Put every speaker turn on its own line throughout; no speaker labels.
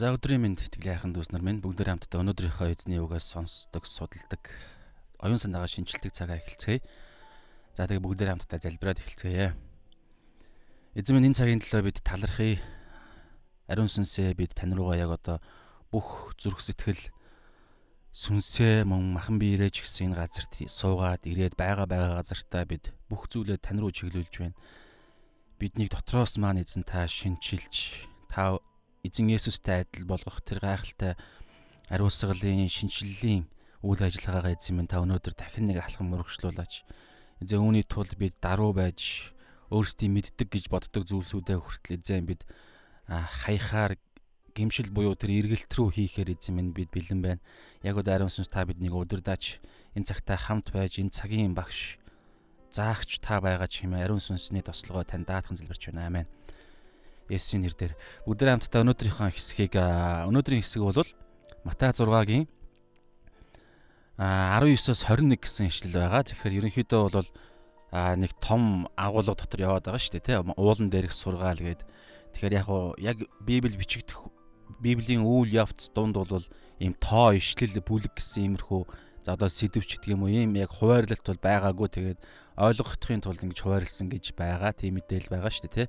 За өдрийн мэнд итгэлийн хайхан дүүс нар минь бүгдээр хамтдаа өнөөдрийнхөө эзний үгээс сонсдог, судалдаг, оюун санаагаа шинжилдэг цагаа эхэлцгээе. За тэгээ бүгдээр хамтдаа залбираад эхэлцгээе. Эзэн минь энэ цагийн төлөө бид талархъя. Ариун сүнсээ бид тань руугаа яг одоо бүх зүрх сэтгэл сүнсээ мөн махан биерэж гисэн газарт суугаад ирээд байгаа байгаа газартаа бид бүх зүйлээ тань руу чиглүүлж байна. Биднийг дотроос маань эзэн та шинчилж та эзэн Есүстэй адил болгох тэр гайхалтай ариусгалын шинчиллийн үйл ажиллагаагаа эзэн минь та өнөөдөр дахин нэг алхам мөрөгшлүүлээч. Эзэн үүний тулд бид даруй байж өөрсдийн мэддэг гэж боддог зүйлсүүдээ хүртэл эзэн бид хаяхаар гимшил буюу тэр эргэлт рүү хийхээр эзэн минь бид бэлэн байна. Яг уу ариун сүнс та биднийг удирдах энэ цагтаа хамт байж энэ цагийн багш заагч та байгаа ч хэмээн ариун сүнсний тослогоо тань даатхан залбирч байна. Амен. Есүсийн нэрээр бүгдээ хамтдаа өнөөдрийнхөө хэсгийг өнөөдрийн хэсэг бол Матай 6-гийн 19-оос 21 гэсэн ишлэл байгаа. Тэгэхээр ерөнхийдөө бол нэг том агуулга дотор яваад байгаа шүү дээ, тийм уулан дээрх сургаал гээд. Тэгэхээр яг уу яг Библи бичигдэх Библийн үйл явц дунд бол ийм тоо ишлэл бүлэг гэсэн иймэрхүү за одоо сэдвч гэдэг юм уу ийм яг хуваарлалт бол байгаагүй тэгээд ойлгохын тулд ингэж хуваарлсан гэж байгаа тийм мэдээлэл байгаа шүү дээ тий.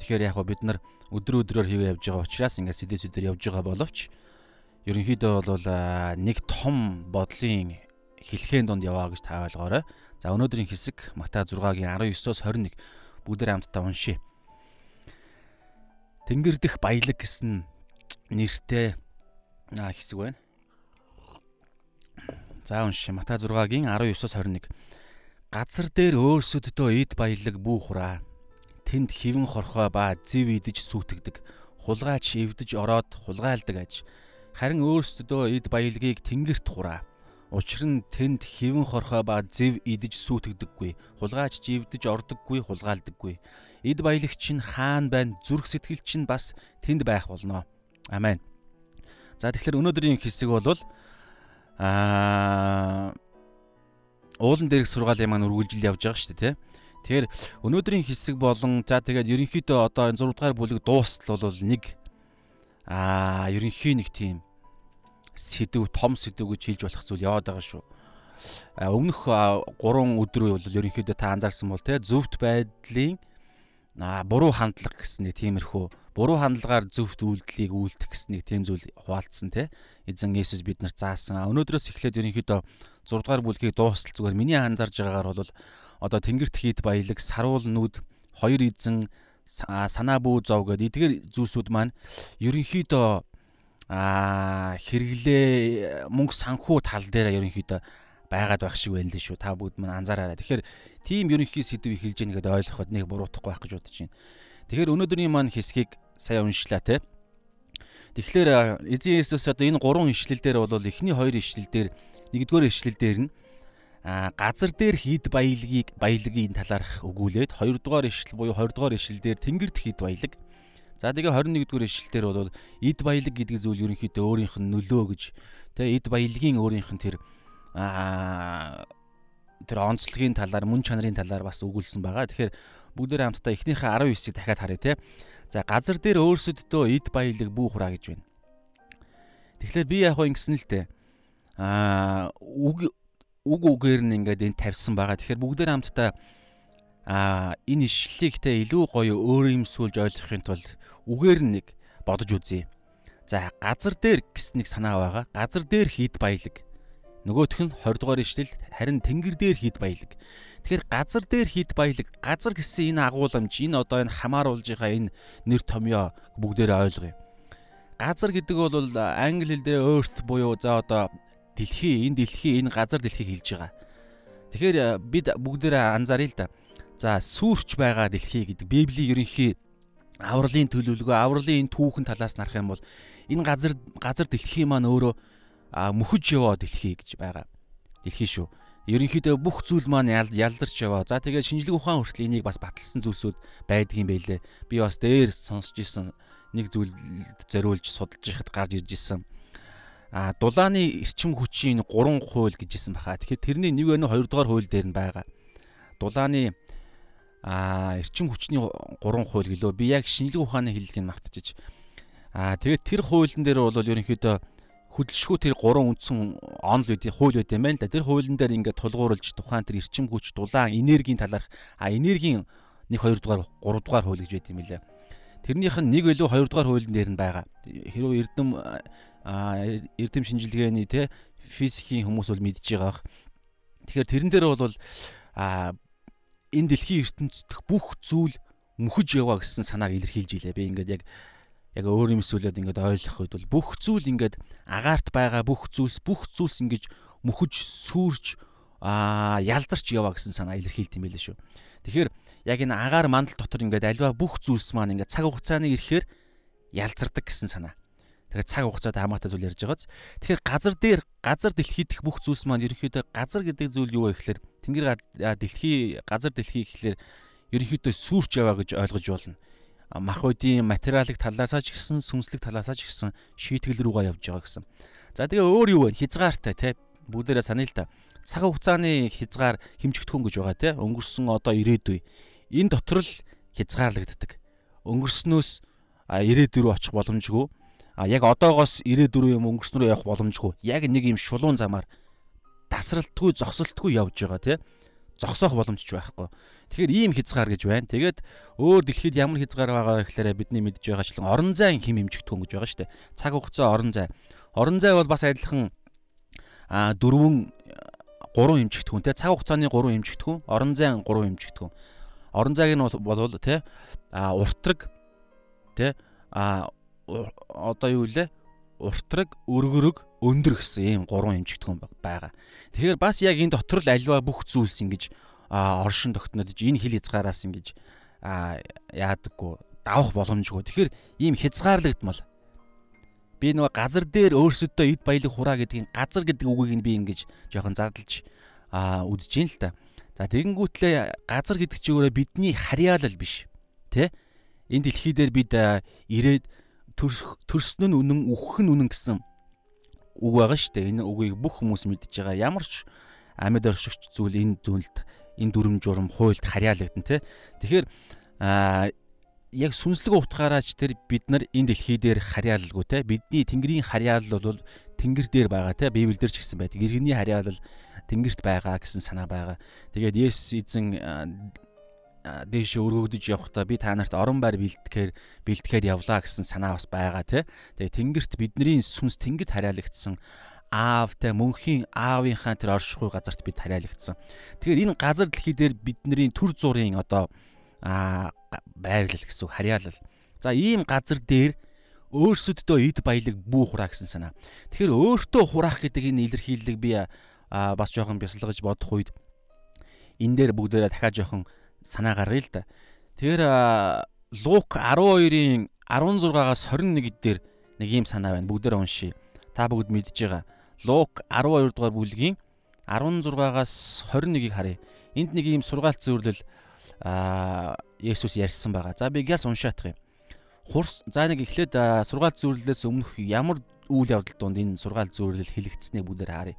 Тэгэхээр яг бид нар өдөр өдрөөр хийвэ явж байгаа учраас ингээд сэдвүүдээр явж байгаа боловч ерөнхийдөө бол нэг том бодлын хэлхийн донд яваа гэж та ойлгоорой. За өнөөдрийн хэсэг Матай 6-гийн 19-оос 21 бүгдээр хамтдаа уншия. Тэнгэр дэх баялаг гэсэн нэртэй хэсэг байна. За уншия. Матай 6-гийн 19-оос 21. Газар дээр өөрсөддөө эд баялаг бүүхраа тэнд хивэн хорхоо ба зэв идэж сүйтгэдэг. Хулгайч эвдэж ороод хулгайлдаг аж. Харин өөрсдөө эд баялагийг тэнгэрт хураа. Учир нь тэнд хивэн хорхоо ба зэв идэж сүйтгэдэггүй. Хулгайч живдэж ордоггүй, хулгаалдаггүй. Эд баялагч нь хаан байна, зүрх сэтгэл чинь бас тэнд байх болно. Амен. За тэгэхээр өнөөдрийн хэсэг бол аа уулан дээрх сургаалын маань үргэлжил явж байгаа шүү дээ, тийм Тэгэхээр өнөөдрийн хэсэг болон за тэгээд ерөнхийдөө одоо энэ 6 дугаар бүлэг дуустал бол нэг аа ерөнхий нэг тийм сэдв том сэдв гэж хэлж болох зүйл яваад байгаа шүү. Өмнөх 3 өдөр бол ерөнхийдөө та анзаарсан бол те зөвхт байдлын буруу хандлага гэсэн нэг тиймэрхүү буруу хандлагаар зөвхт үйлдэлийг үйлдэх гэсэн нэг тийм зүйл хуваалцсан те эзэн Есүс бид нарт заасан. Өнөөдрөөс эхлээд ерөнхийдөө 6 дугаар бүлгийг дуустал зүгээр миний анзаарж байгаагаар бол одоо тэнгэрт хийд баялаг, саруул нүд, хоёр эзэн, санаа бүү зов гэдэг эдгээр зүйлсүүд маань ерөнхийдөө а хэрэглээ мөнгө санхүү тал дээр ерөнхийдөө байгаад байх шиг байна л шүү. Та бүгд мань анзаараарай. Тэгэхээр тийм ерөнхий сэдвийг хэлж яах гэдээ ойлгоход нэг буруутахгүй байх гэж бодож байна. Тэгэхээр өнөөдрийн маань хэсгийг сая уншлаа те. Тэгэхээр эзэн Есүс одоо энэ гурван ишлэл дээр бол эхний хоёр ишлэл дээр нэгдүгээр ишлэл дээр нь газар дээр хід баялагийг баялагын талаарх өгүүлээд 2 дугаар ишлэл буюу 20 дугаар ишлэлдэр тэнгэрт хід баялаг. За тэгээ 21 дугаар ишлэлдэр бол эд баялаг гэдэг зүйл ерөнхийдөө өөрийнх нь нөлөө гэж тэгээ эд баялагын өөрийнх нь тэр аа тэр онцлогийн талаар мөн чанарын талаар бас өгүүлсэн байгаа. Тэгэхээр бүгдээр хамтдаа эхнийхээ 19-ийг дахиад харъя те. За газар дээр өөрсөддөө эд баялаг бүү хураа гэж байна. Тэгэхээр би яг хоо ингэсэн л те. Аа үг үг үгээр нь ингээд энэ тавьсан байгаа. Тэгэхээр бүгдээр хамтдаа а энэ ишлэлийг те илүү гоё өөр юмсүүлж ойлгохын тулд үгээр нэг бодож үзье. За газар дээр гэс нэг санаа байгаа. Газар дээр хід баялаг. Нөгөөх нь 20 дугаар ишлэл харин тэнгэр дээр хід баялаг. Тэгэхээр газар дээр хід баялаг. Газар гэсэн энэ агууламж энэ одоо энэ хамааруулж байгаа энэ нэр томьёо бүгдээрээ ойлгоё. Газар гэдэг бол англи хэл дээр earth буюу за одоо дэлхий энэ дэлхий энэ газар дэлхийг хэлж байгаа. Тэгэхээр э, бид бүгдээрээ анзааръя л да. За сүрч байгаа дэлхий гэдэг Библийн ерөнхий авралын төлөвлөгөө, авралын энэ түүхэн талаас нарах юм бол энэ газар газар дэлхий маань өөрөө мөхөж яваа дэлхий гэж байгаа. Дэлхий шүү. Ерөнхийдөө бүх зүйл маань ялзарч яваа. За тэгээд шинжлэх ухаан хүртэл энийг бас баталсан зүйлсүүд байдгийн байлээ. Би бас дээр сонсч ирсэн нэг зүйл зориулж судалж яхад гарч ирж исэн а дулааны эрчим хүчийн 3 хууль гэжсэн баха. Тэгэхээр тэрний нэг өнө 2 дугаар хууль дээр нь байгаа. Дулааны а эрчим хүчний 3 хууль гэлөө би яг шинжлэх ухааны хэллэгийг мартчихж Аа тэгээд тэр хуулийн дээр бол ерөнхийдөө хөдөлшгүй тэр гурван үндсэн онл үүдийн хууль байт юм байна л да. Тэр хуулийн дээр ингээд тулгуурлаж тухайн тэр эрчим хүч, дулаан, энергийн талаарх а энергийн 1 2 дугаар 3 дугаар хууль гэж байт юм лээ. Тэрнийх нь нэг илүү 2 дугаар хуулийн дээр нь байгаа. Хэрвээ эрдэм эрдэм шинжилгээний те физикийн хүмүүс бол мэдж байгаа бах. Тэгэхээр тэрэн дээр бол а энэ дэлхийн ертөнцийн бүх зүйл мөхөж яваа гэсэн санааг илэрхийлж илээ. Би ингээд яг яг өөр юм сүлээд ингээд ойлгох үед бол бүх зүйл ингээд агаарт байгаа бүх зүйлс бүх зүйлс ингээд мөхөж сүрж аа ялзарч яваа гэсэн санаа илэрхийлт юм байлээ шүү. Тэгэхээр яг энэ агаар мандал дотор ингээд альва бүх зүйлс маань ингээд цаг хугацааны ирэхээр ялзардаг гэсэн санаа. Тэгэхээр цаг хугацаад хамаатай зүйл ярьж байгааз. Тэгэхээр газар дээр газар дэлхийд их бүх зүйлс маань ерөнхийдөө газар гэдэг зүйл юу вэ гэхээр тэнгэр дэлхий газар дэлхий гэхлээр ерөнхийдөө сүрч яваа гэж ойлгож болно мах үдийн материалыг талаасаа ч гэсэн сүнслэг талаасаа ч гэсэн шийтгэл рүүгээ явж байгаа гэсэн. За тэгээ өөр юу вэ? Хязгаартай те бүгдээрээ санаа л та. Цаг хугацааны хязгаар хэмжигдэхүүн гэж байгаа те. Өнгөрсөн одоо ирээдүй. Энэ дотор л хязгаарлагддаг. Өнгөрснөөс ирээдүй рүү очих боломжгүй. А яг одоогоос ирээдүй юм өнгөрсөн рүү явах боломжгүй. Яг нэг юм шулуун замаар тасралтгүй зогсолтгүй явж байгаа те зогсоох боломж ч байхгүй. Тэгэхээр ийм хязгаар гэж байна. Тэгээд өөр дэлхийд ямар хязгаар байгаа гэхээр бидний мэдж байгаачлан орон зайн хим хэмжигдэхүүн гэж байгаа шүү дээ. Цаг хугацаа орон зай. Орон зай бол бас адилхан а дөрвөн гурван хэмжигдэхүүн те цаг хугацааны гурван хэмжигдэхүүн, орон зайн гурван хэмжигдэхүүн. Орон зайг нь бол те а уртраг те а одоо юу вэ? Уртраг, өргөрөг, өндөр гэсэн ийм гурван хэмжигдэхүүн байгаа. Тэгэхээр бас яг энэ дотор л альва бүх зүйлс ингэж оршин тогтнодож энэ хил хязгаараас ингэж яадаггүй давах боломжгүй. Тэгэхээр ийм хязгаарлагдмал би нөгөө газар дээр өөрсөдөө эд баялаг хураа гэдгийг газар гэдэг үгийг нь би ингэж жоохон зардалж үзэж юм л та. За тэгэнгүүтлээ газар гэдэг чи өөрөө бидний харьяалал биш. Тэ? Энэ дэлхий дээр бид ирээд төрсөн нь үнэн, үхэх нь үнэн гэсэн үг байгаа шүү дээ. Энэ үгийг бүх хүмүүс мэдж байгаа. Ямар ч амьд оршигч зүйл энэ зүйлд энэ дүрм журм хуйлд харьяалагдана те. Тэгэхээр аа яг сүнслэг утгаараач тэр бид нар энэ дэлхий дээр харьяалалгүй те. Бидний Тэнгэрийн харьяалал бол Тэнгэр дээр байгаа те. Библиэлд ч гэсэн байдаг. Иргэний харьяалал Тэнгэрт байгаа гэсэн санаа байгаа. Тэгээд Есүс эзэн дээшээ өргөгдөж явхдаа би та нарт орон байр бэлтгэхээр бэлтгэхээр явлаа гэсэн санаа бас байгаа тий. Тэгээ тэнгэрт бидний сүнс тэнгид хараалагдсан аавтай мөнхийн аавынхаа тэр оршихуй газарт бид хараалагдсан. Тэгэхээр энэ газар дэлхий дээр бидний төр зургийн одоо аа байрлал гэсэн харьяалал. За ийм газар дээр өөрсөддөө эд баялаг бүү хураа гэсэн санаа. Тэгэхээр өөртөө хураах гэдэг энэ илэрхийллийг би аа бас жоохон бясалгаж бодох үед энэ дээр бүгдээрээ дахиад жоохон санаа гаргая л да. Тэгэхээр Лук 12-ийн 16-аас 21 дээр нэг юм санаа байна. Бүгдээр уншия. Та бүгд мэдж байгаа. Лук 12 дугаар бүлгийн 16-аас 21-ийг харъя. Энд нэг ийм сургаалт зөвлөл а Есүс ярьсан байгаа. За би гяс уншаах юм. Хурс за нэг эхлээд сургаалт зөвлөлөөс өмнөх ямар үйл явдал донд энэ сургаалт зөвлөл хэлэгдсэнийг бүгдээр харъя.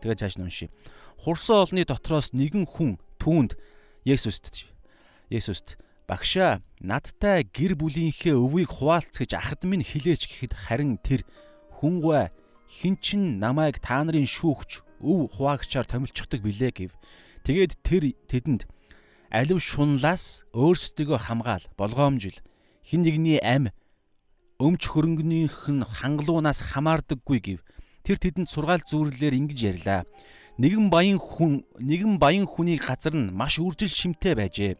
Тэгээд цааш нь уншия. Хурсан олны дотроос нэгэн хүн түүнд Есүст Есүст багшаа надтай гэр бүлийнхээ өвийг хуваалцгаж ахад минь хилээч гэхэд харин тэр хүнгүй хин чин намайг та нарын шүүгч өв хуваагчаар томилчихдаг билээ гэв. Тэгээд тэр тэдэнд алив шунлаас өөрсдөө хамгаал болгоомжил хин нэгний ам өмч хөрөнгөнийх нь хангалуунаас хамаардаггүй гэв. Тэр тэдэнд сургаал зүүрлэлээр ингэж ярьлаа нэгэн баян хүн нэгэн баян хүний газар нь маш үржил шимтэй байжээ.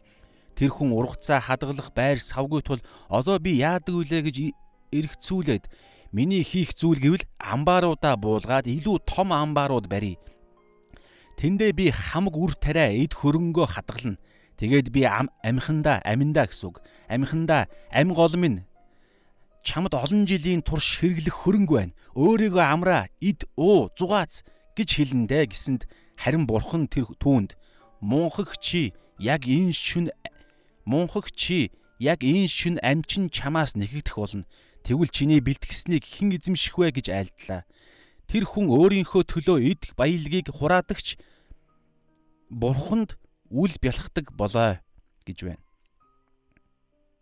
Тэр хүн ургацаа хадгалах байр савгүй тул одоо би яадаг вүлээ гэж эргцүүлээд миний хийх зүйл гэвэл амбааруудаа буулгаад илүү том амбаарууд барья. Тэндээ би хамаг үр тариа эд хөрөнгөө хадгална. Тэгээд би амхандаа аминдаа гэсэн үг. Амхандаа ам гол минь чамд олон жилийн турш хэрэглэх хөрөнгө байна. Өөрийгөө амраа, ид уу, зугаац гэж хэлэндэ гэсэнд харин бурхан тэр түүнд мунхаг чи яг энэ шүн мунхаг чи яг энэ шүн амчин чамаас нэхэгдэх болно. Тэгвэл чиний бэлтгэснийг хэн эзэмших вэ гэж айлдлаа. Тэр хүн өөрийнхөө төлөө идэх баялагийг хураадагч бурханд үл бялхдаг болоо гэж байна.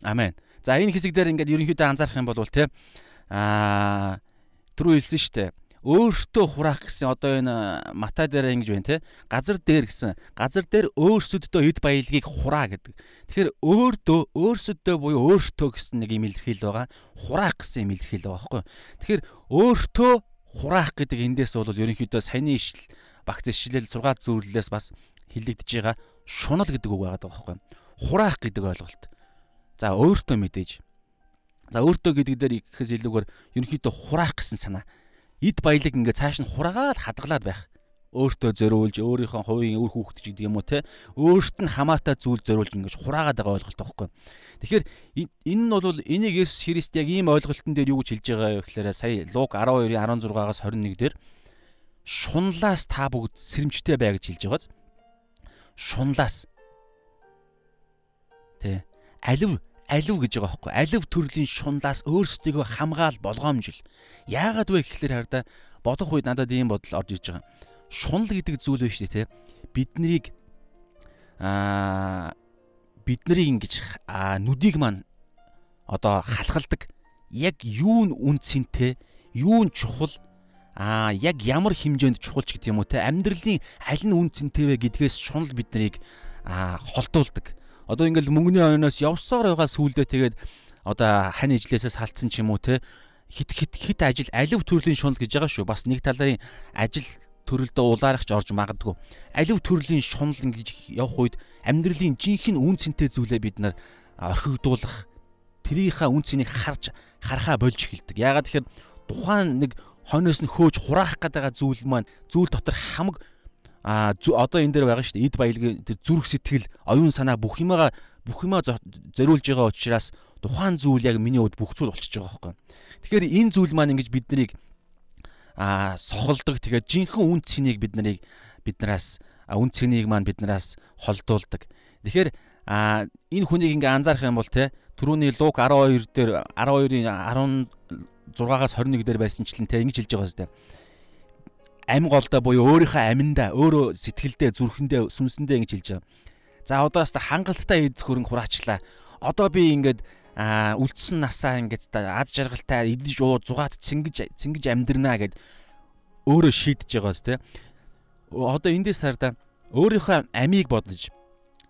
Амен. За энэ хэсэг дээр ингээд ерөнхийдөө анзаарах юм бол те аа түрүү хэлсэн шүү дээ өөртөө хураах гэсэн одоо энэ матай дээр ингэж байна те газар дээр гэсэн газар дээр өөрсөддөө эд баялагийг хураа гэдэг. Тэгэхээр өөртөө өөрсөддөө буюу өөртөө гэсэн нэг юм илэрхийл байгаа. Хураах гэсэн юм илэрхийл байгаа байхгүй. Тэгэхээр өөртөө хураах гэдэг эндээс бол ерөнхийдөө саяны ишл багц ишлэл сургаал зөвлөлөөс бас хилэгдэж байгаа шунал гэдэг үг байгаа байхгүй. Хураах гэдэг ойлголт. За өөртөө мэдээж. За өөртөө гэдэг дээр ихэхээс илүүгээр ерөнхийдөө хураах гэсэн санаа эд баялаг ингээ цааш нь хураагаад хадгалаад байх. Өөртөө зориулж, өөрийнхөө хувийн үр хүүхэд ч гэдэг юм уу те. Өөрт нь хамаатай зүйл зориулж ингэж хураагаад байгаа ойлголт байхгүй. Тэгэхээр энэ нь бол энийг Есүс Христ яг ийм ойлголтын дээр юу гэж хэлж байгаа вэ гэхээр сая Луг 12-ийн 16-аас 21 дээр шунлаас та бүгд сэрэмжтэй бай гэж хэлж байгааз. Шунлаас. Тэ. Алив алив гэж байгаа байхгүй. Алив төрлийн шунлаас өөрсдийгөө хамгаал болгоомжил. Яагаад вэ гэхлээр хараа бодох үед надад ийм бодол орж иж байгаа. Шунал гэдэг зүйл биш үү те. Биднийг аа бидний ингэж нүдийг маань одоо халахалдаг яг юу нь үн цэнтэй, юу нь чухал аа яг ямар хэмжээнд чухалч гэдэг юм уу те амьдралын аль нь үн цэнтэй вэ гэдгээс шунал биднийг аа холдуулдаг одоо ингээл мөнгөний ойноос явсаар байгаа сүулдэ тэгээд одоо хань ижлээсээ салтсан ч юм уу те хит хит хит ажил алив төрлийн шунал гэж байгаа шүү. Бас нэг талын ажил төрөлдөө улаарахч орж магадгүй. Алив төрлийн шунал ингэж явах үед амьдралын жинхэнэ үн цэнтэй зүйлээ бид нар орхигдуулах тэрийнхаа үн цэнийг харж харахаа болж эхэлдэг. Яагаад тэгэхээр тухайн нэг хойноос нь хөөж хураах гэдэг зүйл маань зүйл дотор хамаг а одоо энэ дээр байгаа шүү дээ эд баялагын тэр зүрх сэтгэл оюун санаа бүх юмаа бүх юмаа зориулж байгаа учраас тухайн зүйл яг миний хувьд бүх зүйл болчихж байгаа байхгүй. Тэгэхээр энэ зүйл маань ингэж биднийг а сохолдог тэгээд жинхэнэ үн цэнийг бид нарыг биднээс үн цэнийг маань биднээс холдуулдаг. Тэгэхээр а энэ хүнийг ингээ анзаарах юм бол те түрүүний луг 12 дээр 12-ийн 16-аас 21 дээр байсанчлан те ингэж хэлж байгаа юм ам голдоо буюу өөрийнхөө аминдаа өөрөө сэтгэлдээ зүрхэндээ сүнсэндээ ингэж хэлж байгаа. За одоос та хангалттай эд хөрөнгө хураачлаа. Одоо би ингээд үлдсэн насаа ингээд аз жаргалтай идэж уу зугаад цэнгэж цэнгэж амьдрнаа гэд өөрөө шийдэж байгааз те. Одоо эндээс хараа өөрийнхөө амийг бодож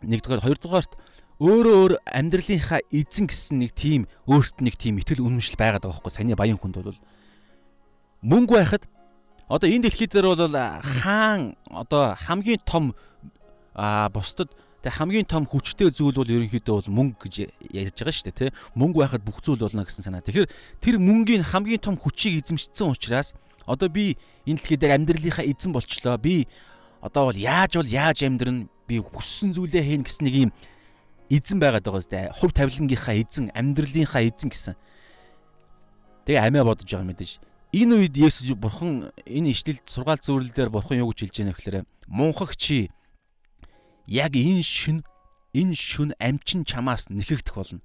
нэгдүгээр хоёрдугаарт өөрөө өөр амьдралынхаа эзэн гэсэн нэг тийм өөрт нэг тийм итгэл үнэмшил байгаад байгаа байхгүй саяны баян хүнд бол мөнгө байхад Одоо энэ дэлхий дээр бол хаан одоо хамгийн том бусдад тэг хамгийн том хүчтэй зүйл бол ерөнхийдөө бол мөнгө гэж ярьж байгаа шүү дээ тий. Мөнгө байхад бүх зүйл болно гэсэн санаа. Тэгэхээр тэр мөнгийн хамгийн том хүчийг эзэмшсэн учраас одоо би энэ дэлхий дээр амьдралынхаа эзэн болчлоо. Би одоо бол яаж бол яаж амьдрна би хүссэн зүйлээ хийн гэсэн нэг юм эзэн байгаад байгаа зү. Хувь тавилангийнхаа эзэн, амьдралынхаа эзэн гэсэн. Тэгээ амиа бодож байгаа мэдээж энэ үед Есүс бурхан энэ ишлэлд сургаал зөвлөлдөр бурхан юу гэж хэлж байна гэхээр мунхагчи яг энэ шин энэ шүн амчин чамаас нэхэгдэх болно.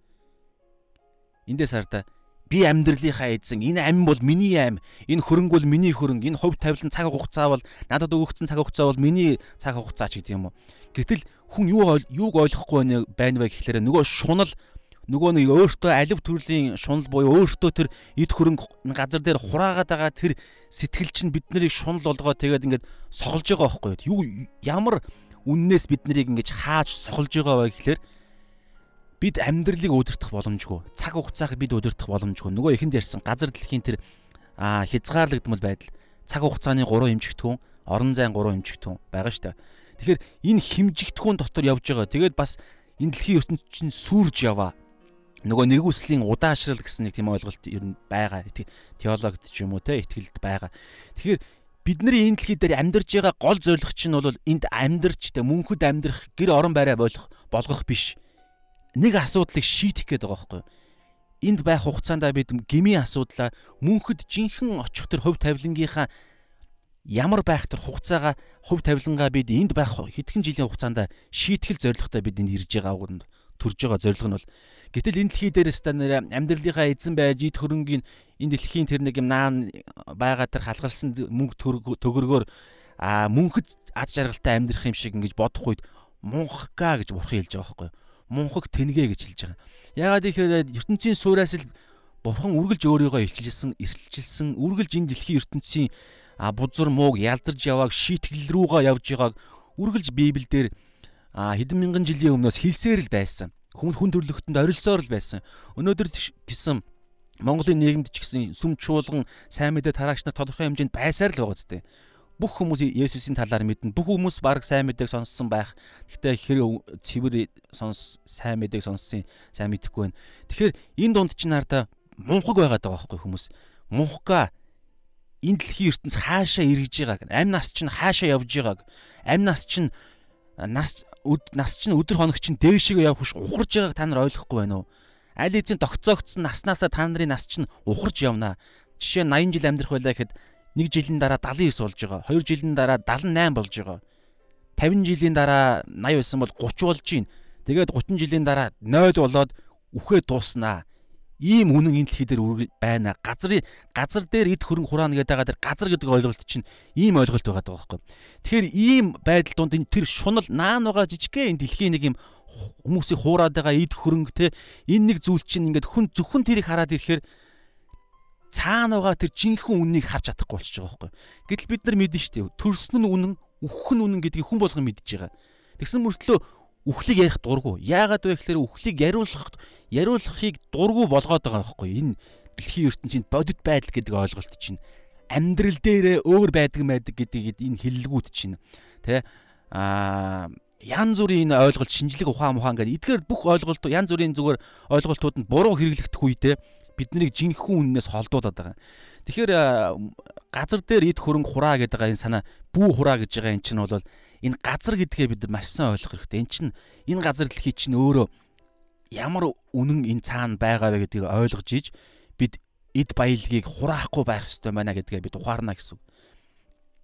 Эндээс хараа би амьдралынхаа эзэн энэ ам бол миний ам энэ хөрөнгө бол миний хөрөнгө энэ хувь тавилан цаг хугацаа бол надад өгөгдсөн цаг хугацаа бол миний цаг хугацаа ч гэдэг юм уу. Гэтэл хүн юу юуг ойлгохгүй байна вэ гэхлээр нөгөө шунал нөгөө нэг өөртөө алив төрлийн шунал буюу өөртөө тэр эд хөрөнгө газар дээр хураагаад байгаа тэр сэтгэл чинь бид нарыг шунал болгоо тэгээд ингээд сохолж байгаа байхгүй юу? Ямар үннээс бид нарыг ингэж хааж сохолж байгаа вэ гэхлээр бид амьдралыг удирдах боломжгүй. Цаг хугацааг бид удирдах боломжгүй. Нөгөө ихэнд ярьсан газар дэлхийн тэр хязгаарлагдмал байдал. Цаг хугацааны 3 эмчигтгүүн орон зайн 3 эмчигтгүүн байгаа дээ. Тэгэхээр энэ химжигтгүүн дотор явж байгаа. Тэгээд бас энэ дэлхийн ертөнд чинь сүрж яваа нөгөө нэгүслийн удаашрал гэсэн нэг тийм ойлголт ер нь байгаа. Теологд ч юм уу те ихтгэлд байгаа. Тэгэхээр бидний энэ дэлхий дээр амьдарж байгаа гол зорилго чинь бол энд амьдарч те мөнхөд амьдрах гэр орон байраа болох болгох биш. Нэг асуудлыг шийдэх гээд байгаа байхгүй. Энд байх хугацаанд бид гмийн асуудлаа мөнхөд жинхэнэ очих төр хувь тавилангийнхаа ямар байх төр хугацаагаа хувь тавилангаа бид энд байх хэдхэн жилийн хугацаанд шийтгэл зорилготой бид энд ирж байгаа үгэнд төрж байгаа зорилго нь бол Гэтэл энэ дэлхий дээрээс та нэр амьдралынхаа эзэн байж ид хөрөнгийн энэ дэлхийн тэр нэг юм наан байгаа тэр халгалсан мөнгө төгөргөөр а мөнхөд аз жаргалтай амьдрах юм шиг ингэж бодох үед мунхга гэж бурхан хэлж байгаа байхгүй мунхаг тэнгээ гэж хэлж байгаа. Ягаад гэхээр ертөнцийн суураас л Бурхан үргэлж өөрийгөө илчилсэн, ирчилсэн, үргэлж энэ дэлхийн ертөнцийн бузар мууг ялдарж явааг шийтгэл рүүгээ явж байгааг үргэлж Библиэлд хэдэн мянган жилийн өмнөөс хэлсээр л байсан. Хүн хүн төрлөختөнд орилсоор л байсан. Өнөөдөр гэсэн Монголын нийгэмд ч гэсэн сүм чуулган сайн мэдээ тараагч нар тодорхой хэмжээнд байсаар л байгаа зү бүх хүмүүс Есүсийн талаар мэднэ. Бүх хүмүүс баг сайн мэдээг сонссон байх. Гэхдээ хэрэг цэвэр сонс сайн мэдээг сонссон сайн мэдэхгүй байна. Тэгэхээр энэ дунд чинь хараа мунхаг байгаад байгаа байхгүй хүмүүс. Мунхага энэ дэлхийн ертөнц хаашаа эргэж байгааг, амь нас чинь хаашаа явж байгааг, амь нас чинь нас нас чинь өдөр хоног чинь дээшээ явах биш ухарж байгааг та нар ойлгохгүй байна уу? Аль эзэн тогтцоогдсон наснаасаа та нарын нас чинь ухарж явна. Жишээ 80 жил амьдрах байлаа гэхэд 1 жилийн дараа 79 болж байгаа. 2 жилийн дараа 78 болж байгаа. 50 жилийн дараа 80 байсан бол 30 болж гин. Тэгээд 30 жилийн дараа 0 болоод үхээ дууснаа. Ийм үнэн энэ дэлхий дээр байна. Газрын газар дээр эд хөрөнгө хураана гэдэг байгаа тэр газар гэдэг ойлголт чинь ийм ойлголт байгаа байхгүй. Тэгэхээр ийм байдал донд энэ тэр шунал наан байгаа жижигхэн энэ дэлхийн нэг юм хүмүүсийг хуураад байгаа эд хөрөнгө те энэ нэг зүйл чинь ингээд хүн зөвхөн тэрийг хараад ирэхээр цаана байгаа тэр жинхэнэ үннийг харж чадахгүй болчихж байгаа байхгүй. Гэтэл бид нар шүү дээ. Төрсөн нь үнэн, үхэх нь үнэн гэдгийг хүн болгон мэдж байгаа. Тэгсэн мөртлөө үхлийг ярих дурггүй. Яагаад вэ гэхээр үхлийг яриулах яриулахыг дурггүй болгоод байгаа байхгүй. Энэ дэлхийн ертөнцийн бодит байдал гэдэг ойлголт чинь амьдрал дээрээ өөр байдаг байдаг гэдгийг энэ хиллэгүүд чинь тэ аа ян зүрийн ойлголт шинжлэх ухаан ухаан гэдэг эдгээр бүх ойлголт ян зүрийн зүгээр ойлголтууд нь буруу хэрэглэгдэх үедээ биднийг жинхэнэ үннээс холдуулаад байгаа. Тэгэхээр газар дээр эд хөрөнгө хураа гэдэг байгаа энэ санаа бүү хураа гэж байгаа энэ чинь бол энэ газар гэдгээ бид маш сайн ойлгох хэрэгтэй. Энэ чинь энэ газар дэлхий чинь өөрөө ямар үнэн энэ цаана байгаа вэ гэдгийг ойлгож иж бид эд баялагийг хураахгүй байх ёстой байна гэдгээ бид ухаарна гэсэн.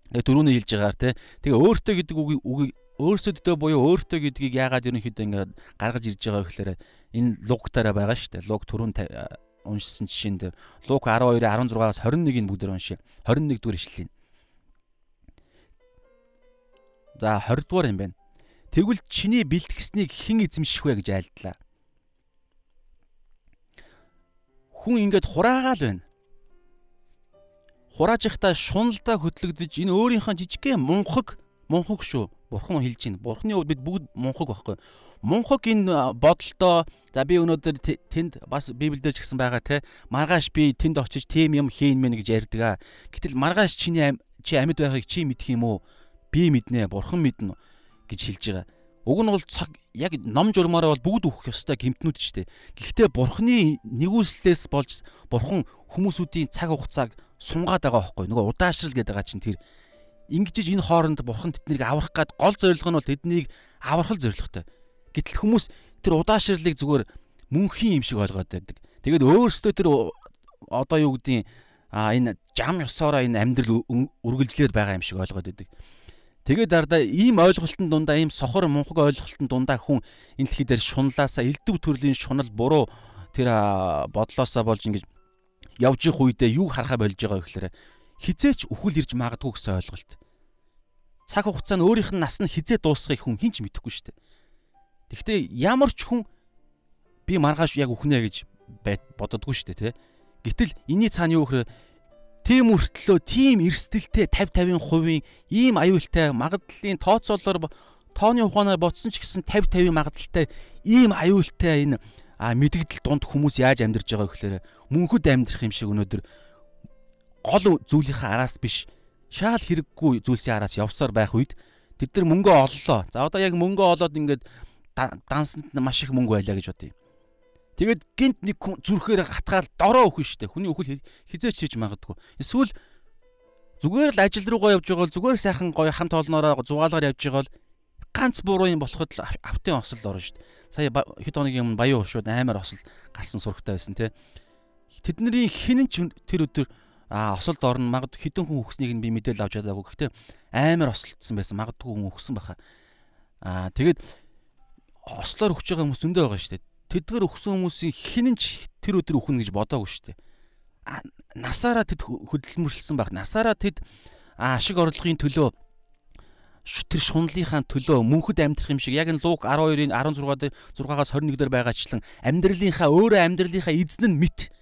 Тэгээ дөрөвний хэлж байгаагаар те. Тэгээ өөртөө гэдэг үгийг өөрсөддөө буюу өөртөө гэдгийг яагаад ерөнхийдөө ингээд гаргаж ирж байгаа гэхээр энэ лугтаараа байгаа шүү дээ. Луг түрүүн уншсан жишээн дээр Лук 12-ийн 16-аас 21-ийг бүгдээр уншия. 21 дугаар ишлэлийн. За 20 дугаар юм байна. Тэгвэл чиний бэлтгэснийг хэн эзэмших вэ гэж айлдлаа. Хүн ингээд хураагаал байна. Хурааж ихта шуналдаа хөтлөгдөж энэ өөрийнхөө жижигхэн мунхаг мунхаг шүү. Бурхан хэлж байна. Бурханы хувьд бид бүгд мунхаг байхгүй мунхаг энэ бодолтоо за би өнөөдөр тэнд бас библиэлд ч гэсэн байгаа те маргааш би тэнд очиж тийм юм хийн мэн гэж ярьдаг. Гэтэл маргааш чиний чи амьд байхыг чи мэдх юм уу? Би мэднэ, бурхан мэднэ гэж хэлж байгаа. Уг нь бол цаг яг ном журмаараа бол бүгд өөх ёстой гимтнүүд ч тийм. Гэхдээ бурхны нэгүслээс болж бурхан хүмүүсүүдийн цаг хугацааг сунгаад байгаа байхгүй нөгөө удаашрал гэдэг байгаа чинь тэр ингэж энэ хооронд бурхан тэднийг аврах гад гол зорилго нь бол тэднийг аврах л зорилготой. Гэтэл хүмүүс тэр удаашрлыг зүгээр мөнхийн юм шиг ойлгоод байдаг. Тэгээд өөрсдөө тэр одоо юу гэдгийг а энэ жам ёсоороо энэ амьдрал үргэлжлээд байгаа юм шиг ойлгоод байдаг. Тэгээд дардаа ийм ойлголтын дундаа ийм сохор мунхаг ойлголтын дундаа хүн энэ дэлхий дээр шунлаасаа элдв төрлийн шунал буруу тэр бодлоосоо болж ингэж явж их үедээ юу харахаа болж байгаа гэхээр хизээч үхэл ирж магадгүй гэсэн ойлголт. Цаг хугацаа нь өөрийнх нь нас нь хизээ дуусахыг хүн хинч мэдэхгүй шүү дээ. Гэхдээ ямар ч хүн би маргааш яг үхнэ гэж бододгүй шүү дээ, тэ. Гэтэл энэний цаана юу гэхээр тийм өртлөө тийм эрсдэлтэй 50 50%-ийн ийм аюултай магадлалын тооцоолоор тооны ухаанаар ботсон ч гэсэн 50 50 магадлалтай ийм аюултай энэ а мэдгдэл дунд хүмүүс яаж амьдарч байгаа гэхээр мөнхөд амьдрах юм шиг өнөөдөр гол зүйлийнхээ араас биш шаал хэрэггүй зүйлсийн араас явсаар байх үед тэд нар мөнгө оллоо. За одоо яг мөнгө олоод ингээд дансанд маш их мөнгө байлаа гэж бодъё. Тэгээд гинт нэг зүрхээр хатгаал дороо өхөн штэ. Хүний өхөл хизээч хийж магадгүй. Эсвэл зүгээр л ажил руугаа явж байгаа бол зүгээр сайхан гоё хамт олноороо зугаалгаар явж байгаа бол ганц буруу юм болоход л автын осол орно штэ. Сая хэд хоногийн өмнө баян уушууд амар осол гарсан сурагтай байсан те. Тэдний хинэн ч тэр өдөр а осолд орно магадгүй хідэн хүн өгснгийг нь би мэдээлэл авч чадаагүй. Гэхдээ амар осолдсон байсан. Магадгүй хүн өгсөн баха. А тэгээд ослоор өгч байгаа хүмүүс зөндөө байгаа шүү дээ. Тэдгэр өгсөн хүмүүсийн хинэн ч тэр өдөр өхнө гэж бодоагүй шүү дээ. Насаараа тэд хөдөлмөрлсөн байх. Насаараа тэд ашиг орлогын төлөө тэр шунлынхаа төлөө мөнхөд амьдрах юм шиг яг энэ Лук 12-ийн 16 6-аас 21 дээр байгаачлан амьдралынхаа өөрөө амьдралынхаа эзэн нь мэд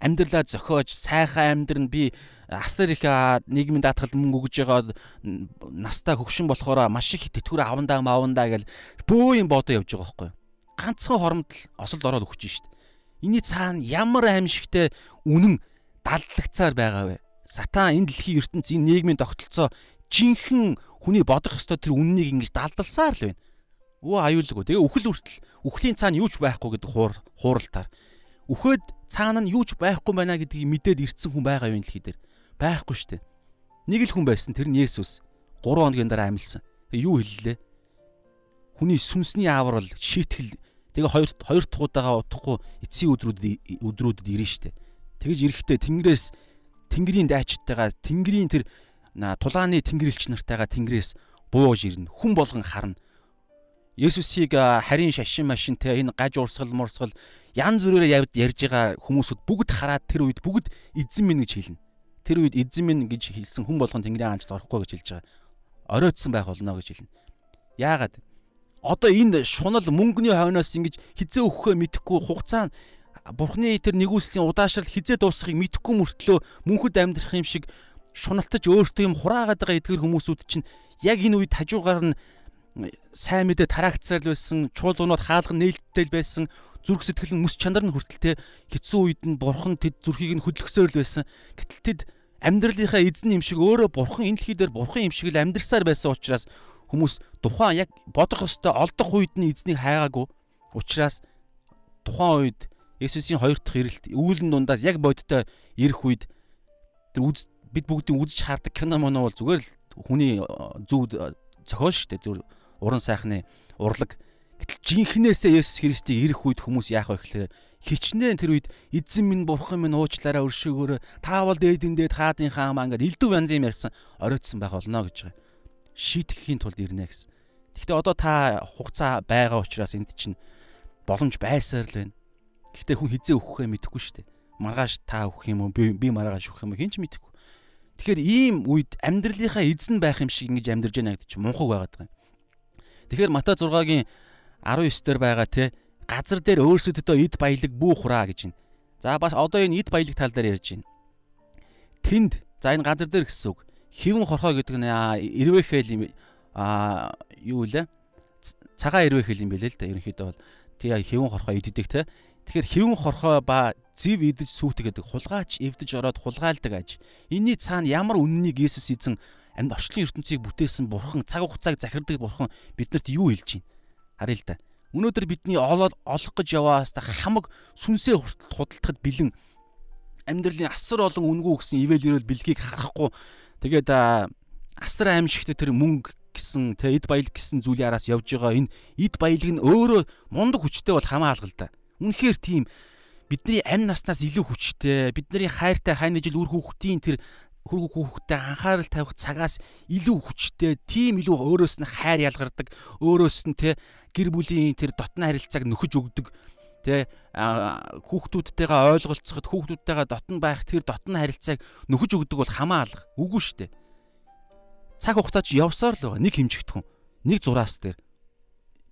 амьдралаа зохиож сайхан амьдрын би асар их нийгмийн даатгал мөнгө өгж байгаа настаа хөгшин болохоор маш их тэтгэвэр авандаа маавандаа гэл бөө юм бодоо явж байгаа байхгүй. Ганцхан хормд л осолд ороод өгч шít. Иний цаана ямар аимшигтэй үнэн далдлагцаар байгаа вэ? Сатан энэ дэлхийн ертөнц энэ нийгмийн тогтолцоо жинхэнэ хүний бодох ёстой тэр үннийг ингэж далдалсаар л байна. Өө аюулгүй. Тэгээ үхэл үртэл үхлийн цаана юу ч байхгүй гэдэг хуур хууралтаар. Үхээд цаана нь юу ч байхгүй байна гэдгийг мэдээд ирцэн хүн байгаа юм дэлхий дээр. Байхгүй дээ. Нэг л хүн байсан тэр нь Есүс. 3 хоногийн дараа амьлсан. Тэгээ юу хэллээ? Хүний сүнсний ааврал, шийтгэл тэгээ хоёр хоёр дахь удаага удахгүй эцсийн өдрүүдэд өдрүүдэд ирнэ дээ. Тэгэж ирэхдээ Тэнгэрээс Тэнгэрийн дайчтайгаа Тэнгэрийн тэр тулааны Тэнгэрлэгч нартайгаа Тэнгэрээс бууж ирнэ. Хүн болгон харна Есүсийг харин шашин машинтай энэ гаж урсгал мурсгал янз бүрээр ярьж байгаа хүмүүсүүд бүгд хараад тэр үед бүгд эзэн минь гэж хэлнэ. Тэр үед эзэн минь гэж хэлсэн хүн болгон Тэнгэрийн хаанчлал орохгүй гэж хэлж байгаа. Оройтсон байх болно гэж хэлнэ. Яагаад? Одоо энэ шунал мөнгөний хойноос ингэж хизээ өгөхөө мэдэхгүй хугацаа Бурхны тэр нэгүслийн удаашрал хизээ дуусахыг мэдэхгүй мөртлөө мөнхөд амьдрах юм шиг шуналтаж өөртөө юм хураагаад байгаа эдгэр хүмүүсүүд чинь яг энэ үед хажуугаар нь сайн мэдээ тараагдсаар л байсан, чуулганууд хаалга нээлттэй л байсан, зүрх сэтгэл нь мэс чанар нь хүртэлтэй хэцүү үед нь бурхан тэд зүрхийг нь хөдлөхсөөр л байсан. Гэтэл тэд амьдралынхаа эзэн юм шиг өөрөө бурхан энэ дэлхий дээр бурхан юм шиг л амьдрсаар байсан учраас хүмүүс тухайн яг бодох ёстой олдох үед нь эзнийг хайгаагүй. Учираас тухайн үед Есүсийн хоёр дахь ирэлт үүлэн дундаас яг бодиттой ирэх үед бид бүгдийн үзэж хаардаг кино моно бол зүгээр л хүний зүв зохиол шүү дээ. Зүгээр уран сайхны урлаг. Гэтэл жинхнээсээ Есүс Христийг ирэх үед хүмүүс яах вэ гэхээр хичнээн тэр үед эзэн минь бурхан минь уучлаарай өршөөгөөрөө таавал дээдэн дээд хаадын хаамаа ингээд элдв янз юм ярьсан оройтсон байх болно гэж байгаа. Шийтгэхийн тулд ирнэ гэсэн. Гэхдээ одоо та хугацаа байгаа учраас энд чинь боломж байсаар л байна. Гэхдээ хүн хизээ өгөхөө мэдэхгүй шүү дээ. Маргааш та өгөх юм уу? Би би маргааш өгөх юм уу? Хин ч мэдэхгүй. Тэгэхээр ийм үед амьдралынхаа эзэн байх юм шиг ингэж амьдарч яана гэдэг чинь мунхаг байгаад байгаа юм. Тэгэхээр Матай 6-гийн 19 дээр байгаа те газар дээр өөрсөдөө эд баялаг бүү хураа гэж байна. За бас одоо энэ эд баялаг тал дээр ярьж байна. Тэнд за энэ газар дээр гэсэн үг. Хивэн хорхоо гэдэг нь ирвэхэл юм а юу вэ? Цагаан ирвэхэл юм бэлээ л да. Ерөнхийдөө бол тэгээ хивэн хорхоо иддэг те. Тэгэхээр хивэн хорхоо ба зэв идэж сүйт гэдэг хулгайч эвдэж ороод хулгайлдаг аж. Энийний цаана ямар үннийг Есүс эзэн амьд орчлын ертөнцийг бүтээсэн бурхан цаг хугацааг захирдаг бурхан биднэрт юу хэлж байна? Харъя л да. Өнөөдөр бидний олоод олох гэж яваас та хамаг сүнсээ худалдахад бэлэн амьдралын асар олон үнгүү гэсэн ивэл ирэл бэлгийг харахгүй тэгээд асар аимшигтэй тэр мөнгө гэсэн тэ эд баялаг гэсэн зүйлийн араас явж байгаа энэ эд баялаг нь өөрөө мундаг хүчтэй бол хамаа алгал да. Үнэхээр тийм бидний амь наснаас илүү хүчтэй бидний хайртай хайны жил үр хүүхдийн тэр хөргөх хүүхдэд анхаарал тавих цагаас илүү хүчтэй, тийм илүү өөрөөс нь хайр ялгардаг, өөрөөс нь те гэр бүлийн тэр дотны харилцааг нөхөж өгдөг тэ хүүхдүүдтэйгээ ойлголцоход хүүхдүүдтэйгээ дотн байх тэр дотн харилцааг нөхөж өгдөг бол хамаа алга. Үгүй шүү дээ. Цаг хугацаа чи явсаар л байгаа. Нэг хэмжигдэхүүн. Нэг зураас дээр.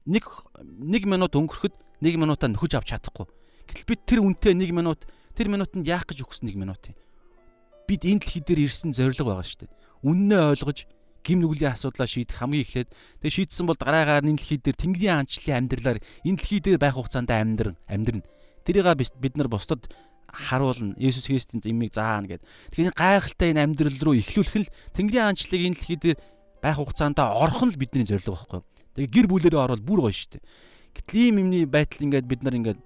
Нэг нэг минут өнгөрөхөд нэг минутаа нөхөж авч чадахгүй. Гэтэл бид тэр үнтэй нэг минут тэр минутанд яах гэж өгсөн нэг минут юм бид энэ дэлхий дээр ирсэн зорилго байгаа шүү дээ. Үннээ ойлгож гим нүглийн асуудлаа шийдэх хамгийн эхлээд тэгээ шийдсэн бол дараагаар энэ дэлхий дээр Тэнгэрийн хаанчлалын амьдралаар энэ дэлхий дээр байх хугацаанд амьдран амьдрна. Тэрийг бид нар бусдад харуулна. Есүс Христийн зэмийг заана гэд. Тэгэхээр гайхалтай энэ амьдрал руу ихлүүлэх нь Тэнгэрийн хаанчлалыг энэ дэлхий дээр байх хугацаанд орох нь л бидний зорилго байхгүй? Тэгээ гэр бүлээрээ орвол бүр гоё шүү дээ. Гэтэл ийм юмний байтал ингээд бид нар ингээд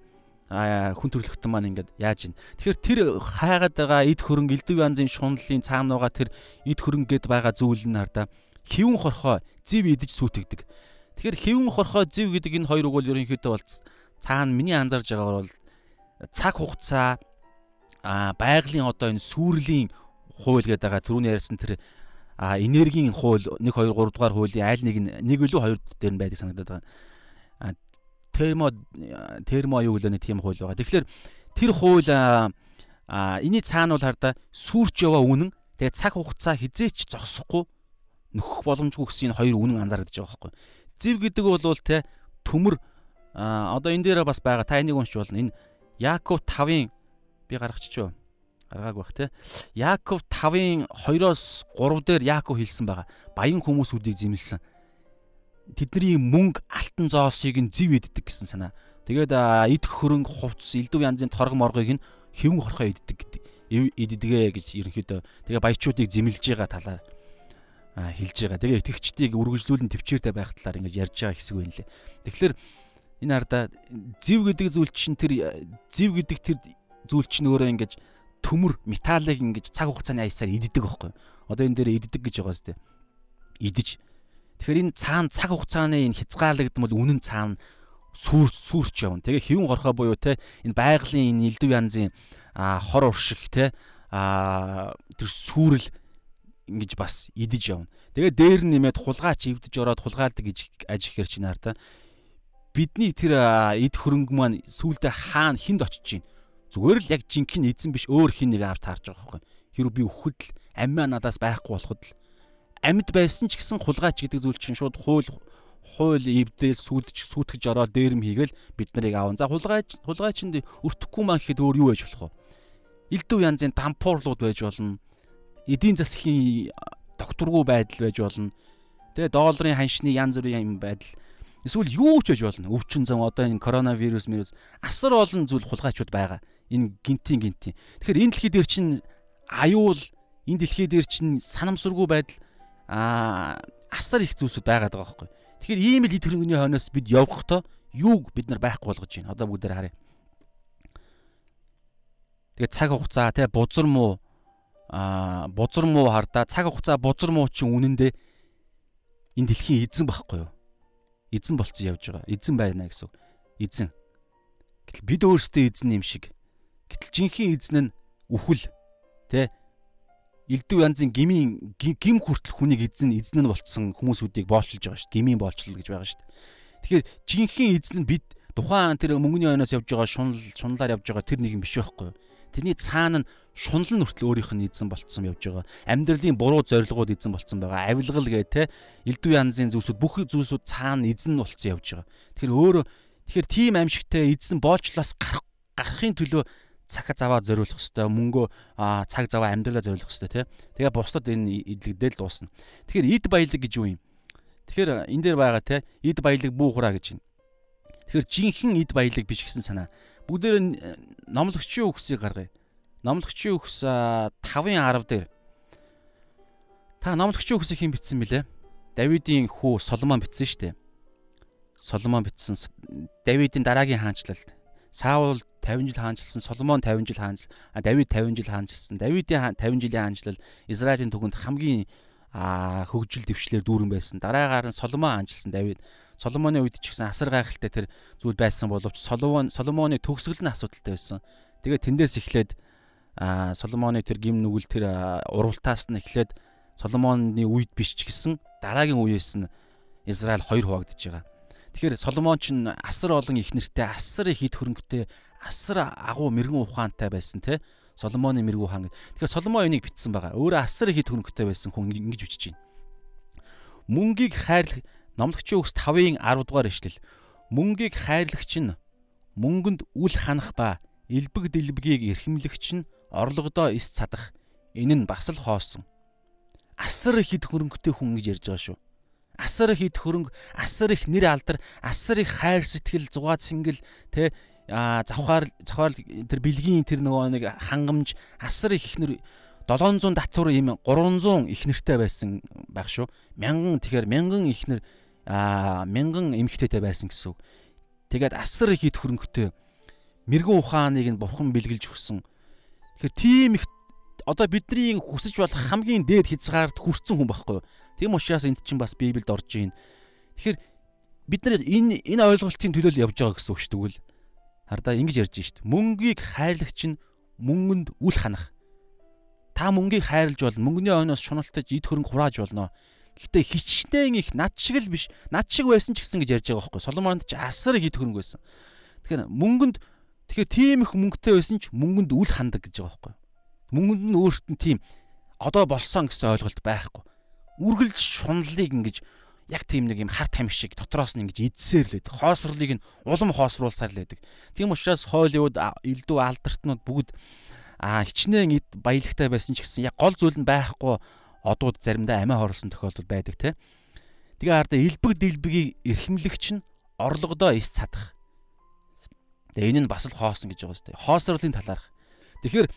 хүн төрлөختөн маань ингээд яаж ийн. Тэгэхээр тэр хайгаад байгаа эд хөрөнгө элдв янзын шунлалын цаана байгаа тэр эд хөрөнгө гэд байгаа зүйл нь хардаа хивэн хорхоо зэв идэж сүйтгэдэг. Тэгэхээр хивэн хорхоо зэв гэдэг энэ хоёр үг бол ерөнхийдөө бол цаана миний анзаарж байгаагаар бол цаг хугацаа а байгалийн одоо энэ сүрлийн хууль гэдэг байгаа түрүүний ярьсан тэр а энергийн хууль 1 2 3 дугаар хуулийн аль нэг нь нэг илүү хоёр дээр нь байдаг санагдаад байгаа термо термо юу гэлээ нэг тийм хууль байгаа. Тэгэхээр тэр хууль а энэний цаана бол хардаа сүрч яваа үнэн тэгээ цаг хугацаа хизээч зогсохгүй нөхөх боломжгүй гэсэн энэ хоёр үнэн анзаарэгдэж байгаа байхгүй. Зэв гэдэг бол те төмөр одоо энэ дээрээ бас байгаа та энийг уншиж болно. Энэ Яаков 5-ын би гаргачихв. Гаргааг бах те. Яаков 5-ын 2-оос 3 дээр Яаков хэлсэн байгаа. Баян хүмүүсүүдийг зэмлсэн. Тэдний мөнгө алтан зоосыг нь зэв иддэг гэсэн санаа. Тэгээд эд хөрөнгө хувцс элдв янзын торг моргыг нь хэвэн хорхоо иддэг гэдэг. Иддэгэ гэж ерөнхийдөө тэгээ баячуудыг зэмлж байгаа талаар хэлж байгаа. Тэгээ итгэгчдийг үргэлжлүүлэн төвчээртэй байх талаар ингэж ярьж байгаа хэсэг байна лээ. Тэгэхээр энэ ардаа зэв гэдэг зүйл чинь тэр зэв гэдэг тэр зүйл чинь өөрөө ингэж төмөр металлыг ингэж цаг хугацааны аясаар иддэг байхгүй. Одоо энэ дээр иддэг гэж байгаа сте. Идэж. Тэгэхээр энэ цаана цаг хугацааны энэ хязгаарлагдмал үнэн цаана сүр сүрч явна. Тэгээ хэвэн горхоо буюу те энэ байгалийн энэ элдв янзын хор уршиг те тэр сүрэл ингэж бас идэж явна. Тэгээ дээр нь нэмээд хулгаач ивдэж ороод хулгaalдаг гэж аж ихэр чинь хараа. Бидний тэр эд хөрөнгө маань сүулдэ хаана хинд очиж гин Зүгээр л яг жинхэнэ эзэн биш өөр хин нэг авт таарж байгаа байхгүй. Хэрвээ би өхөд л амиа надаас байхгүй болоход л амьд байсан ч гэсэн хулгайч гэдэг зүйл чинь шууд хууль хууль эвдэл сүлдэж сүтгэж ороод дээрэм хийгээл бид нарыг аавн. За хулгайч хулгайчинд өртөхгүй маань гэхэд өөр юу байж болох вэ? Илдв янзын дампуурлууд байж болно. Эдийн засгийн докторгүй байдал байж болно. Тэгээ долларын ханшны янз бүрийн байдал эсвэл юу ч байж болно. Өвчин зам одоо энэ коронавирус мэрс асар олон зүйл хулгайчуд байгаа энэ гинтийн гинтийн. Тэгэхээр энэ дэлхий дээр чинь аюул энэ дэлхий дээр чинь санамсаргүй байдал аа асар их зүйлсүүд байгаад байгаа байхгүй. Тэгэхээр ийм л хөрөнгөний хойноос бид явахдаа юуг бид нар байхгүй болгож байна. Одоо бүгдээр харъя. Тэгээ цаг хугацаа те бузар муу аа бузар муу хардаа цаг хугацаа бузар муу чинь үнэндээ энэ дэлхийн эзэн байхгүй юу? Эзэн болцсон явж байгаа. Эзэн байна гэсэн. Эзэн. Гэтэл бид өөрсдөө эзэн юм шиг Гэтэл жинхэнэ эзэн нь үхэл тэ элдв янзын гмийн гим хүртэл хүнийг эзэн эзэн нь болцсон хүмүүсүүдийг боолчилж байгаа шүү дээ. Гмийн боолчлол гэж байгаа шүү дээ. Тэгэхээр жинхэнэ эзэн нь бид тухайн тэр мөнгөний ойноос явж байгаа шунал шуналаар явж байгаа тэр нэг юм биш байхгүй юу? Тэрний цаана нь шунал нь хүртэл өөрийнх нь эзэн болцсон явж байгаа. Амьдралын буруу зорилгууд эзэн болцсон байгаа. Авилгал гээ те элдв янзын зүйлсүүд бүх зүйлсүүд цаана эзэн болцсон явж байгаа. Тэгэхээр өөрөө тэгэхээр тийм аимшигтай эзэн боолчлоос гарах гарахын төлөө цаг заваа зориулах хэвээр мөнгөө цаг заваа амьдралаа зориулах хэвээр тий. Тэгээ бусдад энэ идэлгдэл дуусна. Тэгэхээр эд баялаг гэж юу юм? Тэгэхээр энэ дээр байгаа тий эд баялаг бүү хураа гэж байна. Тэгэхээр жинхэнэ эд баялаг биш гэсэн санаа. Бүгдээр номлогчийн үгсийг гаргая. Номлогчийн үгс 5-ын 10 дээр та номлогчийн үгсийг хэн бичсэн бilé? Давидын хүү Соломон бичсэн шүү дээ. Соломон бичсэн Давидын дараагийн хаанчлалд Саул 50 жил хаанчилсан, Соломон 50 жил хаанчил, Давид 50 жил хаанчилсан. Давидын 50 жилийн хаанчлал Израилийн түгэнд хамгийн хөгжил дэвшлэр дүүрэн байсан. Дараагаар нь Соломон хаанчилсан Давид. Соломоны үед ч гэсэн асар гайхалтай тэр зүйл байсан боловч Соломон Соломоны төгсгөл нь асуудалтай байсан. Тэгээ тэндээс эхлээд Соломоны тэр гим нүгэл тэр уралтаас нь эхлээд Соломоны үед биш ч гэсэн дараагийн үеэс нь Израиль хоёр хуваагдж байгаа. Тэгэхээр Соломон ч асар олон их нэртэй, асар их хэд хөрөнгөтэй, асар агуу мэрэгэн ухаантай байсан те. Соломоны мэрэгэн ухаан гэдэг. Тэгэхээр Соломон энийг бичсэн байгаа. Өөрөө асар их хэд хөрөнгөтэй байсан хүн ингэж бичиж байна. Мөнгийг хайрлах номлогчийн өгс 5-ын 10 дугаар ишлэл. Мөнгийг хайрлагч нь мөнгөнд үл ханах ба элбэг дэлбэгийг эрхэмлэгч нь орлогодоо эс цадах. Энэ нь бас л хоосон. Асар их хэд хөрөнгөтэй хүн гэж ярьж байгаа шүү асар их ид хөрөнгө, асар их нэр алдар, асар их хайр сэтгэл, зугаад сэнгэл тэ завхаар завхаар тэр бэлгийн тэр нөгөө нэг хангамж асар их ихнэр 700 татвар ийм 300 ихнэртэй байсан байх шүү. Мянган тэгэхээр мянган ихнэр аа мянган эмэгтэйтэй байсан гэсэн үг. Тэгээд асар их ид хөрөнгөтэй мэрэгэн ухааныг нь бурхан бэлгэлж өгсөн. Тэгэхээр тийм их одоо бидний хүсэж болох хамгийн дээд хязгаарт хүрсэн хүн байхгүй юу? Тийм учраас энд чинь бас Библиэд орж ийн. Тэгэхээр бид нар энэ энэ ойлголтын төлөө явж байгаа гэсэн үг шүү дээ. Хардаа ингэж ярьж шít. Мөнгийг хайрлагч нь мөнгөнд үл ханах. Та мөнгийг хайрлаж болно. Мөнгөний ойноос шуналтаж эд хөрөнгө хурааж болно. Гэхдээ хичнээн их над шиг л биш. Над шиг байсан ч гэсэн гэж ярьж байгаа байхгүй. Соломонд ч асар их эд хөрөнгө байсан. Тэгэхээр мөнгөнд тэгэхээр тийм их мөнгөтэй байсан ч мөнгөнд үл хандаг гэж байгаа байхгүй. Мөнгөнд нь өөрт нь тийм одоо болсон гэсэн ойлголт байхгүй үргэлж шунлыг ингэж яг тийм нэг юм хар тамхи шиг дотроос нь ингэж идсээр л байдаг. Хоосрлыг нь улам хоосруулсаар л байдаг. Тийм учраас Холливуд элдв алдартнууд бүгд хичнээн баялагтай байсан ч гэсэн яг гол зүйл нь байхгүй одууд заримдаа амиа хорлсон тохиолдол байдаг те. Тэгээ хардаа элбэг дэлбэгийг эрхэмлэгч нь орлогодоо эс цадах. Тэгээ энэ нь бас л хоосон гэж байгаа сте. Хоосрлын талаарх. Тэгэхээр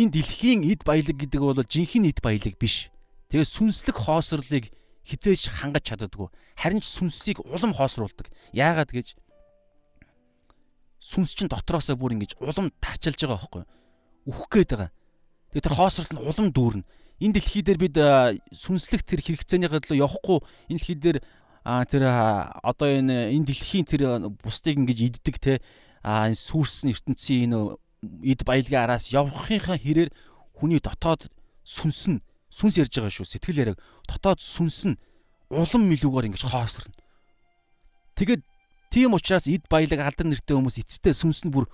энэ дэлхийн эд баялаг гэдэг бол жинхэнэ эд баялаг биш. Тэгээ сүнслэг хоосрлыг хизээж хангаж чаддаггүй. Харин ч сүнсийг улам хоосруулдаг. Яагаад гэж сүнс чинь дотроосоо бүр ингэж улам тарчилж байгаа байхгүй юу? үхэх гээд байгаа. Тэгээ тэр хоосролт нь улам дүүрнэ. Энэ дэлхий дээр бид сүнслэг тэр хэрэгцээнийхээ төлөө явахгүй энэ дэлхий дээр тэр одоо энэ энэ дэлхийн тэр бусдыг ингэж иддэг те а энэ сүрсэн ертөнцийн энэ эд баялагын араас явахынхаа хэрээр хүний дотоод сүнс нь сүнс ярьж байгаа шүү сэтгэл яриаг дотоод сүнс нь улам мэлүүгээр ингэж хоосорно. Тэгээд тийм учраас эд баялаг алдар нэртэй хүмүүс эцтэй сүнс нь бүр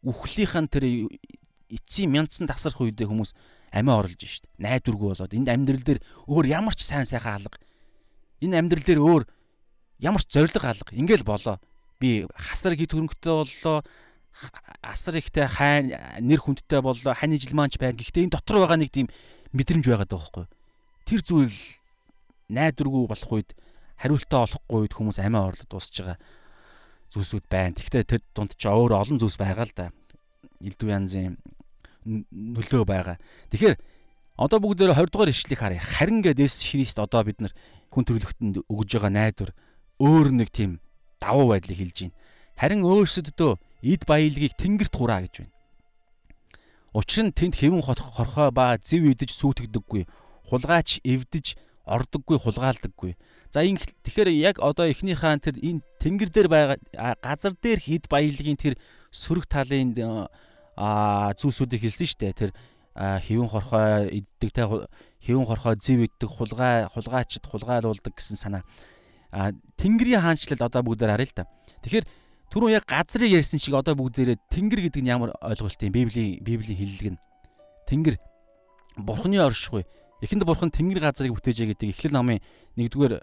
үхлийнхэн тэр эцсийн мяндсан тасрах үедээ хүмүүс амиа орлож шít. Найдваргүй болоод энд амьдрал дээр өөр ямар ч сайн сайхан алга. Энэ амьдрал дээр өөр ямар ч зориг алга. Ингээл болоо. Би хасар гид хөрөнгөтэй боллоо. Асар ихтэй хайн нэр хүндтэй боллоо. Хань жилмаанч байна. Гэхдээ энэ дотор байгаа нэг тийм мэдрэмж байгаад байгаа байхгүй. Тэр зүйл найдваргүй болох үед хариултаа олохгүй үед хүмүүс амиа орлоод дуусж байгаа зүйлсүүд байна. Гэхдээ тэр дунд ч өөр олон зүйлс байгаа л да элдв янзын нөлөө байгаа. Тэгэхээр одоо бүгдээр 20 дугаар ишлэгийг харъя. Харин гэдээс Христ одоо бид нар хүн төрлөختөнд өгж байгаа найдвар өөр нэг тийм давуу байдлыг хэлж байна. Харин өөрсөддөө эд баялагийг тэнгэрт хураа гэж байна. Учир нь тэнд хэвэн хорхоо ба зэв идэж сүйтгэдэггүй, хулгайч эвдэж ордоггүй, хулгаалдаггүй. За ин тэгэхээр яг одоо эхний хаан тэр энэ тэнгэр дээр байгаа газар дээр эд баялагийн тэр сөрөг талын а зүйлсүүдийг хэлсэн шүү дээ. Тэр хэвэн хорхой иддэг те хэвэн хорхой зэв иддэг хулгай хулгайчд хулгайлуулдаг гэсэн санаа. Тэнгэрийн хаанчлал одоо бүгдээр харъя л та. Тэгэхээр түрүүн яг газрыг ярьсан шиг одоо бүгдээрээ Тэнгэр гэдэг нь ямар ойлголт юм? Библийн Библийн хэллэг нь Тэнгэр Бурхны оршихуй. Эхэнд Бурхан Тэнгэр газрыг бүтээжээ гэдэг Эхлэл номын 1-р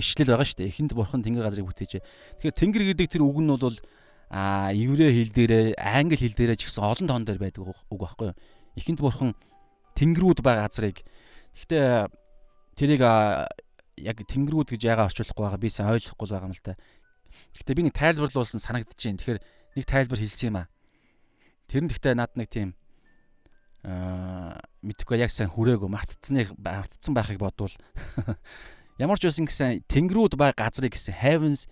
ишлэл байгаа шүү дээ. Эхэнд Бурхан Тэнгэр газрыг бүтээжээ. Тэгэхээр Тэнгэр гэдэг тэр үг нь бол а еврей хэл дээрээ англи хэл дээрээ ч гэсэн олон тоон дээр байдаг үг байхгүй юу. Ихэнд бурхан тэнгэрүүд байгаа газрыг гэхдээ тэрийг яг тэнгэрүүд гэж яагаад орчуулахгүй байгаа би сайн ойлгохгүй байгаа юм л та. Гэхдээ би нэг тайлбарлуулсан санагдчихээн. Тэгэхээр нэг тайлбар хэлсэн юм аа. Тэр нь гэхдээ над нэг тийм аа мэдхгүй яг сайн хүрээгүй мартцсныг мартцсан байхыг бодвол. Ямар ч байсан гэсэн тэнгэрүүд байгаа газрыг гэсэн heavens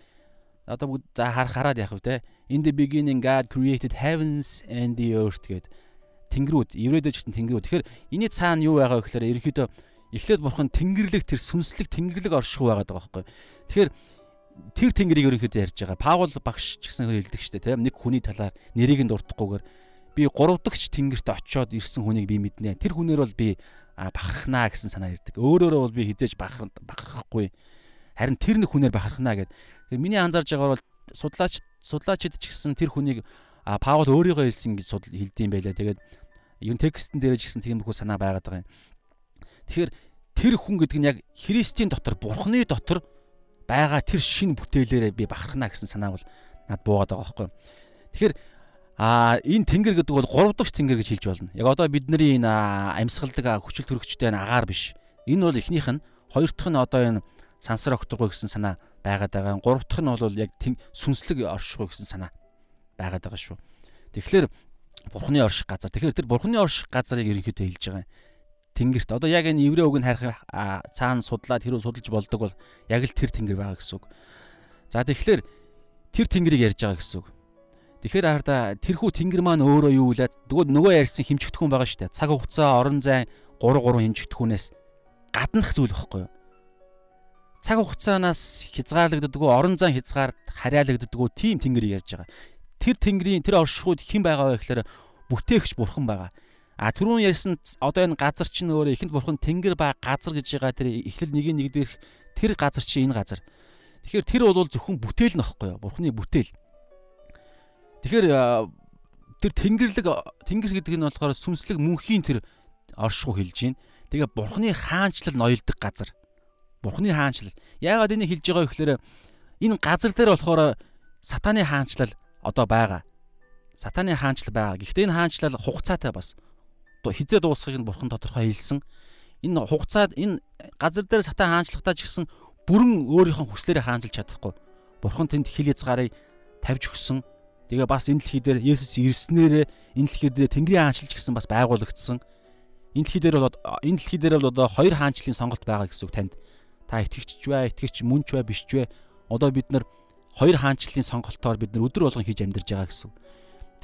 одоо бүгд за хараад яах вэ те? In the beginning God created heavens and the earth гэд. Тэнгэрүүд еврейдэж гэсэн тэнгэрүүд. Тэгэхээр энэний цаана юу байгаа вэ гэхээр ерөнхийдөө эхлээд бурхан тэнгэрлэг тэр сүнслэг тэнгэрлэг орших байгаад байгаа байхгүй. Тэгэхээр тэр тэнгэрийг ерөнхийдөө ярьж байгаа. Паул багш ч гэсэн хэлдэг штэ тийм нэг хүний талаар нэрийг нь дуртахгүйгээр би гурав дахь тэнгэрт очиод ирсэн хүнийг би мэднэ. Тэр хүнээр бол би бахархнаа гэсэн санаа ирдэг. Өөрөөрөө бол би хизээж бахархахгүй. Харин тэр нэг хүнээр бахархнаа гэд. Миний анзаарж байгаагаар бол судлаач судлаачид ч гэсэн тэр хүнийг Паул өөрийгөө хэлсэн гэж хэлдэм байлаа. Тэгээд юу текстэн дээр ч гэсэн тиймэрхүү санаа байгаад байгаа юм. Тэгэхээр тэр хүн гэдэг нь яг Христийн дотор, Бурхны дотор байгаа тэр шин бүтээлээрээ би бахархна гэсэн санаа бол над буугаад байгаа байхгүй. Тэгэхээр а энэ тэнгэр гэдэг бол гурав дахь тэнгэр гэж хэлж болно. Яг одоо бидний энэ амьсгалдаг хүчил төрөгчтэй агаар биш. Энэ бол эхнийх нь, хоёр дахь нь одоо энэ сансар окторгой гэсэн санаа байгаад байгаа. Гурав дахь нь бол яг сүнслэг оршихуй гэсэн санаа байгаад байгаа шүү. Тэгэхээр бурхны орших газар. Тэгэхээр тэр бурхны орших газрыг ерөнхийдөө хэлж байгаа юм. Тэнгэрт одоо яг энэ еврей үг нь харах цаана судлаад хэрүү судалж болдог бол яг л тэр тэнгэр байгаа гэсэн үг. За тэгэхээр тэр тэнгэрийг ярьж байгаа гэсэн үг. Тэгэхээр хараа тэрхүү тэнгэр маань өөрөө юу вэ? Тэгвэл нөгөө ярьсан хэмжигдэхүүн байгаа шүү дээ. Цаг хугацаа, орон зай 3 3 хэмжигдэхүүнээс гаднах зүйл байхгүй юу? цаг хугацаанаас хязгаарлагддаггүй орон зай хязгаар харьяалагддаггүй тийм тэнгэр ярьж байгаа. Тэр тэнгэрийн тэр оршихуйд хэн байгаа вэ гэхээр бүтээгч бурхан байгаа. А түрүүн ярьсан одоо энэ газар чинь өөрөө ихэнд бурхан тэнгэр ба газар гэж байгаа тэр эхлэл нэг нэг дээрх тэр газар чинь энэ газар. Тэгэхээр тэр бол зөвхөн бүтээл нөхгүй юу? Бурханы бүтээл. Тэгэхээр тэр тэнгэрлэг тэнгэр гэдэг нь болохоор сүнслэг мөнхийн тэр оршихуй хэлж байна. Тэгээ бурханы хаанчлал ноёлдог газар Бурхны хаанчлал. Яагаад энийг хэлж байгаа вэ гэхээр энэ газар дээр болохоор сатаны хаанчлал одоо байгаа. Сатаны хаанчлал байгаа. Гэхдээ энэ хаанчлал хугацаатай бас. Хизээ дуусхийг нь бурхан тодорхой хэлсэн. Энэ хугацаад энэ газар дээр сатан хаанчлагтаа ч гэсэн бүрэн өөрийнхөө хүслээрээ хаанчилж чадахгүй. Бурхан тэнд хил язгаарыг тавьж өгсөн. Тэгээ бас энэ дэлхий дээр Есүс ирснээр энэ дэлхий дээр Тэнгэрийн хаанчлалч гэсэн бас байгуулагдсан. Энэ дэлхий дээр бол энэ дэлхий дээр бол одоо хоёр хаанчлалын сонголт байгаа гэсэн үг танд. Та итгэгч вэ, итгэгч мөн ч вэ, биш ч вэ? Одоо бид нар хоёр хаанчлалын сонголтоор бид нар өдөр болгон хийж амьдарч байгаа гэсэн.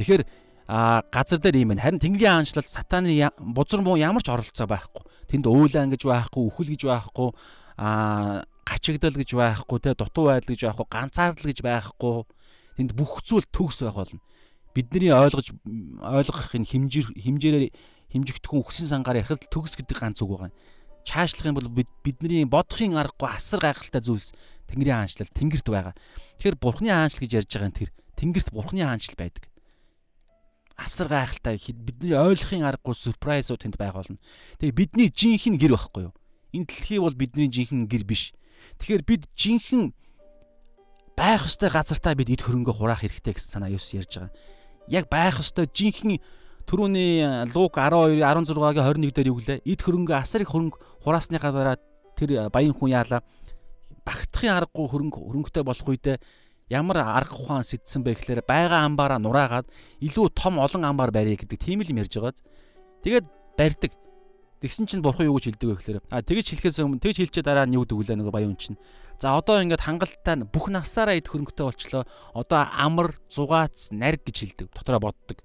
Тэгэхээр газар дээр юм байна. Харин Тэнгэрийн хаанчлалд сатаны бузар муу ямар ч оролцоо байхгүй. Тэнд уйлаан гэж байхгүй, үхэл гэж байхгүй, а гачигдал гэж байхгүй, тэ дутуу байдал гэж байхгүй, ганцаардал гэж байхгүй тэнд бүх зүйл төгс байх болно. Бидний ойлгож ойлгох энэ хэмжээр хэмжээрээр хэмжигдэхүүн өгсөн сангаар ярихад төгс гэдэг ганц үг байгаа. Чаашлах юм бол бидний бодохын аргагүй асар гайхалтай зүйлс Тэнгэрийн хаанчлал тэнгэрт байгаа. Тэгэхээр Бурхны хаанчлал гэж ярьж байгаа нь тэр тэнгэрт Бурхны хаанчлал байдаг. Асар гайхалтай бидний ойлгохын аргагүй surprise-ууд тэнд байх болно. Тэгээ бидний жинхэнэ гэр байхгүй юу? Энэ дэлхий бол бидний жинхэнэ гэр биш. Тэгэхээр бид жинхэнэ байх ёстой газартаа бид эд хөрөнгө хураах хэрэгтэй гэсэн санаа Есүс ярьж байгаа. Яг байх ёстой жинхэнэ түрүүний Лук 12 16-гийн 21 дээр юу гэлээ? Эд хөрөнгө асар их хөрөнгө хураасныхаа дараа тэр э, баян хүн яалаа багтахын аргагүй хөрөнгө хөрөнгөтэй болох үедээ ямар арга ухаан сэтсэн бэ гэхээр байгаа амбаараа нураагаад илүү том олон амбаар барья гэдэг тийм л юм ярьж байгааз. Тэгээд барьдаг. Тэгсэн чинь бурхан юу гэж хэлдэг вэ гэхээр а тэгэж хэлэхээс өмнө тэгэж хэлчээ дараа нь юу вэ нөгөө баян чинь За одоо ингээд хангалттай бүх насаараа идэх хөрөнгөтэй болчлоо. Одоо амар, зугаац, нариг гэж хэлдэг. Дотороо боддог.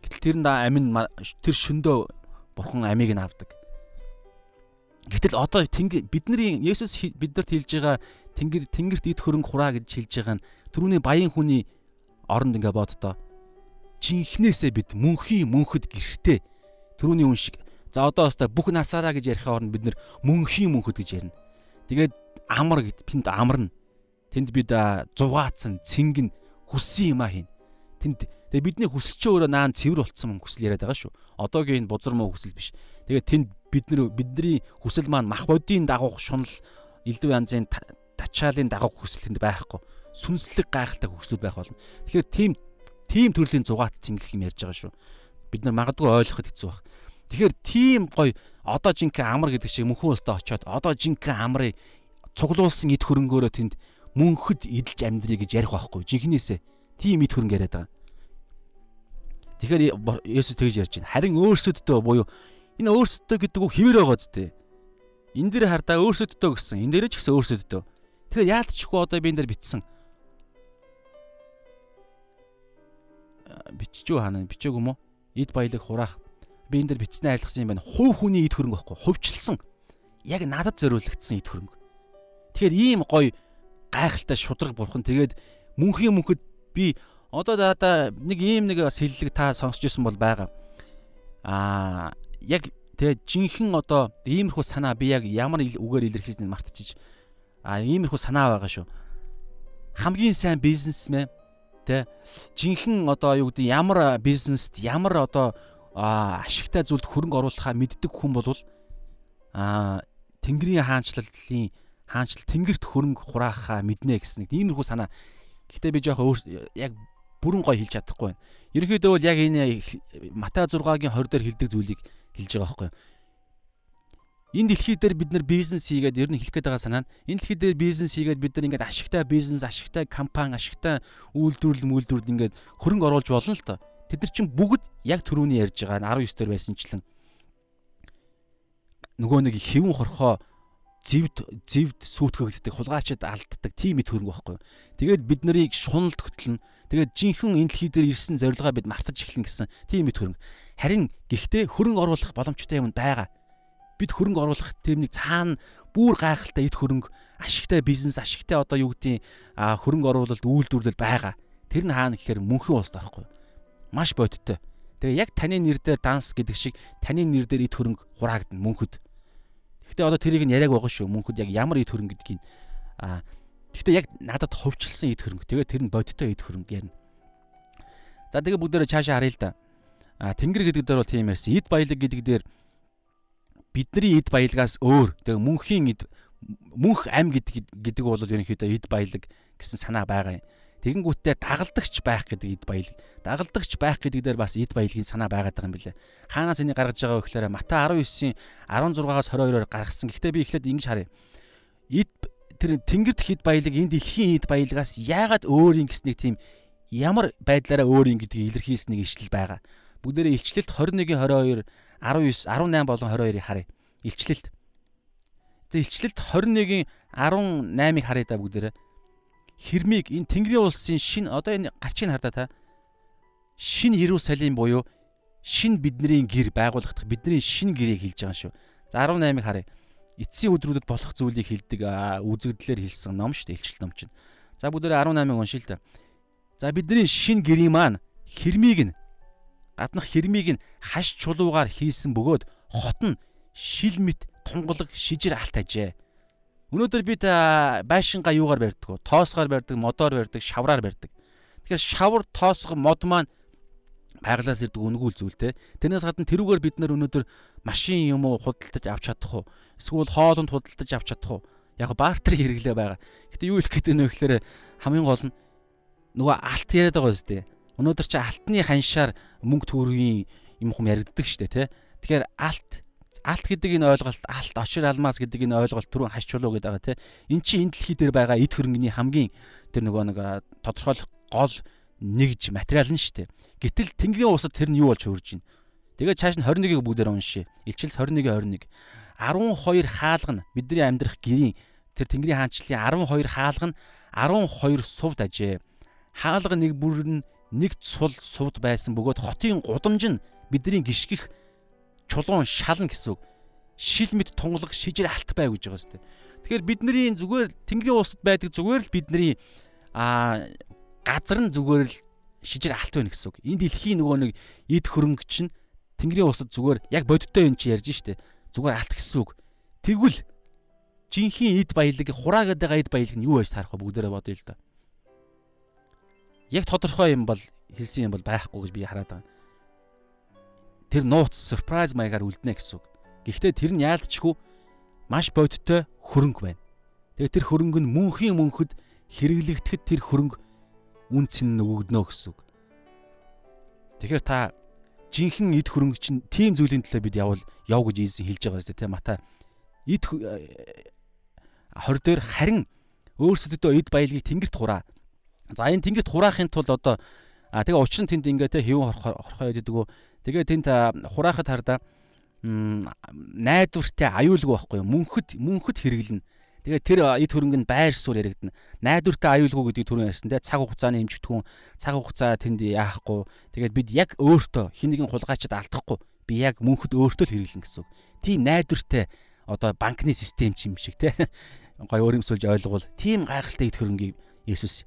Гэтэл тэр нь амин тэр шөндөө бурхан амийг нь авдаг. Гэтэл одоо бидний Есүс биднэрт хэлж байгаа тэнгэр тэнгэрт идэх хөрөнгө хураа гэж хэлж байгаа нь түрүүний баян хүний оронд ингээд боддоо. Жинхнээсээ бид мөнхийн мөнхөд гэртээ түрүүний хүн шиг за одоо өстой бүх насаараа гэж ярих оронд бид нэр мөнхийн мөнхөд гэж ярина. Тэгээд амар гэд тэнд амарна. Тэнд бид зугаацсан, цингэн хүссэн юм а хийн. Тэнд тэгээ бидний хүсэлчээ өөрөө наан цэвэр болцсон хүсэл яриад байгаа шүү. Одоогийн энэ бузар муу хүсэл биш. Тэгээ тэнд бид нар бидний хүсэл маань мах бодийн дагуух шунал элдв янзын тачаалын дагуух хүсэл тэнд байхгүй. Сүнслэг гайхалтай хүсэл байх болно. Тэгэхээр тийм тийм төрлийн зугаат цингэх юм ярьж байгаа шүү. Бид нар магадгүй ойлгоход хэцүү байх. Тэгэхээр тийм гоё одоо жинхэнэ амар гэдэг шиг мөнхөн өстө очиод одоо жинхэнэ амрыг цуглуулсан эд хөрөнгөөрөө тэнд мөнхөд эдэлж амьдрий гэж ярих байхгүй жинхнээсээ тийм эд хөрөнгө яриад байгаа. Тэгэхээр Есүс тэгж ярьж байна. Харин өөрсөддөө буюу энэ өөрсөддөө гэдэг үг хിവэр байгаа зү. Энэ дээр хардаа өөрсөддөө гэсэн. Энэ дээр ч гэсэн өөрсөддөө. Тэгэхээр яалтчгүй одоо би энэ дээр битсэн. Биччихв хаана бичээгүй юм уу? Эд баялаг хураах. Би энэ дээр битснээ айлгсан юм байна. Хувь хүний эд хөрөнгө байхгүй. Хувьчилсан. Яг надад зориулагдсан эд хөрөнгө. Тэгэхээр ийм гоё гайхалтай шудраг бурхан тэгээд мөнхийн мөнхөд би одоо даа нэг ийм нэг бас хэллэг та сонсч ирсэн бол байгаа. Аа яг тэгээ жинхэнэ одоо иймэрхүү санаа би яг ямар үгээр илэрхийлсэнийг мартчихж аа иймэрхүү санаа байгаа шүү. Хамгийн сайн бизнесмен тэ жинхэнэ одоо юу гэдэг ямар бизнест ямар одоо ашигтай зүйлд хөрөнгө оруулахаа мэддэг хүн бол аа Тэнгэрийн хаанчлалын хаанчл тэнгэрт хөрөнгө хураахаа мэднэ гэсэн нэг иймэрхүү санаа. Гэхдээ би жоох яг бүрэн гой хэлж чадахгүй байна. Ерөнхийдөө бол яг энэ Матай 6-гийн 20 дээр хэлдэг зүйлийг хэлж байгаа байхгүй юу? Энэ дэлхий дээр бид нар бизнес хийгээд ер нь хэлэх гээд байгаа санаа нь энэ дэлхий дээр бизнес хийгээд бид нар ингээд ашигтай бизнес, ашигтай компани, ашигтай үйлдвэрлэл, мүлдвэрлэл ингээд хөрөнгө оруулж болно л тоо. Тэд нар чинь бүгд яг түрүүний ярьж байгаа 19 дээр байсанчлан нөгөө нэг хэвэн хорхоо зэвд зэвд сүйтгэгддэг хулгайчид алддаг тийм мэд хөрөнгө байхгүй. Тэгээд бид нарыг шуналд хөтлөн тэгээд жинхэнэ энэ дэлхий дээр ирсэн зорилгоо бид мартаж эхлэн гэсэн тийм мэд хөрөнгө. Харин гэхдээ хөрөнгө оруулах боломжтой юм байгаа. Бид хөрөнгө оруулах нэг цаана бүр гайхалтай эд хөрөнгө, ашигтай бизнес, ашигтай одоо юу гэдгийг хөрөнгө оруулалт үйлдвэрлэл байгаа. Тэр нь хаана гэхээр мөнхийн уус таахгүй. Маш бодиттой. Тэгээ яг таны нэр дээр данс гэдэг шиг таны нэр дээр эд хөрөнгө хураагдана мөнхөд Гэтэ одоо тэрийг нь яриаг байгаа шүү. Мөнхөд яг ямар ид хөрөнгө гэдгийг аа Гэхдээ яг надад ховчлсан ид хөрөнгө. Тэгээ тэр нь бодиттой ид хөрөнгө ярина. За тэгээ бүгдээрээ цаашаа харъя л да. А тэнгэр гэдэг дээр бол тийм ярьсан. Эд баялаг гэдэг дээр бидний эд баялагаас өөр тэгээ мөнхийн эд мөнх ам гэдэг гэдэг бол ерөнхийдөө эд баялаг гэсэн санаа байгаа юм. Тэгэнгүүтээ дагалдагч байх гэдэг эд баялаг. Дагалдагч байх гэдэг дээр бас эд баялагын санаа байгаад байгаа юм билэ. Хаанаас энийг гаргаж байгаа вэ гэхээр Матай 19-ийн 16-аас 22-оор гаргасан. Гэхдээ би эхлээд ингэж харъя. Эд тэр тэнгэрт эд баялаг энэ дэлхийн эд баялагаас яагаад өөр юм гэснийг тийм ямар байдлаараа өөр юм гэдгийг илэрхийлсэнийг ишлэл байгаа. Бүгдээрээ илчлэлт 21-22 19 18 болон 22-ыг харъя. Илчлэлт. За илчлэлт 21-ийн 18-ыг харъя да бүгдээрээ хэрмийг энэ Тэнгэрийн улсын шин одоо энэ гарчийг хардаа та шин Иерусалим буюу шин бидний гэр байгуулагдах бидний шин гэрийг хэлж байгаа шүү. За 18-ыг харъя. Эцсийн өдрүүдэд болох зүйлийг хэлдэг үзэгдлэр хэлсэн ном шүү дээ. Илчил ном чинь. За бүгдээрээ 18-ыг уншия л да. За бидний шин гэрийн маань хэрмийг нь гаднах хэрмийг нь хаш чулуугаар хийсэн бөгөөд хот нь шил мэт тунгалаг шижир алт ажээ. Өнөөдөр бид байшингаа юугаар барьдаг вэ? Тоосгоор барьдаг, модоор барьдаг, шавраар барьдаг. Тэгэхээр шавар, тоосго, мод маань байглаас ирдэг үнгүүл зүйл те. Тэрнээс гадна тэрүүгээр бид нар өнөөдөр машин юм уу худалдаж авч чадах уу? Эсвэл хоолнд худалдаж авч чадах уу? Яг бартер хэрэглээ байгаа. Гэтэ юу хэлэх гээд байна вэ гэхээр хамгийн гол нь нөгөө алт яриад байгаа үстэй. Өнөөдөр чи алтны ханшаар мөнгө төгрөгийн юм хум яригддаг штэ те. Тэгэхээр алт алт гэдэг энэ ойлголт алт очир алмаз гэдэг энэ ойлголт түрүүн хаш чулуу гэдэг байгаа тийм эн чинь энэ дэлхий дээр байгаа эд хөрөнгөний хамгийн тэр нөгөө нэг тодорхойлох гол нэгж материал нь шүү дээ гэтэл тэнгэрийн усад тэр нь юу болж хөрж байна? Тэгээд цааш нь 21-ийг бүгдээр уншия илчил 21 21 12 хаалга нь бидний амьдрах гэрийн тэр тэнгэрийн хаанчлалын 12 хаалга нь 12 сувд ажээ. Хаалга нэг бүр нь нэг цул сувд байсан бөгөөд хотын гудамж нь бидний гიშгэх чулуун шална гэсэн үг. Шил мэд тунгалаг шижир алт бай гэж байгаа сте. Тэгэхээр бидний зүгээр Тэнгэрийн улсад байдаг зүгээр л бидний а газар нь зүгээр л шижир алт байна гэсэн үг. Энэ дэлхийн нөгөө нэг эд хөрөнгө чинь Тэнгэрийн улсад зүгээр яг бодиттой юм чи ярьж штэ. Зүгээр алт гэсэн үг. Тэгвэл жинхэнэ эд баялаг хураа гэдэг эд баялаг нь юу байж сарах вэ бүгдээрээ бодъё л да. Яг тодорхой юм бол хэлсэн юм бол байхгүй гэж би хараад байгаа тэр нууц surprise маягаар үлднэ гэсэн үг. Гэхдээ тэр нь яалтчгүй маш бодиттой хөрөнгө байна. Тэгээ тэр хөрөнгө нь мөнхийн мөнхөд хэрэглэгдэхэд тэр хөрөнгө үнц нь өгөгднө гэсэн үг. Тэгэхээр та жинхэнэ эд хөрөнгө чинь тийм зүйлийн төлөө бид явал яв гэж Иесус хэлж байгаа юм тийм Матай эд 20 дээр харин өөрсдөдөө эд баялагийг тэнгэрт хураа. За энэ тэнгэрт хураахын тулд одоо а тэгээ учир нь тэнд ингээ те хэвэн хорхоо яд гэдэг Тэгээ тэнд хураахад хардаа найдвартай аюулгүй байхгүй? Мөнхөд мөнхөд хэрэглэнэ. Тэгээ тэр эд хөрөнгө нь байр суурь яригдана. Найдвартай аюулгүй гэдгийг түрүүн ярьсан те цаг хугацааны эмчтгүүн цаг хугацаа тэнд яахгүй. Тэгээд бид яг өөртөө хин нэгэн хулгайчад алдахгүй. Би яг мөнхөд өөртөө л хэрэглэн гэсэн үг. Тийм найдвартай одоо банкны систем ч юм шиг те. Гой өөрөмсөлж ойлгуул. Тийм гайхалтай эд хөрөнгийг Есүс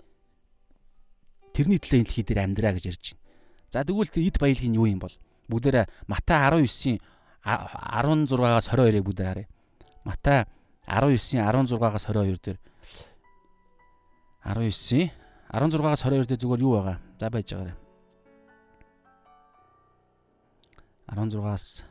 тэрний төлөө энэ дэлхий дээр амьдраа гэж ярьж байна. За тэгвэл эд баялагын юу юм бол? Бүгдээрээ Матай 19-ийн 16-аас 22-ыг бүгдээр харъя. Матай 19-ийн 16-аас 22 дээр 19-ийн 16-аас 22 дээр зүгээр юу байгаа? За байж байгаарай. 16-аас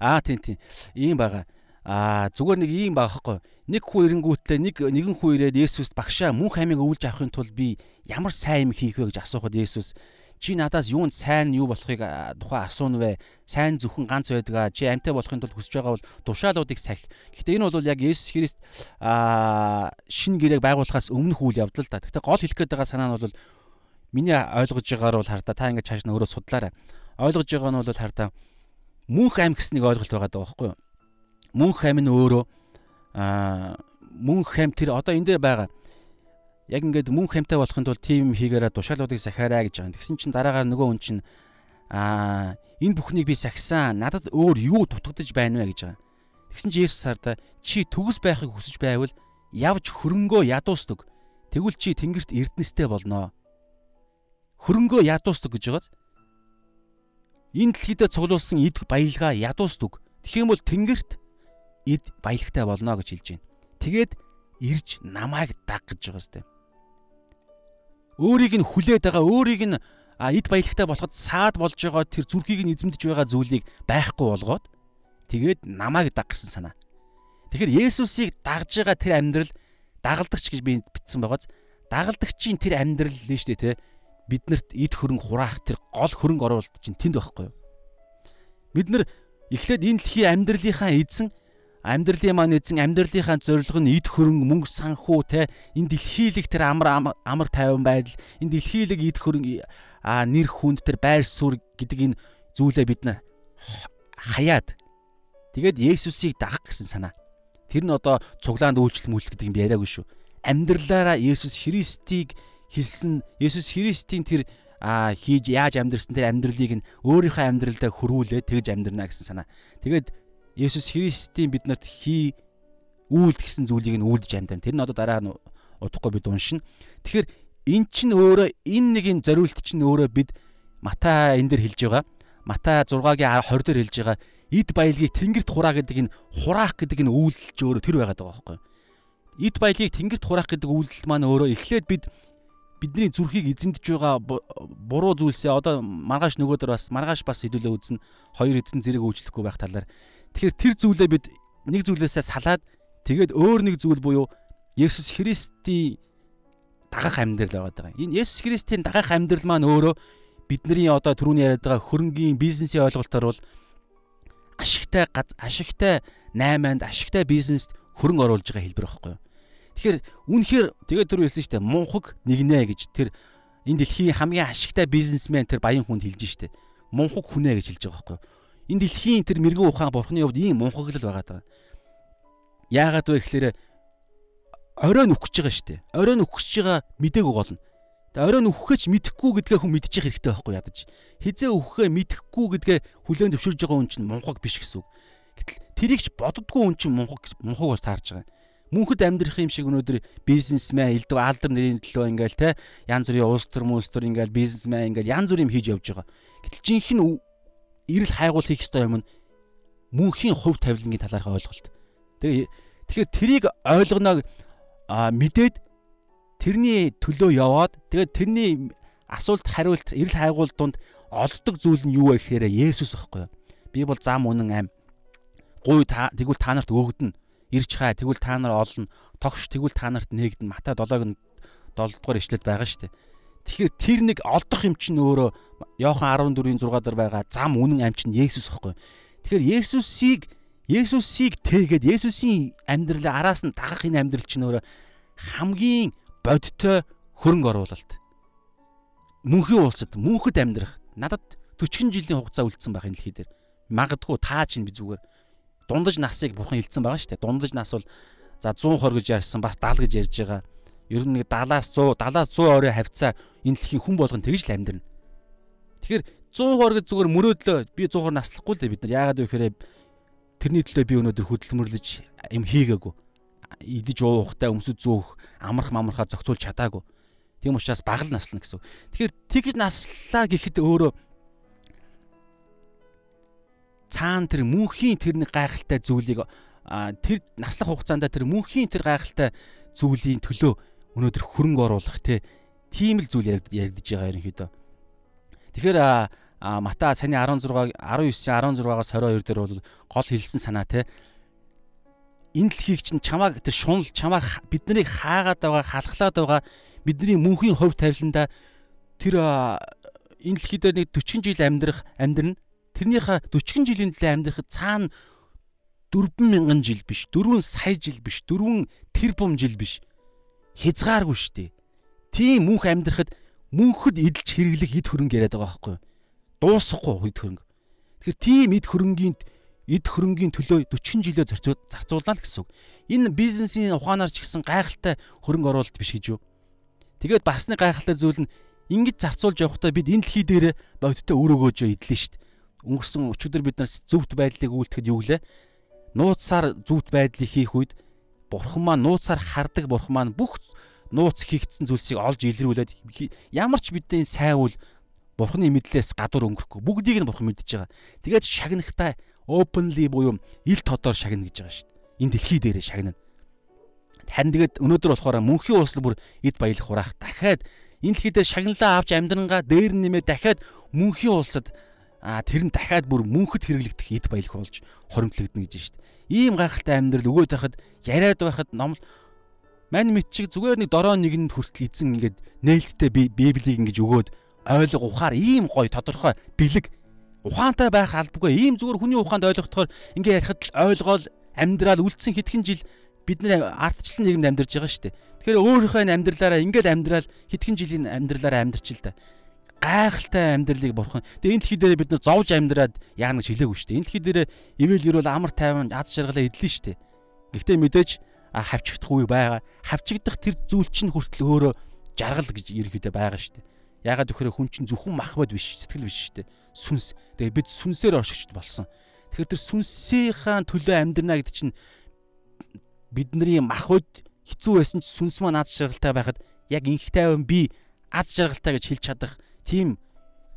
Аа тийм тийм. Ийм байгаа. Аа зүгээр нэг ийм байгаа хгүй. Нэг хүн ирэнгүүтээ нэг нэгэн хүн ирээд Есүст багшаа мөнх амийг өвлж авахын тулд би ямар сайн юм хийх вэ гэж асуухад Есүс чи надаас юунд сайн юу болохыг тухай асууна вэ? Сайн зөвхөн ганц байдгаа. Чи амьтаа болохын тулд хүсэж байгаа бол тушаалуудыг сахи. Гэхдээ энэ бол яг Есүс Христ аа шин гэрээг байгуулахаас өмнөх үйл явдал та. Гэхдээ гол хэлэх гээд байгаа санаа нь бол миний ойлгож байгаагаар бол хардаа та ингэж хааш нь өөрөө судлаарай. Ойлгож байгаа нь бол хардаа мөнх ам гэснийг ойлголт байгаа даа байхгүй юу? Мөнх ам нь өөрөө аа мөнх ам тэр одоо энэ дээр байгаа яг ингээд мөн хамтаа болохын тулд тим хийгээрээ тушаалуудыг сахиараа гэж байгаа. Тэгсэн чинь дараагаар нөгөө хүн чинь аа энэ бүхнийг би сахисан. Надад өөр юу дутагдж байна вэ гэж байгаа. Тэгсэн чинь Есүс сарда чи төгс байхыг хүсэж байвал явж хөрөнгөө ядуустаг. Тэгвэл чи тэнгэрт эрдэнэстэй болноо. Хөрөнгөө ядуустаг гэж байгааз. Энэ дэлхийдээ цуглуулсан эд баялгаа ядуустаг. Тэгэх юм бол тэнгэрт эд баялагтай болно гэж хэлж байна. Тэгээд ирж намайг даг гэж байгаа сте өөрийг нь хүлээд байгаа өөрийг нь эд баялагтай болоход саад болж байгаа тэр зүрхийг нь эзэмдэж байгаа зүйлийг байхгүй болгоод тэгээд намайг даг гэсэн санаа. Тэгэхээр Есүсийг дагж байгаа тэр амьдрал дагалдагч гэж би бичсэн байгааз дагалдагчийн тэр амьдрал нэ штэ те биднэрт эд хөрөнгө хураах тэр гол хөрөнгө оруулалт чинь тэнд байхгүй юу? Бид нар эхлээд энэ дэлхийн амьдралынхаа эзэн амьдралын маань эзэн амьдралынхаа зорилго нь эд хөрөнгө мөнгө санхүү те энэ дэлхийлэг тэр амар амар тайван байдал энэ дэлхийлэг эд хөрөнгө а нэр хүнд тэр байр суурь гэдэг энэ зүйлээ бид нар хаяад тэгээд Есүсийг дагах гэсэн санаа Тэр нь одоо цуглаанд үйлчлэл мүлт гэдэг юм яриаггүй шүү. Амьдралаараа Есүс Христийг хэлсэн Есүс Христийн тэр хийж яаж амьдрсан тэр амьдралыг нь өөрийнхөө амьдралдаа хөрвүүлээ тэгж амьдрна гэсэн санаа. Тэгээд Есүс Христийн биднэрт хий үйлд гэсэн зүйлийг нь үйлдэж амьдан. Тэр нь одоо дараа нь удахгүй бид уншина. Тэгэхээр эн чинь өөрөө энэ нэг юм зориулт чинь өөрөө бид Матай энэ дэр хэлж байгаа. Матай 6-гийн 20 дээр хэлж байгаа эд баялгийг тэнгэрт хураа гэдэг энэ хураах гэдэг энэ үйлдэл ч өөрөө тэр байгаад байгаа байхгүй. Эд баялгийг тэнгэрт хураах гэдэг үйлдэл маань өөрөө эхлээд бид бидний зүрхийг эзэмдэж байгаа буруу зүйлсээ одоо маргааш нөгөөдөр бас маргааш бас хэдүүлээ үзнэ хоёр эзэн зэрэг үйлчлэхгүй байх талаар тэгэхээр тэр зүйлээ бид нэг зүйлээсээ салаад тэгээд өөр нэг зүйл буюу Есүс Христийн дагах амьдрал байгаа. Энэ Есүс Христийн дагах амьдрал маань өөрөө бидний одоо түрүүний яриад байгаа хөрөнгөний бизнесийн ойлголтоор бол ашигтай ашигтай 8-нд ашигтай бизнест хөрөнгө оруулж байгаа хэлбэр байхгүй юу. Тэгэхээр үнэхээр тэгээд түр хэлсэн шүү дээ мунхаг нэгнэ гэж тэр энэ дэлхийн хамгийн ашигтай бизнесмен тэр баян хүнд хэлж штэ. Мунхаг хүнэ гэж хэлж байгаа байхгүй юу. Энэ дэлхийн тэр мэрэгэн ухаан бурхны хувьд ийм мунхаг л байгаа даа. Яагаад вэ гэхээр орой нүхэж байгаа штэ. Орой нүхэж байгаа мдэггүй гол нь. Тэгээ орой нүхэхэж мэдхгүй гэдгээ хүн мэдчих хэрэгтэй байхгүй ядаж хизээ өгөхөө мэдэхгүй гэдгээ хүлээн зөвшөөрж байгаа хүн чинь мунхаг биш гэсэн үг. Гэтэл тэрийг ч боддггүй хүн чинь мунхаг мунхаг бас таарж байгаа. Мөнхөд амьдрах юм шиг өнөөдөр бизнесмен элдв алдар нэрийн төлөө ингээл те янз бүрийн улс төр мөс төр ингээл бизнесмен ингээл янз бүр юм хийж явж байгаа. Гэтэл жинхэнэ эрэл хайгуул хийх ёстой юм нь мөнхийн хувь тавилангийн талаархаа ойлголт. Тэгээ тэгэхээр тэрийг ойлгоно мэдээд тэрний төлөө яваад тэгээд тэрний асуулт хариулт эрэл хайгуул донд олддог зүйл нь юу вэ гэхээр Есүс байхгүй юу? Би бол зам үнэн ам. Гуй та тэгвэл та нарт өгдөн. Ирж хаа тэгвэл та нар олно. Тогш тэгвэл та нарт нээгдэн. Матай 7-г 7 дугаар ишлэлд байгаа шүү дээ. Тэгэхээр тэр нэг олдох юм чинь өөрөө Иохан 14-ийн 6 дээр байгаа зам үнэн ам чинь Есүс юу? Тэгэхээр Есүсийг Есүсийг тэгээд Есүсийн амьдралаа араас нь дагах энэ амьдрал чинь өөрөө хамгийн бодтой хөрөнгө оруулалт. Мөнхийн улсад мөнхөд амьдрах надад 40 жилийн хугацаа үлдсэн байх энэ дэлхий дээр. Магадгүй таа чинь би зүгээр дундаж насыг бурхан хэлсэн байгаа шүү дээ. Дундаж нас бол за 120 гэж ярьсан бас 70 гэж ярьж байгаа. Ер нь нэг 70-аас 100, 70-аас 100 орой хавцаа энэ дэлхийн хүн болгон тэгж л амьдрна. Тэгэхээр 120 гэж зүгээр мөрөөдлөө би 100-аар наслахгүй л дээ бид нар. Яагаад вэ гэхээр тэрний төлөө би өнөөдөр хөдөлмөрлөж юм хийгээгүй. Идэж уухтай өмсөж зөөх амарх мамархаа зохицуулж чадаагүй. Тийм учраас багал наслна гэсэн. Тэгэхээр тэгж наслаа гэхэд өөрөө цаана тэр мөнхийн тэр нэг гайхалтай зүйлийг тэр наслах хугацаанд тэр мөнхийн тэр гайхалтай зүйлийн төлөө өнөөдөр хөрөнгө оруулах тийм л зүйл яригдж байгаа ерөнхийдөө. Тэгэхээр Мата саяны 16 19 16-аас 22 дээр бол гол хэлсэн санаа те энэ дэлхийг чинь чамааг тэр шунал чамаар бид нарыг хаагаад байгаа халахлаад байгаа бидний мөнхийн хувь тавиланда тэр энэ дэлхий дээр нэг 40 жил амьдрах амьдрна. Тэрнийхээ 40 жилийн төлөө амьдрахад цаана 4000 жил биш, 4 сая жил биш, 4 тэрбум жил биш. Хязгааргүй шүү дээ. Тийм мөнх амьдрахад мөнхөд эдэлж хэрэглэх эд хөрөнгө яриад байгаа байхгүй юу? Дуусахгүй эд хөрөнгө. Тэгэхээр тийм эд хөрөнгийн эд хөрөнгийн төлөө 40 жилөө зарцуулна л гэсэн үг. Энэ бизнесийн ухаанаар ч гэсэн гайхалтай хөрөнгө оруулалт биш гэж юу? Тэгээд бас нэг гайхалтай зүйл нь ингэж зарцуулж явахдаа бид энэ дэлхий дээр бодиттой үр өгөөжөө идлээ шүү дээ. Өнгөрсөн өчигдөр бид нар зөвхт байдлыг үйлдэхэд юу гэлээ? Нууцсаар зөвхт байдлыг хийх үед бурхан маань нууцсаар хардаг бурхан маань бүх нууц хийгдсэн зүйлсийг олж илрүүлээд ямар ч бидний сайн үйл бурханы мэдлээс гадуур өнгөрөхгүй бүгдийг нь бурхан мэдж байгаа. Тэгээд шагнахтай openly буюу ил тодоор шагна гэж байгаа шүү дээ. Энэ дэлхий дээрээ шагна. Харин тэгээд өнөөдөр болохоор мөнхийн улс бүр эд баялах хураах дахиад энэ дэлхийдээ шагналаа авч амьдрангаа дээр нэмээ дахиад мөнхийн улсад аа тэр нь дахиад бүр мөнхөд хэрэглэгдэх эд баялаг болж хоримтлагдана гэж байна шүү дээ. Ийм гайхалтай амьдрал өгөөд байхад яриад байхад ном мань мэд чиг зүгээр нэг дороо нэгэнд хүртэл эзэн ингээд нээлттэй библийг ингэж өгөөд ойлгох ухаар ийм гоё тодорхой бэлэг ухаантай байх албагүй ийм зүгээр хүний ухаанд ойлгохдохоор ингээ ярихад л ойлгоол амьдрал үлдсэн хэдхэн жил бид нэр ардчилсан нийгэмд амьдарч байгаа шүү дээ. Тэгэхээр өөрийнхөө амьдралаараа ингээд амьдрал хэдхэн жилийн амьдралаараа амьдарч л да гайхалтай амьдралыг бурхан. Тэгээ энэ дэлхий дээр бид нар зовж амьдраад яана шилээгүй шүү дээ. Энэ дэлхий дээр ивэл ерөөл амар тайван аз жаргалаа эдлэн шүү дээ. Гэхдээ мэдээж хавчигдах үе байгаа. Хавчигдах тэр зүйл чинь хүртэл өөрөө жаргал гэж ерөөдөө байгаа шүү дээ. Ягаад гэхээр хүн чинь зөвхөн махбод биш, сэтгэл биш шүү дээ. Сүнс. Тэгээ бид сүнсээр оршигч болсон. Тэгэхээр тэр сүнсийнхаа төлөө амьдрна гэдэг чинь бидний махбод хэцүү байсан ч сүнс маань аз жаргалтай байхад яг инхтэй би аз жаргалтай гэж хэлж чадах тийм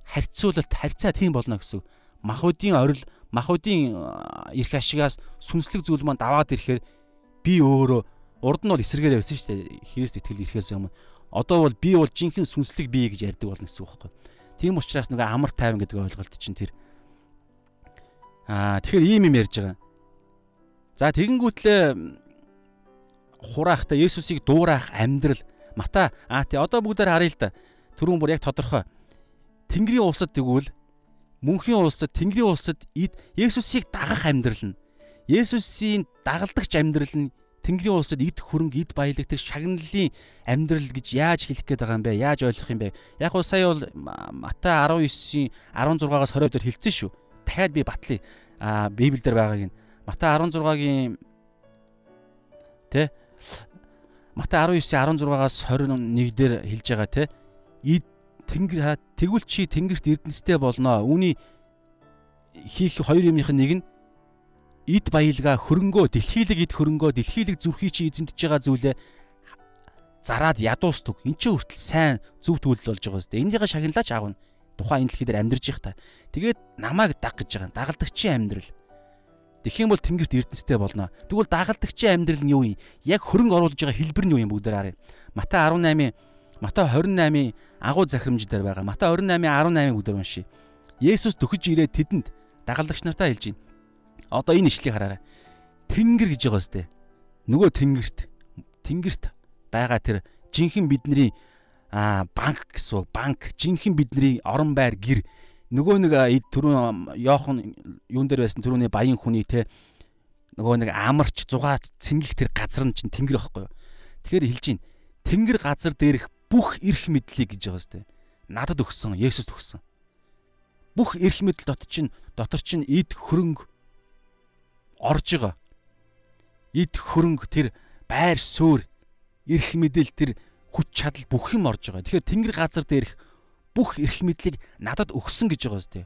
харьцуулалт харьцаа тийм болно гэсэн. Махуудын орил махуудын эрх ашигаас сүнслэг зүйл маань даваад ирэхээр би өөрөө урд нь бол эсэргээр байсан шүү дээ. Христ итгэл ирэхээс өмнө. Одоо бол би бол жинхэнэ сүнслэг бие гэж ярьдаг болно гэсэн үг байхгүй. Тийм учраас нөгөө амар тайван гэдэг ойлголт чинь тэр. Аа тэгэхээр ийм юм ярьж байгаа. За тэгэнгүүтлээ хураахта Есүсийг дуурайх амьдрал Мата аа тий одоо бүгдээр харъя л да. Түрүүн бүр яг тодорхой. Тэнгэрийн улсад тэгвэл мөнхийн улсад Тэнгэрийн улсад эд Есүсийг дагах амьдрал нь Есүсийн дагалдагч амьдрал нь Тэнгэрийн улсад эд хөрөнгө эд баялаг тэр шагналын амьдрал гэж яаж хэлэх гээд байгаа юм бэ? Яаж ойлгох юм бэ? Яг уу сая бол Матай 19-ийн 16-аас 20 дээр хэлсэн шүү. Дахиад би батлая. А Библиэлд байгааг нь Матай 16-гийн тэ Матай 19-ийн 16-аас 21 дээр хэлж байгаа те. Эд Тэнгэр тэгвэл чи тэнгэрт эрдэнэстэй болно. Үүний хийх хоёр юмных нь нэг нь эд баялгаа хөрөнгөө дэлхийлэг эд хөрөнгөө дэлхийлэг зүрхий чи эзэмдэж байгаа зүйлээ зараад ядуустуг. Энд чинь хүртэл сайн зөв төлөл болж байгаа зү. Энийгээ шагналаач аавна. Тухайн энэ дэлхий дээр амьдарч их та. Тэгээд намайг даг гэж байгаа. Дагалдагчийн амьдрал. Тэгэх юм бол тэнгэрт эрдэнэстэй болно. Тэгвэл дагалдагчийн амьдрал нь юу юм? Яг хөрөнгө оруулж байгаа хэлбэр нь юу юм бүгдээр харъя. Матай 18-ийн Матай 28-ийн агуу захирамж дээр байгаа. Матай 28-ийн 18-ыг бүгдээр уншия. Есүс төхөж ирээд тэдэнд дагалдагч нартаа хэлж байна. Одоо энэ ишлийг хараарай. Тэнгэр гэж байгаа сте. Нөгөө тэнгэрт тэнгэрт байгаа тэр жинхэнэ бидний а банк гэсэн. Банк жинхэнэ бидний орон байр гэр нөгөө нэг түрүүн Йохан юун дээр байсан түрүүний баян хүний те нөгөө нэг амарч зугаа цэнгэх тэр газар нь чинь тэнгэр байхгүй юу. Тэгэхээр хэлж байна. Тэнгэр газар дээрх бүх эрх мэдлийг гэж байгаа сте. Надад өгсөн, Есүст өгсөн. Бүх эрх мэдэл дот чинь дотор чинь эд хөрөнгө орж байгаа. Эд хөрөнгө тэр байр суурь эрх мэдэл тэр хүч чадал бүх юм орж байгаа. Тэгэхээр тэнгэр газар дээрх бүх эрх мэдлийг надад өгсөн гэж байгаа сте.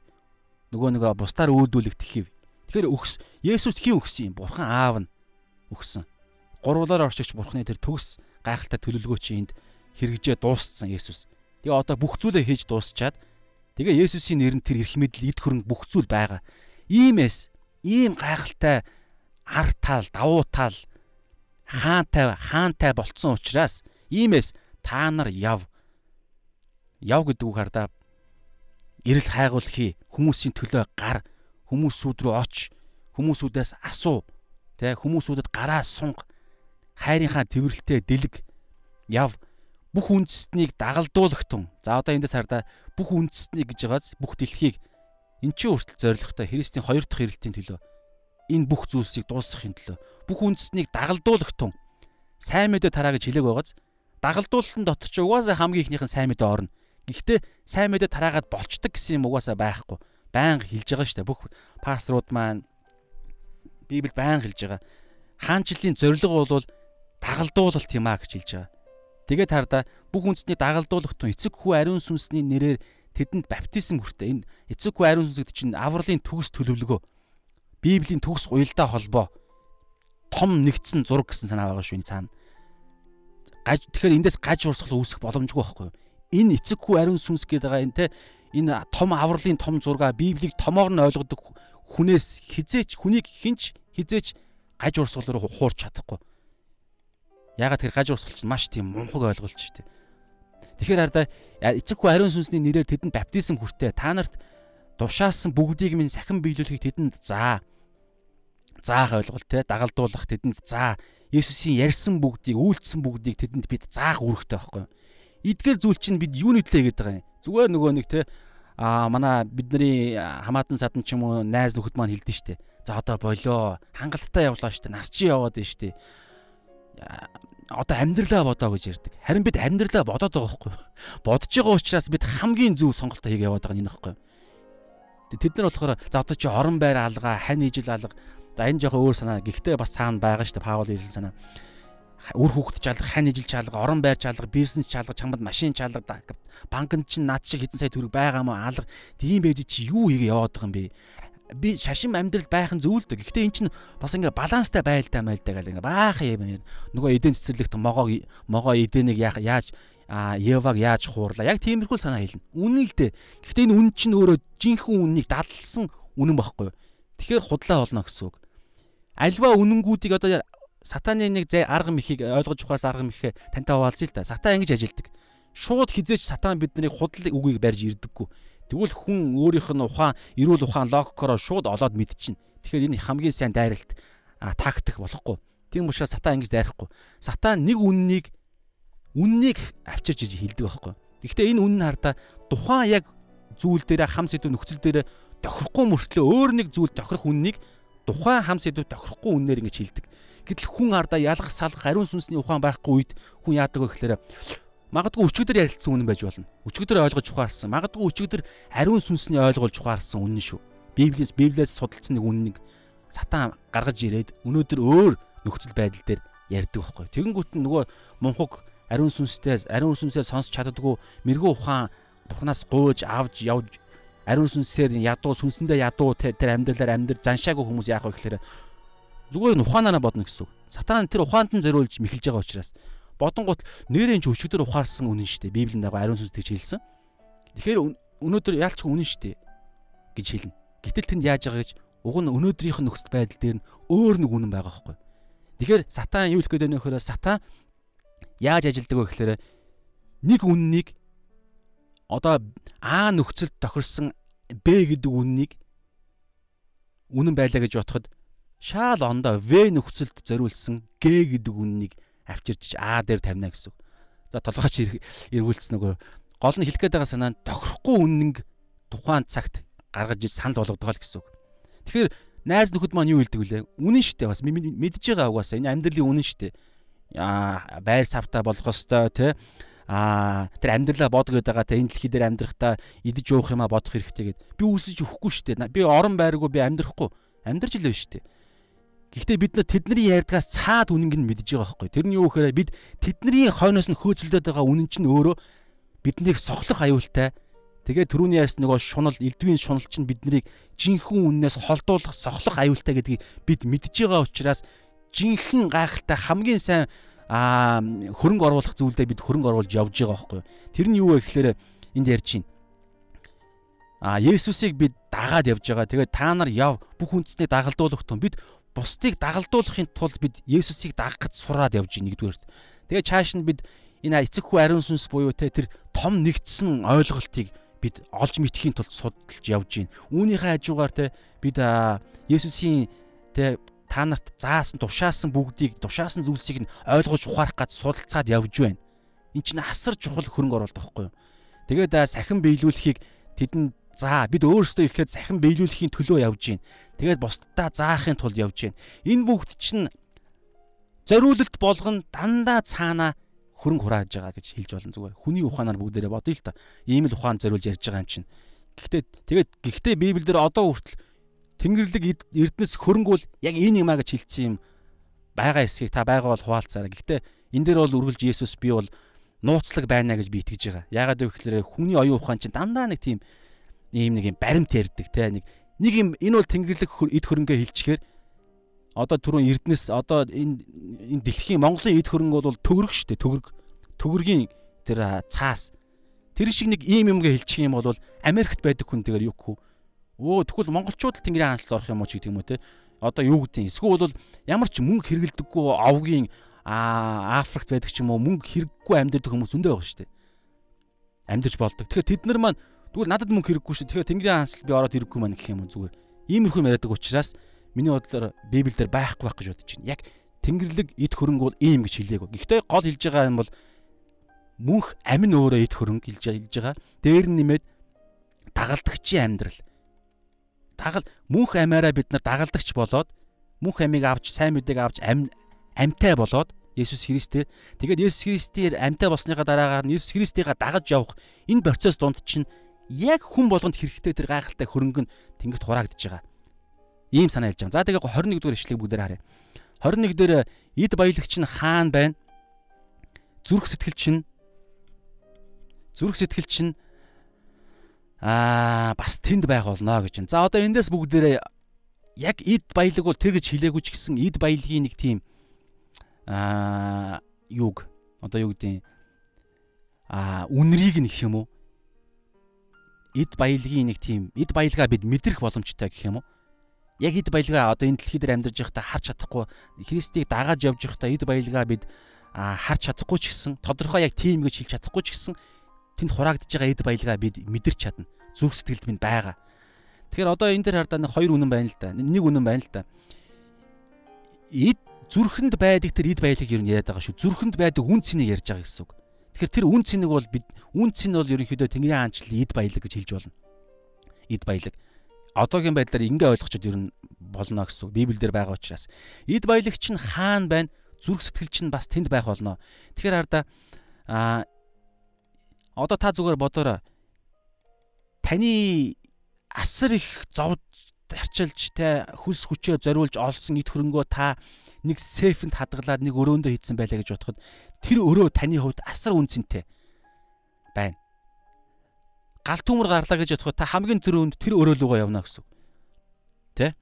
Нөгөө нэг бусдаар өөдүүлэгдэх хэв. Тэгэхээр өгс Есүс хин өгсөн юм? Бурхан аав нь өгсөн. Гурвлаар орчигч бурханы тэр төгс гайхалтай төлөвлөгөө чи энд хэрэгжээ дууссан Есүс. Тэгээ одоо бүх зүйлээ хийж дуусчаад тэгээ Есүсийн нэрнд тэр эрх мэдэл эд хөрөнгө бүх зүйл байгаа. Иймээс ийм гайхалтай ар тал, давуу тал хаантай хаантай болцсон учраас иймээс та нар яв. Яв гэдэг үг хардаа эрэл хайгуул хий, хүмүүсийн төлөө гар, хүмүүсүүд рүү оч, хүмүүсүүдээс асуу, тэ хүмүүсүүдэд гараа сунг, хайрынхаа тэрвэрлэлтэй дэлг яв бүх үндэстнийг дагалдуулах тун. За одоо эндээс хардаа бүх үндэстнийг гэж байгааз бүх дэлхийг эн чинь өөртөл зоригтой Христийн хоёр дахь ирэлтийн төлөө энэ бүх зүйлсийг дуусгахын төлөө бүх үндэстнийг дагалдуулах тун. Сайн мэдээ тараа гэж хэлээг байгааз дагалдуулалтын дотор ч угаасаа хамгийн ихнийхэн сайн мэдээ орно. Гэхдээ сайн мэдээ тараагаад болчдөг гэсэн юм угаасаа байхгүй. Баян хэлж байгаа шүү дээ. Бүх пасторууд маань Библи баян хэлж байгаа. Хаанчлалын зорилго бол дагалдуулалт юм а гэж хэлж байгаа. Тэгээд хардаа бүх үндэсний дагалдуулах тун эцэг хүү ариун сүнсний нэрээр тэдэнд баптизм хүртэ. Энэ эцэг хүү ариун сүнсэд чинь авралын төгс төлөвлөгөө. Библийн төгс уялдаа холбоо. Том нэгдсэн зураг гэсэн санаа байгаа шүү энэ цаана. Гаж тэгэхээр эндээс гаж урсгал үүсэх боломжгүй байхгүй юу? Энэ эцэг хүү ариун сүнс гэдэг байгаа энэ те энэ том авралын том зурга Библийг томоор нь ойлгодог хүнээс хизээч хүнийг хинч хизээч гаж урсгал руу хуурч чадахгүй Ягаад тэр гаж урсгалч маш тийм мунхаг ойлголт шүү дээ. Тэгэхээр хардаа эцэг хүү ариун сүнсний нэрээр тэдэнд баптизм хүртээ. Та нарт Душаасан бүгдийг минь сахин биелүүлэхийг тэдэнд заа. Заах ойлголт те дагалдуулах тэдэнд заа. Есүсийн ярьсан бүгдийг, үйлдэлсэн бүгдийг тэдэнд бид заах үүрэгтэй байхгүй юу? Эдгээр зүйл чинь бид юу нэтлээ гэдэг юм. Зүгээр нөгөө нэг те а манай бидний хамаатан садан ч юм уу найз нөхөд маань хэлдэж штэ. За одоо болоо хангалттай явлаа штэ. Нас чи яваад штэ. Одоо амьдралаа бодоо гэж ярьдаг. Харин бид амьдралаа бодоод байгаа юу? Бодож байгаа учраас бид хамгийн зөв сонголтоо хийгээ яваад байгаа юм байхгүй юу? Тэд нар болохоор за одоо чи орон байр алга, хань ижил алга. За энэ жоохон өөр санаа. Гэхдээ бас цаана байгаа штэ Паул хэлсэн санаа үр хүүхэд чалга, хань ижил чалга, орон байр чалга, бизнес чалга, чамд машин чалга, банкнд чинь наад шиг хэдэн сая төгрөг байгаа мó алга. Тийм байж чи юу хийгээ яваад байгаа юм бэ? Би шашин амьдрал байх нь зөв л дээ. Гэхдээ эн чинь бас ингээ баланстай байлдаа мэлдэ гэл ингээ баах юм. Нөгөө эдэн цэцэрлэгт могоо могоо эдэнийг яаж а Еваг яаж хуурлаа. Яг тиймэрхүү санаа хэлнэ. Үнэн л дээ. Гэхдээ энэ үн чинь өөрөө жинхэнэ үннийг дадлсан үнэн багхгүй юу? Тэгэхээр худлаа болно гэсэн үг. Альва үнэнгүүдийг одоо сатаны нэг зэ арга мөхийг ойлгож ухаас арга мөхөө тантай хуваалцъя л да. Сатан ингэж ажилдаг. Шууд хизээч сатан биднийг худлын үгийг барьж ирдэггүй. Тэгвэл хүн өөрийнх нь ухаан, эрүүл ухаан логикороо шууд олоод мэдчихнэ. Тэгэхээр энэ хамгийн сайн дайралт тактик болохгүй. Тийм учраас сатан ингэж дайрахгүй. Сатан нэг үннийг үннийг авчирч иж хилдэг байхгүй. Гэхдээ энэ үнэн хардаа тухайн яг зүйл дээр хам сэдв нөхцөл дээр тохирохгүй мөртлөө өөр нэг зүйл тохирох үннийг тухайн хам сэдв тохирохгүй үннээр ингэж хилдэг. Гэтэл хүн ардаа ялгах салгах ариун сүнсний ухаан байхгүй үед хүн яадаг вэ гэхээр магадгүй өчигдөр ярилцсан үнэн байж болно. Өчигдөр ойлгож ухаарсан. Магадгүй өчигдөр ариун сүнсний ойлгуулж ухаарсан үнэн шүү. Библиэс Библиэс судалсан нэг үннийг сатан гаргаж ирээд өнөөдөр өөр нөхцөл байдал дээр ярьдаг байхгүй. Тэгэнгүүт нь нөгөө мунхаг ариун сүнстэй ариун сүнсээ сонсч чаддгүй мэрэгүү ухаан бурхнаас гуйж авж явж ариун сүнсээр ядуу сүнсэндээ ядуу тэр амьдралаар амьдр заншаагүй хүмүүс яах вэ гэхээр зүгээр нь ухаанаараа бодно гэсэн үг. Сатан тэр ухаанд нь зориулж мэхэлж байгаа учраас бодонгууд нэрэн ч өчигдөр ухаарсан үнэн шүү дээ. Библийн дагуу ариун сүнс тэгж хэлсэн. Тэгэхээр өнөөдөр яалчгүй үнэн шүү дээ гэж хэлнэ. Гэтэл тэнд яаж байгаа гэж уг нь өнөөдрийнх нь нөхцөл байдал дээр нь өөр нэг үнэн байгаа байхгүй. Тэгэхээр сатан юу хэлэх гээд байна вэ гэхээр сатан яаж ажилдаг вэ гэхээр нэг үннийг одоо А нөхцөлд тохирсон Б гэдэг үннийг үнэн байлаа гэж бодоход шаал ондоо В нөхцөлд зориулсан Г гэдэг үннийг авчирч А дээр тавина гэсэн. За толгойч эргүүлсэн нөгөө гол нь хэлэх гээд байгаа санаа нь тохирохгүй үннийг тухайн цагт гаргаж санал болгодог л гэсэн. Тэгэхээр найз нөхөд маань юу хэлдэг вүлээ? Үнэн дээ бас мэдж байгаа угаасаа энэ амьдралын үнэн дээ. Аа байр савтаа болгох ёстой тий а тэр амьдралаа бод гэдэг байгаа те энэ дэлхий дээр амьдрахдаа идэж уух юмаа бодох хэрэгтэй гэд би үсэж өгөхгүй дээ би орон байргүй би амьдрахгүй амьдрч л байна дээ Гэхдээ бид нар тэдний ярьдгаас цаад үнэнг нь мэдж байгаа байхгүй. Тэр нь юу гэхээр бид тэдний хойноос нь хөөцөлдөд байгаа үнэн чинь өөрөө биднийг сохлох аюултай. Тэгээ түрүүний ярьсан нөгөө шунал, элдвийн шунал чинь биднийг жинхэнэ үннээс холдуулах, сохлох аюултай гэдгийг бид мэдж байгаа учраас жинхэнэ гайхалтай хамгийн сайн аа хөрөнгө оруулах зүйлдээ бид хөрөнгө оруулж явж байгаа байхгүй. Тэр нь юу вэ гэхээр энд ярьж байна. А Есүсийг бид дагаад явж байгаа. Тэгээд та нар яв бүх үндэснийг дагалдуулах тун бид бусдыг дагалдуулахын тулд бид Есүсийг дагахад сураад явж байгаа нэгдүгээрт. Тэгээ цааш нь бид энэ эцэг хүү ариун сүнс буюу те тэр том нэгдсэн ойлголтыг бид олж мэдхийн тулд судалж явж байна. Үүнийхээ хажуугаар те бид Есүсийн те та нарт заасан тушаасан бүгдийг тушаасан зүйлсийг нь ойлгож ухаарах гэж судалцаад явж байна. Энд чинь асар чухал хөрөнгө оруулалт байхгүй юу? Тэгээд сахин биелүүлэхийг тэдэнд за бид өөрсдөө ихэд сахин биелүүлэхийн төлөө явж байна. Тэгээд бусдаа заахын тулд явж байна. Энэ бүгд чинь зориулалт болгон дандаа цаана хөрөнгө хурааж байгаа гэж хэлж болно зүгээр. Хүний ухаанаар бүгдээрээ бодъё л та. Ийм л ухаан зориулж ярьж байгаа юм чинь. Гэхдээ тэгээд гэхдээ Библиэлд одоо хүртэл Тэнгэрлэг Эрдэнэс хөрөнгө бол яг энэ юмаа гэж хэлсэн юм байгаа эсхийг та байгаа бол хуваалцаарай. Гэхдээ энэ дээр бол үргэлж Есүс би бол нууцлаг байна гэж би итгэж байгаа. Яагаад вэ гэхээр хүний оюун ухаан чинь дандаа нэг тийм ийм нэг юм баримт ярддаг те. Нэг нэг юм энэ бол тэнгэрлэг эд хөрөнгөө хилчгээр одоо түрүүн Эрдэнэс одоо энэ энэ дэлхийн Монголын эд хөрөнгө бол төгрөг шүү дээ төгрөг. Төгрөгийн тэр цаас. Тэр шиг нэг ийм юмгээ хилчих юм бол Америкт байдаг хүн тэгээр юу гэв өө тэгвэл монголчууд л тэнгэрийн хаанчлалд орох юм уу ч гэдэг юм уу те. Одоо юу гэдэг эсвэл бол ямар ч мөнгө хэрэгэлдэггүй овгийн Африкт байдаг ч юм уу мөнгө хэрэггүй амьдардаг хүмүүс өндөө байгаа шүү дээ амьдарч болдог. Тэгэхээр тэд нар маань Тэгвэл надад мөнгө хэрэггүй шүү. Тэгэхээр Тэнгэрийн хаанчлал би ороод ирэхгүй маань гэх юм уу зүгээр. Иймэрхүү яриадаг учраас миний бодлоор Библиэлд байхгүй байх гэж бодож байна. Яг Тэнгэрлэг эд хөрөнгө бол ийм гэж хэлээгөө. Гэхдээ гол хэлж байгаа юм бол мөнх амин өөрөө эд хөрөнгө хэлж хэлж байгаа. Дээр нь нэмээд дагалдагчийн амьдрал. Дагал мөнх амаараа бид нар дагалдагч болоод мөнх амийг авч сайн мэдээг авч ам амьтай болоод Есүс Христээр тэгээд Есүс Христээр амьтай болсныхаа дараагаар нь Есүс Христийгээ дагаж явах энэ процесс донд чинь яг хүн болгонд хэрэгтэй тэр гайхалтай хөрөнгө нь тэнгэрт хураагдж байгаа. Ийм санаа хэлж байгаа. За тэгээ 21 дугаар ишлэгийг бүгдээр харъя. 21 дээр эд баялагч нь хаан байна. Зүрх сэтгэл чинь зүрх сэтгэл чинь аа бас тэнд байх болно гэж. За одоо эндээс бүгдээрээ яг эд баялаг бол тэр гэж хэлээгүй ч гэсэн эд баялагын нэг тийм аа юг одоо юу гэдэг аа үнрийг нэх юм уу эд баялагын нэг тийм эд баялгаа бид мэдрэх боломжтой гэх юм уу? Яг эд баялгаа одоо энэ дэлхий дээр амьдарч байхдаа харж чадахгүй Христийг дагаад явж байхдаа эд баялгаа бид харж чадахгүй ч гэсэн тодорхой яг тийм гэж хэлж чадахгүй ч гэсэн тэнд хураагдж байгаа эд баялгаа бид мэдэрч чадна. Зүрх сэтгэлд минь байгаа. Тэгэхээр одоо энэ дээр хардаа нэг хоёр үнэн байна л да. Нэг үнэн байна л да. Эд зүрхэнд байдаг тэр эд баялаг нь яриад байгаа шүү. Зүрхэнд байдаг үн цэнийг ярьж байгаа гэсэн үг. Тэгэхээр тэр үн цэнийг бол бид үн цэн бол ерөнхийдөө Тэнгэрийн хаанчлалын эд баялаг гэж хэлж болно. Эд баялаг. Одоогийн байдлаар ингээ ойлгочод ер нь болно гэсэн. Библиэлд байгаа учраас эд баялаг чинь хаан байна, зүрх сэтгэл чинь бас тэнд байх болно. Тэгэхээр хараа а одоо та зүгээр бодоорой. Таны асар их зовж арчилж те хүс хүчээ зориулж олсон эд хөрөнгөө та нэг сейфэнд хадгалаад нэг өрөөндөө хийдсэн байлаа гэж бодоход тэр өрөө таны хувьд асар үнцэнтэй байна. Гал түмэр гарлаа гэж бодоход та хамгийн түрүүнд тэр өрөө лугаа явна гэсэн. Тэ?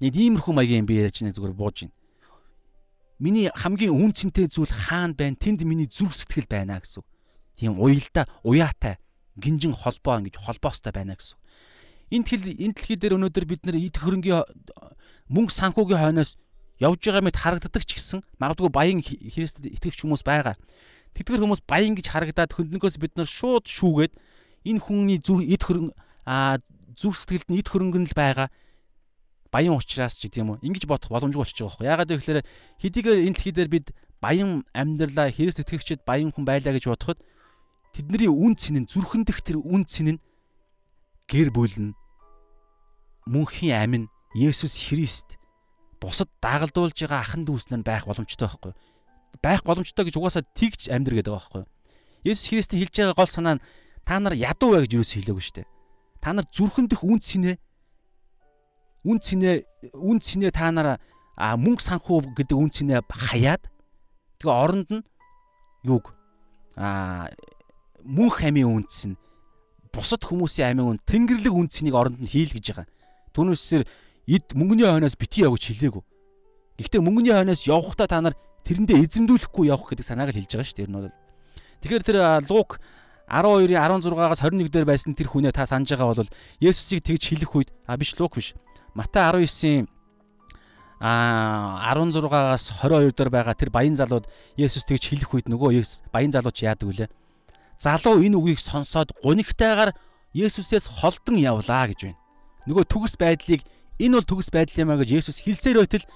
Нэг иймэрхүү маягийн би яриад чинь зүгээр бууж байна. Миний хамгийн үнцэнтэй зүйл хаана байна? Тэнд миний зүрх сэтгэл байна гэсэн. Тийм уялдаа, уяатай, гинжин холбоо ингэж холбоостой байна гэсэн. Энэ тэл энэ дэлхий дээр өнөөдөр бид нэр эд хөрөнгийн мөнгө санхүүгийн хойноос явж байгаа мэт харагддаг ч гэсэн магадгүй баян Христэд итгэгч хүмүүс байгаа. Тэдгэр хүмүүс баян гэж харагдаад хөндөнгөөс бид нар шууд шүүгээд энэ хүний зүр эд хөрөн а зүрх сэтгэлд нь эд хөрөнгөн л байгаа. Баян ухраас ч гэдэм үү ингэж бодох боломжгүй болчихж байгаа байхгүй. Ягаад гэвэл хэдийгээр энэ дэлхий дээр бид баян амьдралаа Христ итгэгчид баян хүн байлаа гэж бодоход тэдний үн цэн нь зүрхэн дэх тэр үн цэн нь гэр бүл нь мөнхийн амин Есүс Христ бусад дагалдуулж байгаа ахан дүүснэр байх боломжтой байхгүй. Байх боломжтой гэж угаасаа тэгж амьдр гэдэг байгаа байхгүй. Есүс Христийн хэлж байгаа гол санаа нь та нар ядуу бай гэж юус хэлээгүй шүү дээ. Та нар зүрхэн дэх үн цэнэ. Үн цэнэ үн цэнэ та нар мөнгө санхүү гэдэг үн цэнэ хаяад. Тэгээ оронд нь юуг? А мөнх амийн үнц нь бусад хүмүүсийн амийн үн тэнгэрлэг үнцнийг оронд нь хийл гэж байгаа. Түүнээсээр эд мөнгөний хойноос бити яв гэж хэлээгүй. Гэхдээ мөнгөний хойноос явахдаа та нар тэрэндээ эзэмдүүлэхгүй явах гэдэг санааг л хэлж байгаа шүү дээ. Энэ бол. Тэгэхээр тэр Лук 12-ийн 16-аас 21 дээр байсан тэр хүнээ та санаж байгаа бол Есүсийг тэгж хэлэх үед а биш Лук биш. Матай 19-ийн а 16-аас 22 дээр байгаа тэр баян залууд Есүс тэгж хэлэх үед нөгөө баян залуу ч яадаг вүлээ. Залуу энэ үгийг сонсоод гунигтайгаар Есүсээс холдон явлаа гэж байна. Нөгөө төгс байдлыг Энэ бол төгс байдал юм а гэж Есүс хэлсээр байтал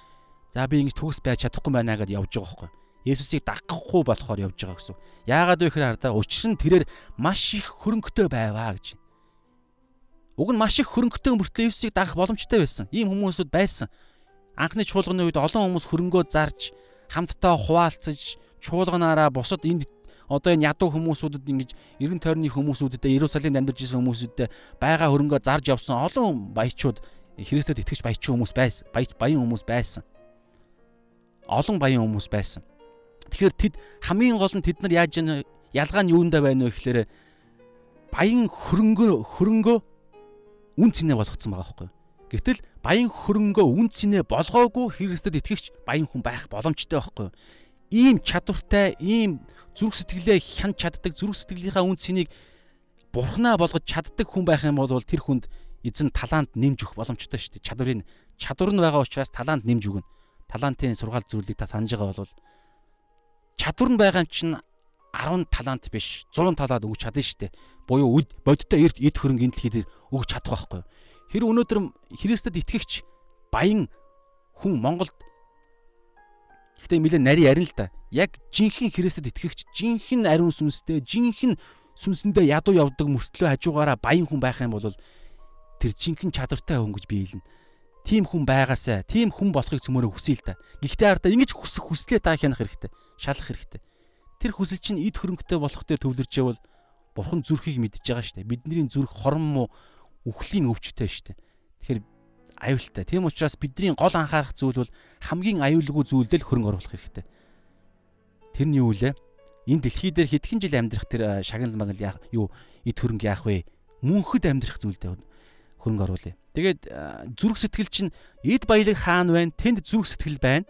за би ингэж төгс байж чадахгүй байна гэдээ явж байгаа байхгүй. Есүсийг дагахгүй болохоор явж байгаа гэсэн. Яагаад вэ гэхээр хардаа учир нь тэрээр маш их хөрөнгөтэй байваа гэж. Уг нь маш их хөрөнгөтэй мөртлөө Есүсийг дагах боломжтой байсан. Ийм хүмүүсүүд байсан. Анхны чуулганы үед олон хүмүүс хөрөнгөө зарж хамтдаа хуваалцаж чуулганаараа бусад энд одоо энэ ядуу хүмүүсүүдэд ингэж эргэн тойрны хүмүүсүүдэд Иерусалимд амьдарч исэн хүмүүсүүдэд байгаа хөрөнгөө зарж явсан олон баячууд Христэд итгэж баячин хүмүүс байсан. Баян хүмүүс байсан. Олон баян хүмүүс байсан. Тэгэхээр тэд хамгийн гол нь тэд нар яаж ялгаа нь юундаа байна вэ гэхээр баян хөрөнгө хөрөнгөө үн цэнэ болгоцсон байгаа байхгүй. Гэтэл баян хөрөнгөө үн цэнэ болгоогүй Христэд итгэгч баян хүн байх боломжтой байхгүй. Ийм чадвартай, ийм зүрх сэтгэлээ хянч чаддаг, зүрх сэтгэлийнхаа үн цэнийг бурхнаа болгож чаддаг хүн байх юм бол тэр хүнд эзэн талант нэмж өгөх боломжтой шүү дээ. Чадварыг чадвар нь байгаа учраас талант нэмж өгнө. Талантын сургаал зүйлийг та санаж байгаа бол чадвар нь байгаа юм чинь 10 талант биш 100 талаад өгч чадна шүү дээ. буюу үд бодиттой эрт эд хөрөнгө энэ дэлхий дээр өгч чадах байхгүй. Тэр өнөөдөр Христэд итгэгч баян хүн Монголд Гэхдээ нэлээ нари ярина л да. Яг жинхэнэ Христэд итгэгч, жинхэнэ ариун сүнстэй, жинхэнэ сүнсэндээ ядуу явдаг мөртлөө хажуугаараа баян хүн байх юм бол тэр жинхэнэ чадвартай хүн гэж биелнэ. Тим хүн байгаасай, тим хүн болохыг цөмөрө хүсэе л да. Гэхдээ ардаа ингэж хүсэх хүслээ та хянах хэрэгтэй. Шалах хэрэгтэй. Тэр хүсэл чинь эд хөрөнгөтэй болох дээр төвлөрч явал бурхан зүрхийг мэдж байгаа дээ. Бидний зүрх хорон муу үхлийн өвчтэй дээ. Тэгэхээр аюултай. Тийм учраас бидний гол анхаарах зүйл бол хамгийн аюулгүй зүйлдээ л хөрөнгө оруулах хэрэгтэй. Тэр нь юу вэ? Энэ дэлхий дээр хэдхэн жил амьдрах тэр шагнал магнал яах юу эд хөрөнгө яах вэ? Мөнхөд амьдрах зүйлдээ хөрөнгө оруулъя. Тэгээд зүрх сэтгэл чинь эд баялаг хаана байна? Тэнд зүрх сэтгэл байна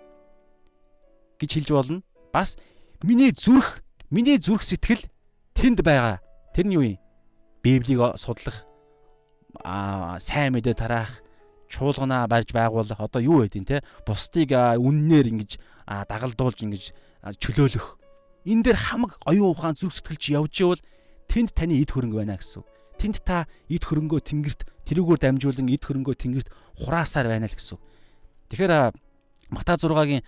гэж хэлж болно. Бас миний зүрх, миний зүрх сэтгэл тэнд байгаа. Тэр нь юу юм? Библийг судлах, аа сайн мэдээ тараах, чуулганаа барьж байгуулах одоо юу байдیں۔ те бусдыг үннээр ингэж дагалдуулж ингэж чөлөөлөх энэ дээр хамаг оюун ухаан зүрх сэтгэлч явж ивэл тэнд таны эд хөрөнгө байна гэсэн. Тэнд та эд хөрөнгөө тэнгэрт тэрүүгээр дамжуулан эд хөрөнгөө тэнгэрт хураасаар байна л гэсэн. Тэгэхээр Мата 6-гийн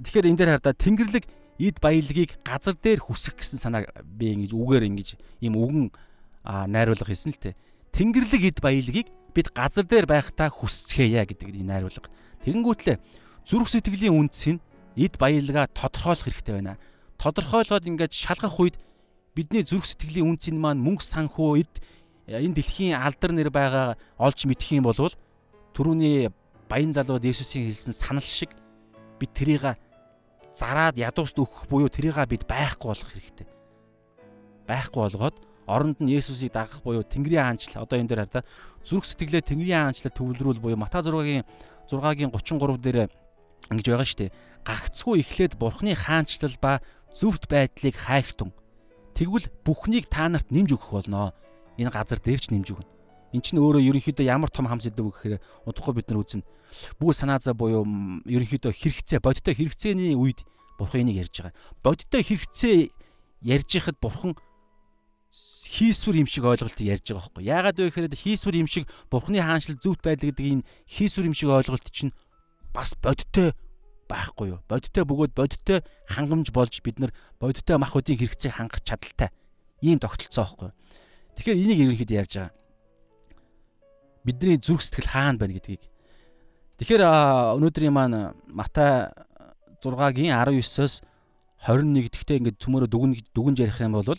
тэгэхээр энэ дээр хардаа тэнгэрлэг эд баялагийг газар дээр хүсэх гэсэн санаа би ингэж үгээр ингэж ийм үгэн найруулга хийсэн л те. Тэнгэрлэг эд баялагийг бид газар дээр байхдаа хүсцгээе гэдэг энэ найруулга. Тэгэнгүүтлээ зүрх сэтгэлийн үндэс нь эд баялгаа тодорхойлох хэрэгтэй байна. Тодорхойлгоод ингээд шалгах үед бидний зүрх сэтгэлийн үндэс нь маань мөнгө санхүү эд энэ дэлхийн алдар нэр байгаа олж мэдэх юм бол түрүүний баян залууд Есүсийн хэлсэн санал шиг бид тэрийг зараад ядууст өгөх буюу тэрийг бид байхгүй болох хэрэгтэй. Байхгүй болгоод оронд нь Есүсийг дагах буюу Тэнгэрийн хаанчлал одоо энэ дээр хараа зүрх сэтгэлээ Тэнгэрийн хаанчлал төвлөрүүл буюу Матай 6-гийн 6-гийн 33 дээр ингэж байгаа шүү дээ. Гагцгүй эхлээд Бурхны хаанчлал ба зөвхт байдлыг хайхтун. Тэгвэл бүхнийг та нарт нэмж өгөх болно. Энэ газар дээр ч нэмж өгнө. Эн чинь өөрөө ерөнхийдөө ямар том хам сэдв гэхээр удахгүй бид нар үзнэ. Бүх санаа зав буюу ерөнхийдөө хэрэгцээ, бодиттой хэрэгцээний үед бурхан энийг ярьж байгаа. Бодиттой хэрэгцээ ярьж байхад бурхан хийсвэр юм шиг ойлголт ярьж байгаа байхгүй. Яагаад вэ гэхээр хийсвэр юм шиг Бурхны хаанчлал зүвт байдал гэдэг энэ хийсвэр юм шиг ойлголт чинь бас бодиттой байхгүй юу? Бодиттой бөгөөд бодиттой хангамж болж бид нар бодиттой махуудын хэрэгцээ хангах чадaltaй ийм тогтолцоо байхгүй. Тэгэхээр энийг ерөнхийдөө ярьж байгаа. Бидний зүрх сэтгэл хаана байна гэдгийг. Тэгэхээр өнөөдрийн маань Матай 6-гийн 19-оос 21 гэхдээ ингээд цөмөрө дүгэн дүгнж ярих юм бол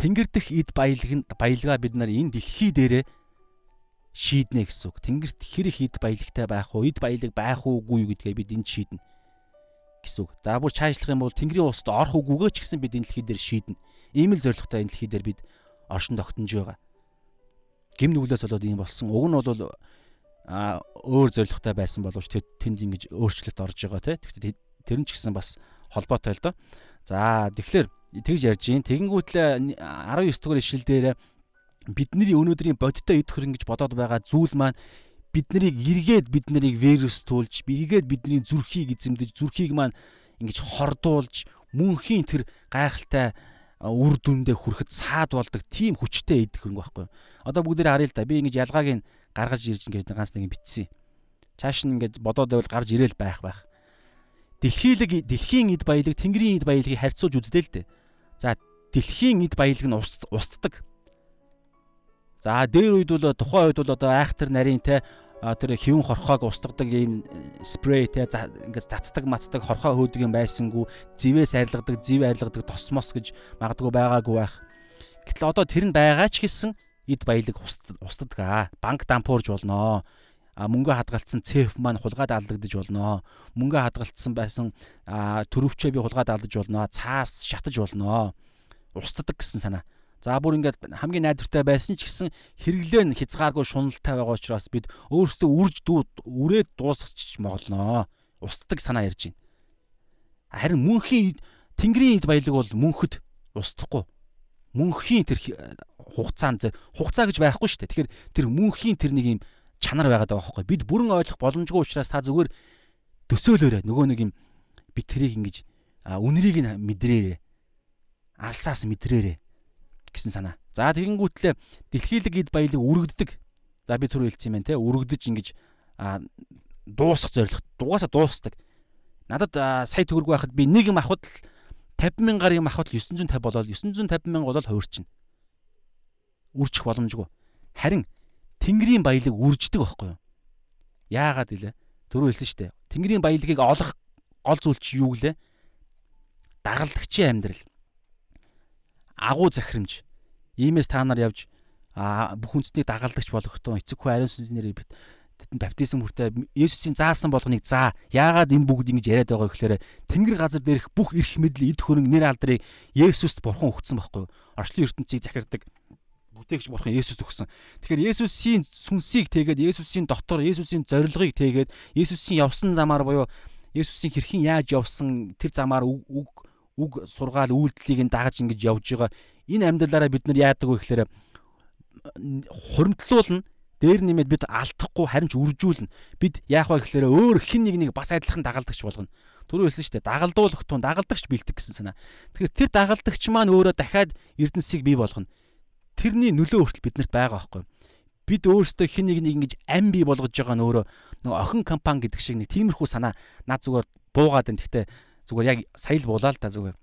Тэнгэр дэх эд баялаг баялгаа бид нар энэ дэлхий дээрээ шийднэ гэсэн үг. Тэнгэрт хэр их эд баялагтай байх уу, эд баялаг байх уугүй гэдгээ бид энд шийднэ гэсэн үг. За бүр чаашлах юм бол Тэнгэрийн улсад орох уугүйгээ ч гэсэн бид энэ дэлхий дээр шийднэ. Ийм л зоригтой энэ дэлхий дээр бид оршин тогтнож байгаа. Гим нүглээс болоод ийм болсон. Уг нь бол а өөр зоригтой байсан боловч тэнд ингэж өөрчлөлт орж байгаа тий. Тэр нь ч гэсэн бас холбоотой л доо. За тэгэхээр тэгж ярьж гин. Тэгэнгүүтлээ 19 дугаар ишлэл дээр бидний өнөөдрийн бодиттой идэх хөрөнгө гэж бодоод байгаа зүйл маань бид нарыг эргээд бид нарыг вирустуулж, эргээд бидний зүрхийг эзэмдэж, зүрхийг маань ингэж хордуулж, мөнхийн тэр гайхалтай үр дүндээ хүрэхэд саад болдог тийм хүчтэй идэх хөрөнгө байхгүй. Одоо бүгдээр харъя л да. Би ингэж ялгааг нь гаргаж ирж ингэж ганц нэг битсэн. Чааш нь ингэж бодоод байвал гарч ирээл байх байх. Дэлхийлэг дэлхийн эд баялаг, тэнгэрийн эд баялагийг харьцуулж үздэг л дээ. За дэлхийн эд баялаг нь устдаг. За дээр үед бол тухайн үед бол одоо айхтар нарийн те тэр хэвэн хорхоог устгадаг ийм спрей те ингээд цацдаг матдаг хорхоо хөөдөг юм байсангүй зэвээс арилгадаг зэв арилгадаг тосмос гэж магадгүй байгаагүй байх. Гэтэл одоо тэр нь байгаа ч гэсэн эд баялаг устдаг аа. Банк дампуурж болноо. А мөнгө хадгалсан цеф маань хулгайд алдагдаж болноо. Мөнгө хадгалсан байсан төрөвчөө би хулгайд алдаж болноо. Цаас шатаж болноо. Устдаг гэсэн санаа. За бүр ингээд хамгийн найдвартай байсан ч гэсэн хэрэглээ нь хязгааргүй шуналтай байгаа учраас бид өөрсдөө үрж дүүд үрээд дуусгач моглоноо. Устдаг санаа ярьж байна. Харин мөнхийн Тэнгэрийн эд баялаг бол мөнхөд устдахгүй. Мөнхийн тэр хугацаанд хугацаа гэж байхгүй шүү дээ. Тэгэхээр тэр мөнхийн тэр нэг юм чанар байгаад байгаа байхгүй. Бид бүрэн ойлгох боломжгүй учраас та зүгээр төсөөлөөрэй. Нөгөө нэг юм би тэрийг ингэж үнэрийг нь мэдрээрээ. Алсаас мэдрээрээ. Гэсэн санаа. За тэгэнгүүтлээ дэлхийлэг эд баялаг үргэлддэг. За би түр хэлсэн юм байна те үргэлдэж ингэж дуусах зорилго дугаасаа дуусдаг. Надад сая төгрөг байхад би нэг юм авахд л 50 мянгаар юм авахд л 950 болоод 950 мянга болоод хуурчин. Үржих боломжгүй. Харин Тэнгэрийн баялаг үрждэг байхгүй юу? Яагаад гэлээ? Түрүү хэлсэн шүү дээ. Тэнгэрийн баялагийг олох гол зүйл чи юу гэлээ? Дагалдагчийн амьдрал. Агуу захирамж. Иймээс та нар явж бүх үндэснийг дагалдагч болгохдоо эцэг хүү ариун сүнсний нэрээр тэдэнд баптизм хүртээ Есүсийн заасан болгоныг заа. Яагаад энэ бүгд ингэж яриад байгаа гэхээр Тэнгэр газар дээрх бүх эрх мэдэл, эд хөрөнгө, нэр алдрыг Есүст бурхан өгсөн байхгүй юу? Орчлын ертөнцийг захирдаг бүтээгч бурхан Есүс өгсөн. Тэгэхээр Есүсийн сүнсийг тэгээд Есүсийн дотор Есүсийн зорилгыг тэгээд Есүсийн явсан замаар буюу Есүсийн хэрхэн яаж явсан тэр замаар үг үг сургаал үйлдэлийг нь дагаж ингэж явж байгаа. Энэ амьдралаараа бид нар яадаг вэ гэхээр хуримтлуулна дээр нэмээд бид алдахгүй харин ч үржүүлнэ. Бид яах вэ гэхээр өөр хин нэг нэг бас адилхан дагалдагч болгоно. Түрүү хэлсэн шүү дээ. Дагалдуулах тун дагалдагч бэлтэг гэсэн санаа. Тэгэхээр тэр дагалдагч маань өөрөө дахиад эрдэнсийг бий болгоно. Тэрний нөлөө хүртэл биднэрт байгаа байхгүй. Бид өөрсдөө хин нэг нэг ингэж ам бий болгож байгаа нь өөрөө нэг охин компани гэдэг шиг нэг тиймэрхүү санаа над зүгээр буугаад байна. Гэхдээ зүгээр яг сая л буулаа л да зүгээр.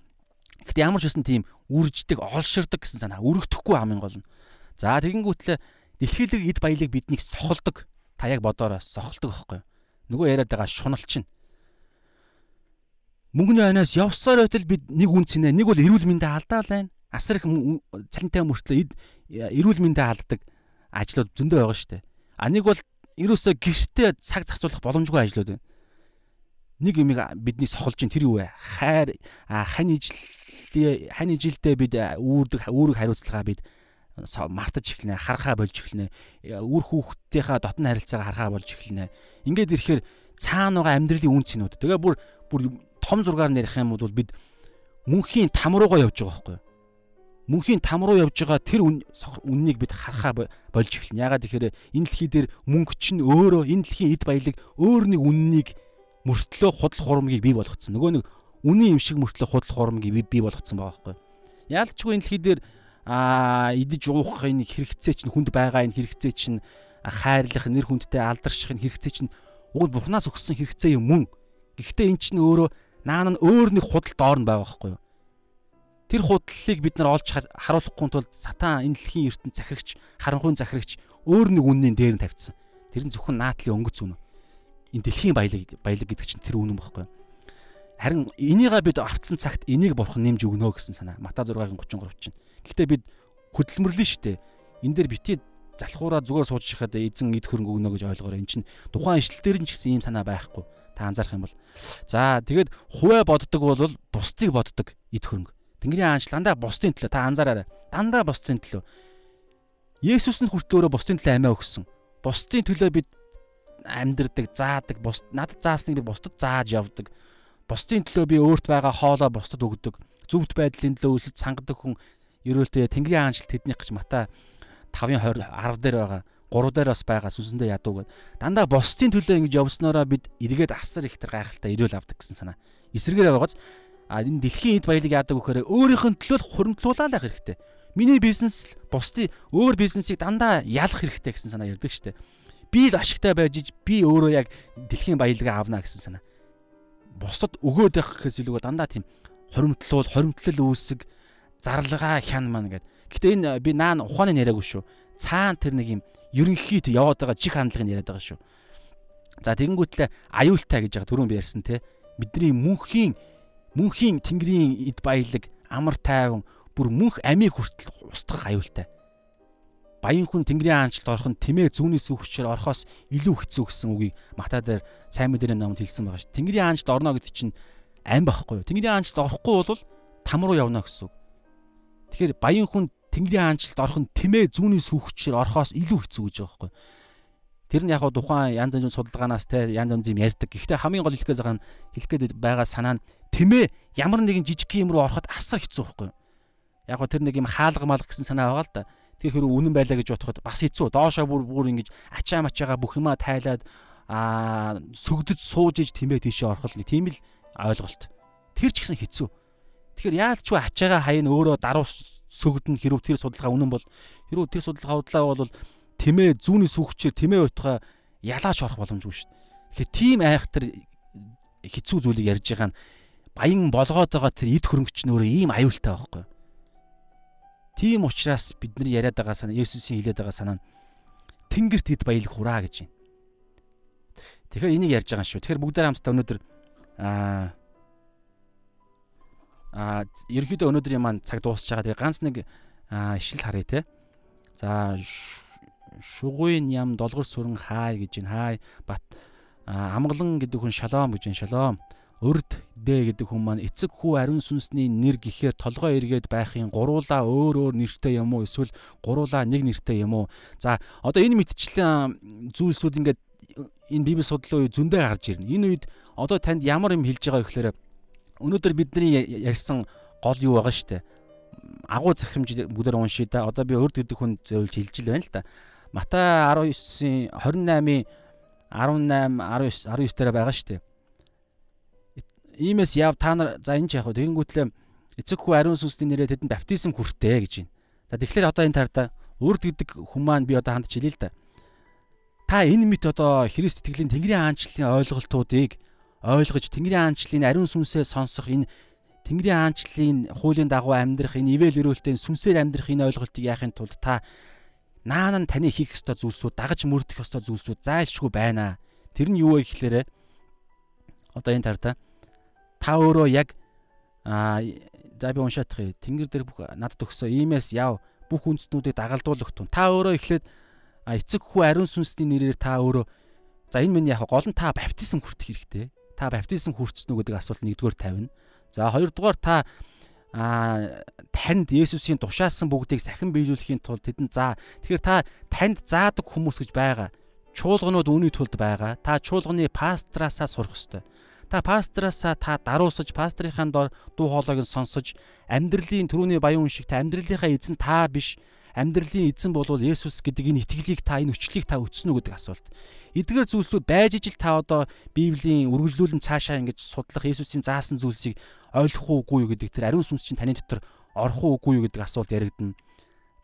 Гэхдээ ямар ч байсан тийм үрждэг, олширдаг гэсэн санаа өргөдөхгүй хамгийн гол нь. За тэгэнгүүтлээ дэлхийлэг эд баялаг биднийг сохолдог. Та яг бодоорой сохолдог байхгүй юу? Нөгөө яриад байгаа шуналчин. Мөнгөний айнаас явсаар байтал бид нэг үн цэнэ, нэг бол эрүүл мэндэ алдаа л байна. Асар их цантай мөртлөө эд эрүүл мэндэ алддаг ажлууд зөндөө байгаа шүү дээ. А нэг бол ерөөсөө гэртээ цаг зарцуулах боломжгүй ажлууд байна. Нэг юмыг бидний сохолж ин тэр юу вэ? Хайр хань ижил хань ижилдээ бид үүрдэг үүрэг хариуцлагаа бид мартаж эхэлнэ, харахаа болж эхэлнэ. Үр хүүхдийнхаа дотн харилцаагаа харахаа болж эхэлнэ. Ингээд ирэхээр цаана байгаа амьдралын үн цэнүүд. Тэгээ бүр бүр том зургаар нэрх юм бол бид мөнхийн там руугаа явж байгаа байхгүй юу? Мөнхийн там руу явж байгаа тэр үннийг бид харахаа болж эхэлнэ. Ягаад гэхээр энэ дэлхий дээр мөнгө чинь өөрөө энэ дэлхийн эд баялаг өөр нэг үннийг мөртлөө худал хурамгийг бий болгоцсон. Нөгөө нэг үнийн юм шиг мөртлөө худал хурамгийг бий болгоцсон байгаа байхгүй юу? Яалчгүй энэ дэлхий дээр аа идэж уух энэ хэрэгцээ чинь хүнд байгаа энэ хэрэгцээ чинь хайрлах нэр хүндтэй алдарших энэ хэрэгцээ чинь уг бурхнаас өгсөн хэрэгцээ юм мөн. Гэхдээ эн чинь өөрөө наан нь өөр нэг худал доор нь байгаа байхгүй юу? Тэр худлыг бид нар олж харуулахгүй тулд сатан энэ дэлхийн ертөнд захирагч, харанхуйн захирагч өөр нэг үнний дээр нь тавьчихсан. Тэр нь зөвхөн наатлын өнгөц үнэ. Энэ дэлхийн баялаг баялаг гэдэг чинь тэр үнэн байхгүй? Харин энийгээ бид автсан цагт энийг бурхан нэмж өгнө гэсэн санаа. Мата 6-гийн 33 чинь. Гэхдээ бид хөдөлмөрлөн штэ. Энэ дээр бити залхуураа зүгээр сууж шахаад эзэн эд хөрөнгө өгнө гэж ойлгоорой. Эн чинь тухайн ишлэл дээр нь ч гэсэн ийм санаа байхгүй. Та анзаарах юм бол. За тэгээд хуваа боддог бол бусдыг боддог эд хөрөнгө. Тэнгэрийн аанч дандаа бусдын төлөө та анзаараарай. Дандаа бусдын төлөө. Есүс нь хүртэл өөрөө бусдын төлөө амиа өгсөн. Бусдын төлөө бид амьдрдаг, заадаг, бус надад заасныг би бусдад зааж явдаг. Бусдын төлөө би өөрт байгаа хоолоо бусдад өгдөг. Зөвхт байдлын төлөө өсөж сангадаг хүн ерөөлтөө Тэнгэрийн хаанчлалт тэднийх гэж Мата 5:20 10 дээр байгаа. 3 дээр бас байгаа сүнсэндээ ядуу гэд. Дандаа бусдын төлөө ингэж явсноороо бид эргээд асар их тэр гайхалтай ирүүл авдаг гэсэн санаа. Эсрэгээр байгаач а энэ дэлхийн эд баялаг яадаг вөхөр өөрийнх нь төлөө хуримтлуулаад байх хэрэгтэй. Миний бизнес бусдын өөр бизнесийг дандаа ялах хэрэгтэй гэсэн санаа ярьдаг штеп. Би л ашигтай байж би өөрөө яг дэлхийн баялагаа авна гэсэн санаа. Бусдад өгөөд байх гэхээс илүүгээр дандаа тийм хоримтлуул, хоримтлал үүсэг зарлага хян маань гэдэг. Гэтэ энэ би наан ухааны яриаггүй шүү. Цаана тэр нэг юм ерөнхийд яваад байгаа чих хандлагыг яриад байгаа шүү. За тэгэнгүүтлээ аюултай гэж байгаа түрүүн би ярьсан те. Бидний мөнхийн мөнхийн тэнгэрийн эд баялаг амар тайван бүр мөнх амийг хүртэл устгах аюултай. Баян хүн тэнгэрийн аанчлалд орох нь тэмээ зүүнээс үхчээр орохоос илүү хэцүү гэсэн үгийг Матай дээр сайн мэдэрийн номонд хэлсэн байгаа шүү. Тэнгэрийн аанчлалд орно гэдэг чинь ам байхгүй юу? Тэнгэрийн аанчлалд орохгүй бол там руу явна гэсэн үг. Тэгэхээр баян хүн Тэнгэрийн хаанчлалд орох нь тэмээ зүүнний сүхчээр орохоос илүү хэцүү гэж байгаа байхгүй. Тэр нь яг гоо тухайн янз янзын судалгаанаас те янз янз юм ярьдаг. Гэхдээ хамгийн гол хэлэх гээд байгаа нь хэлэх гээд байгаа санаа нь тэмээ ямар нэгэн жижиг юм руу ороход асар хэцүү байхгүй. Яг гоо тэр нэг юм хаалга малга гэсэн санаа байгаа л да. Тэгэхээр хэрэг үнэн байлаа гэж бодоход бас хэцүү. Доошоо бүр бүр ингэж ачаа мачаага бүх юмаа тайлаад аа сүгдөж сууж иж тэмээ тийшээ орох л нэг тийм л ойлголт. Тэр ч гэсэн хэцүү. Тэгэхээр яалчгүй ачаагаа хаяна өөрөө даруус сөгдөн хэрв тэр судалгаа үнэн бол хэрв тэр судалгаа удлаа бол тэмээ зүүнний сүхчээр тэмээ утгаа ялаач орох боломжгүй шүү дээ. Тэгэхээр тийм айхтар хэцүү зүйлийг ярьж байгаа нь баян болгоод байгаа тэр эд хөрөнгөч нөөрэ ийм аюултай байхгүй. Тийм учраас бид нар яриад байгаа санаа Есүсийн хэлээд байгаа санаа нь Тэнгэрт эд баялаг хураа гэж байна. Тэгэхээр энийг ярьж байгаа шүү. Тэгэхээр бүгдээр хамтдаа өнөөдөр аа аа ерөөхдөө өнөөдрийн маань цаг дуусч байгаа. Тэгээ ганц нэг ишил харъя те. За шугуйн ям долгор сүрэн хай гэж байна. Хай бат амгалан гэдэг хүн шалом гэж байна. Шалом. Өрд дэ гэдэг хүн маань эцэг хүү ариун сүнсний нэр гэхээр толгой эргээд байхын гуруула өөр өөр нэртэй юм уу эсвэл гуруула нэг нэртэй юм уу? За одоо энэ мэдчлэн зүйлсүүд ингээд энэ библи судлалын үе зөндөө гарч ирнэ. Энэ үед одоо танд ямар юм хэлж байгаа вэ гэхээр өнөөдөр бидний ярьсан гол юу байгаа штэ. Агуу захимж бүгдээр уншия да. Одоо би өрд гэдэг хүн зөвлөж хэлж л байна л да. Матай 19-ийн 28-ийн 18 19 19 дээр байгаа штэ иймээс яв та нар за энэ ч яг тэгэнгүүтлээ эцэг хүү ариун сүнсний нэрээр тэдэнд баптизм хүртээ гэж байна. За тэгэхээр одоо энэ тарда үрд гэдэг маань би одоо хандж хэлээ л да. Та энэ мэт одоо Христ итгэлийн Тэнгэрийн аанчлалын ойлголтуудыг ойлгож Тэнгэрийн аанчлалын ариун сүнсээ сонсох энэ Тэнгэрийн аанчлалын хуулийн дагуу амьдрах энэ ивэл өрөөлтөнд сүнсээр амьдрах энэ ойлголтыг яахын тулд та наан нь таны хийх ёстой зүйлсүүд дагаж мөрдөх ёстой зүйлсүүд зайлшгүй байна. Тэр нь юу вэ гэхээр одоо энэ тарда та өөрөө яг аа за би уншаадах юм. Тэнгэр дээр бүх надад өгсөн иймээс яв бүх үндэстнүүдийг дагалдуулах тун. Та өөрөө эхлээд эцэг хүү ариун сүнсний нэрээр та өөрөө за энэ миний яг гол нь та баптизм хүртэх хэрэгтэй. Та баптизм хүртсэн үү гэдэг асуулт нэгдүгээр тавина. За хоёрдугаар та а танд Есүсийн тушаасан бүгдийг сахин биелүүлэхийн тулд тэдэнд за тэгэхээр та танд заадаг хүмүүс гэж байгаа. Чуулганууд үүний тулд байгаа. Та чуулганы пастраасаа сурах ёстой. Та пастраасаа та даруусаж пастрийнхаа дор дуу хоолойг нь сонсож амьдралын төрөний баян шиг та амьдралынхаа эзэн та биш амьдралын эзэн болвол Есүс гэдэг энэ итгэлийг та энэ өчлийг та өтсөн үү гэдэг асуулт. Эдгээр зүйлсүүд байж ижил та одоо Библийн үргэлжлүүлэн цаашаа ингэж судлах Есүсийн заасан зүйлсийг ойлгох уугүй юу гэдэг тэр ариун сүнс чинь таны дотор орох уугүй юу гэдэг асуулт яригдана.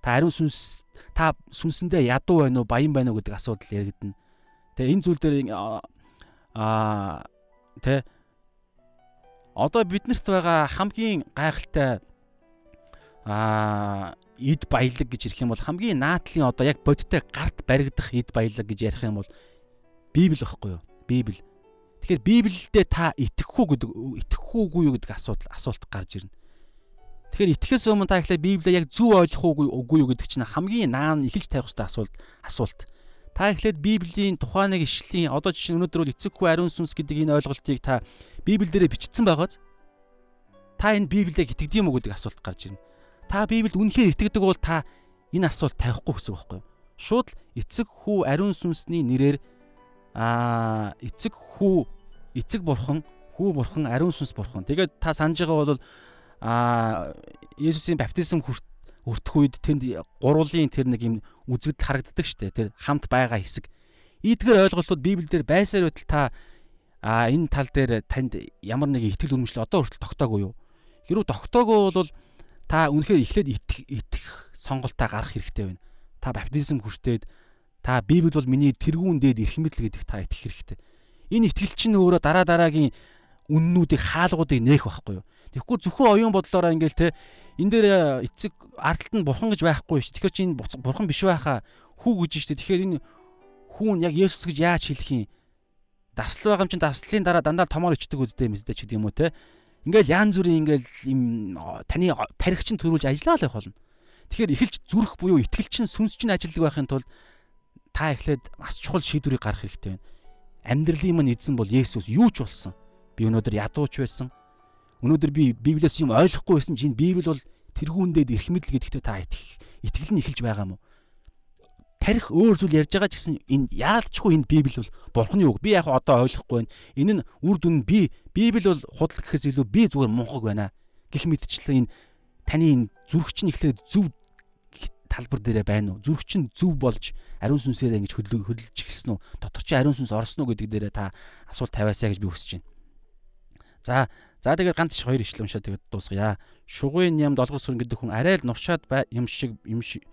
Та ариун сүнс та сүнсэндээ ядуу байна уу, баян байна уу гэдэг асуудал яригдана. Тэгээ энэ зүйл дээр аа Тэ одоо биднэрт байгаа хамгийн гайхалтай аа эд баялаг гэж ярих юм бол хамгийн наадлын одоо яг бодиттой гарт баригдах эд баялаг гэж ярих юм бол Библи байхгүй юу? Библи. Тэгэхээр Библиэдээ та итгэхгүй гэдэг итгэхүүгүй юу гэдэг асуудал асуулт гарч ирнэ. Тэгэхээр итгэхээс өмнө та ихлэ Библийг яг зөв ойлгох уугүй юу гэдэг чинь хамгийн наан эхэлж тавих хэрэгтэй асуулт асуулт. Та эхлээд Библийн тухайн нэг ишлийн одоо жишээ нь өнөөдөр бол эцэг хүү ариун сүнс гэдэг энэ ойлголтыг та Библиэлд бичсэн байгааз та энэ Библийг итгэдэг юм уу гэдэг асуулт гарч ирнэ. Та Библиэд үнэхээр итгэдэг бол та энэ асуулт тавихгүй гэсэн үг байхгүй юу? Шууд эцэг хүү ариун сүнсний нэрээр аа эцэг хүү эцэг бурхан хүү бурхан ариун сүнс бурхан. Тэгээд та санаж байгаа бол аа Есүсийн баптизм хүрт өртөх үед тэнд гурвын тэр нэг юм үзэгдэл харагддаг штэ тэр хамт байгаа хэсэг. Ийдгээр ойлголтууд Библиэлд байсаар байтал та а энэ тал дээр танд ямар нэг итгэл үнэмшил одоо хүртэл тогтоогүй юу? Хэрвээ тогтоогүй бол та үнэхээр эхлээд итгэх итгэх сонголтоо гарах хэрэгтэй байна. Та баптизм хүртээд та Библи бол миний тэргүүн дээд эрх мэдэл гэдэг та итгэх хэрэгтэй. Энэ итгэл чинь өөрөө дараа дараагийн үннүүдийг хаалгуудыг нээх байхгүй юу? Тэгэхгүй зөвхөн оюун бодлороо ингээл те энэ дээр э, эцэг ардталт нь бурхан гэж байхгүй ш. Тэгэхээр чи энэ бурхан биш байхаа хүү гэж штэ. Тэгэхээр энэ хүүн яг Есүс гэж яаж хэлэх юм? Дасл байгаа юм чин даслын дараа дандаа томоор ичдэг үздэй мэсдэ ч гэдэг юм уу те. Ингээл ян зүрийн ингээл им таны тархичин төрүүлж ажиллаа л байх болно. Тэгэхээр эхэлж зүрх буюу итгэлчин сүнс чин ажилладаг байхын тулд та эхлээд бас чухал шийдвэрийг гаргах хэрэгтэй байна. Амьдралын мань эзэн бол Есүс юу ч болсон. Би өнөөдөр ядууч байсан Өнөөдөр би Библиэс юм ойлгохгүй байсан чинь Библи бол тэрхүүндээд эрх мэдэл гэдэгтээ та итгэх итгэл нь эхэлж байгаа юм уу? Тарих өөр зүйл ярьж байгаа ч гэсэн энэ яалтчгүй энэ Библи бол Бурхны үг. Би яг одоо ойлгохгүй байна. Энэ нь үр дүн би Библи бол худал гэхээс илүү би зүгээр мунхаг байна. Гэх мэтчлэн энэ таны энэ зүрх чинь ихлээр зөв талбар дээрээ байна уу? Зүрх чинь зөв болж ариун сүнсээрээ ингэж хөдөлж эхэлсэн үү? Дотор чи ариун сүнс орсон уу гэдэг дээрээ та асуулт тавиасаа гэж би хүсэж байна. За За тэгээд ганц хоёр ишлэл уншаад тэгээд дуусгая. Шугын ям долгор сүрэн гэдэг хүн арай л нуршаад юм шиг юм шиг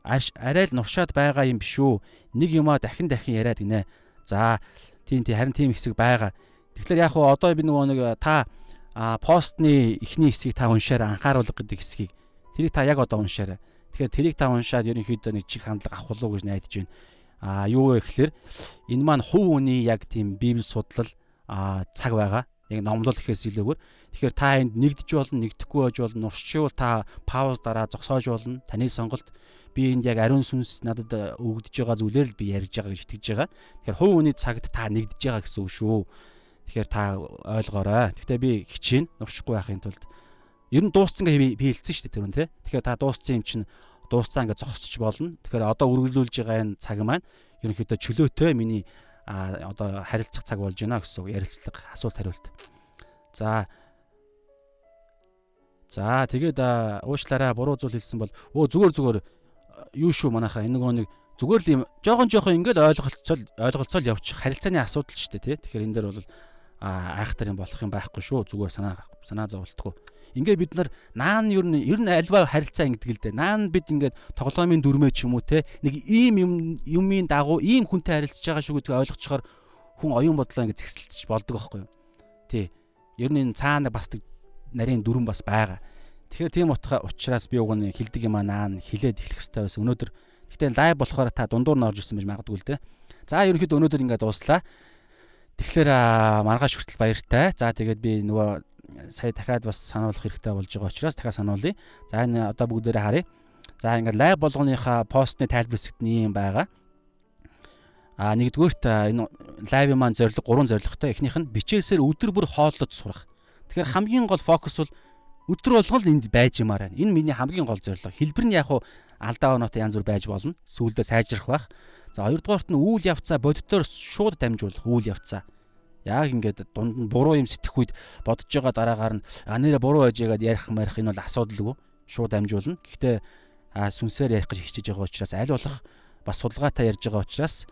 арай л нуршаад байгаа юм биш үү? Нэг юмаа дахин дахин яриад гинэ. За тийм тийм харин тийм хэсэг байгаа. Тэгэхээр яг хуу одоо би нөгөө нэг та постны эхний хэсгийг та уншаарай анхааруулга гэдэг хэсгийг тэрийг та яг одоо уншаарай. Тэгэхээр тэрийг та уншаад ерөнхийдөө нэг чих хандлага авах уу гэж найдаж байна. А юу вэ гэхээр энэ маань хувь хүний яг тийм библи судлал а цаг байгаа. Яг номлол гэхээс илүүгээр тэгэхээр та энд нэгдэж болно, нэгдэхгүй байж болно. Нуршчвал та пауз дараа зогсоож болно. Таны сонголт би энд яг ариун сүнс надад өгдөж байгаа зүйлээр л би ярьж байгаа гэж итгэж байгаа. Тэгэхээр хувь хүний цагт та нэгдэж байгаа гэсэн үг шүү. Тэгэхээр та ойлгоорой. Гэхдээ би хичээн нуршихгүй байхын тулд ер нь дууссан гэ би хэлсэн шүү дээ тэр нь тий. Тэгэхээр та дууссан юм чинь дууссан ингээд зогсчих болно. Тэгэхээр одоо үргэлжлүүлж байгаа энэ цаг маань ерөнхийдөө чөлөөтэй миний а одоо харилцах цаг болж байна гэсэн үг. Ярилцлага асуулт хариулт. За. За тэгээд уушлаараа буруу зүйл хэлсэн бол өө зүгээр зүгээр. Юу шүү манайхаа энэ нэг зүгээр л юм. Жоохон жоохон ингээд ойлголцол ойлголцол явчих харилцааны асуудал шүү дээ тий. Тэгэхээр энэ дээр бол айхтар юм болох юм байхгүй шүү. Зүгээр санаа санаа зовлтгүй. Ингээ бид нар наан ер нь ер нь альва харилцаа ингэдэг л дээ. Наан бид ингээд тоглоомын дүрмээ ч юм уу те нэг ийм юм юмын дагуу ийм хүнтэй харилцаж байгаа шүү гэдгийг ойлгочхоор хүн оюун бодлоо ингээд зэгсэлцэж болдог байхгүй юу? Тий. Ер нь энэ цаана бас нарийн дүрм бас байгаа. Тэгэхээр тийм учраас би уг нь хилдэг юм аа наан хилээд эхлэх хэрэгтэй байсан. Өнөөдөр гэхдээ лайв болохоор та дундуур нь орж ирсэн байж магадгүй л дээ. За ерөнхийдөө өнөөдөр ингээд дууслаа. Тэгэхээр маргааш хүртэл баяртай. За тэгээд би нөгөө сая дахиад бас сануулах хэрэгтэй болж байгаа учраас дахиад сануулъя. За энэ одоо бүгдээрээ харъя. За ингээд лайв болгоныхаа постны тайлбар хэсэгт нь юм байгаа. А нэгдүгээрт энэ лайв маань зорилго гурван зорилготой. Эхнийх нь бичээсээр өдөр бүр хооллож сурах. Тэгэхээр хамгийн гол фокус бол өдөр болгол энд байж юмараа. Энэ миний хамгийн гол зорилго. Хэлбэр нь яг уу алдаа оноотой янз бүр байж болно. Сүүлдээ сайжрах байх. За хоёрдугаарт нь үйл явцаа боддоор шууд дамжуулах үйл явцаа яг ингээд дунд нь буруу юм сэтгэх үед бодож байгаа дараагаар нь а нэрэ буруу байж байгаад ярих марих энэ бол асуудалгүй шууд амжуулна. Гэхдээ сүнсээр ярих гэж хичээж байгаа учраас аль болох бас судалгаатай ярьж байгаа учраас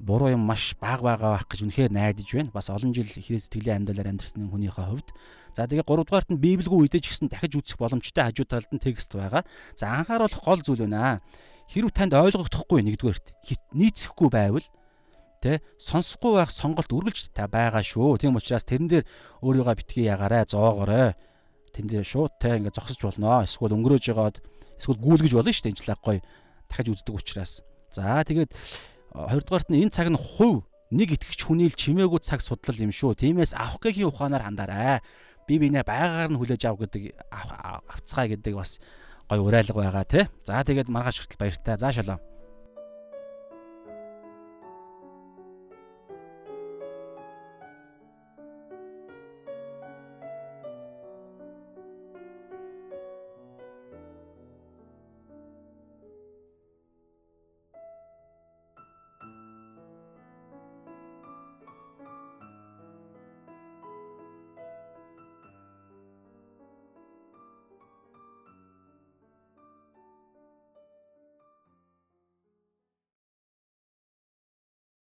буруу юм маш бага байгаа байх гэж үнэхээр найдаж байна. Бас олон жил хэрэг сэтгэлийн амьдралаар амьдрсан хүнийхээ хувьд. За тэгээ 3 дугаарт нь Библигүй үедээ ч гэсэн дахиж үзэх боломжтой хажуу талд нь текст байгаа. За анхааруулах гол зүйл байна. Хэрв танд ойлгогдохгүй нэгдүгээрт нийцэхгүй байвал Тэ сонсохгүй байх сонголт үргэлж та байгаа шүү. Тийм учраас тэрэн дээр өөрийгөө битгий ягаарай, зоогоорой. Тэн дээр шууд тэ ингээ зогсож болно. Эсвэл өнгөрөөж жагаад эсвэл гүйлгэж болно шүү дээ энэ лаггой дахиж үздэг учраас. За тэгээд хоёрдугаарт нь энэ цаг нь хувь нэг итгэгч хүний л чимээгүй цаг судлал юм шүү. Тиймээс авах гэхийн ухаанаар хандаарай. Би бинэ байгаагаар нь хүлээж ав гэдэг авцгаа гэдэг бас гой урайлга байгаа тий. За тэгээд маргааш хүртэл баяртай. За шалаа.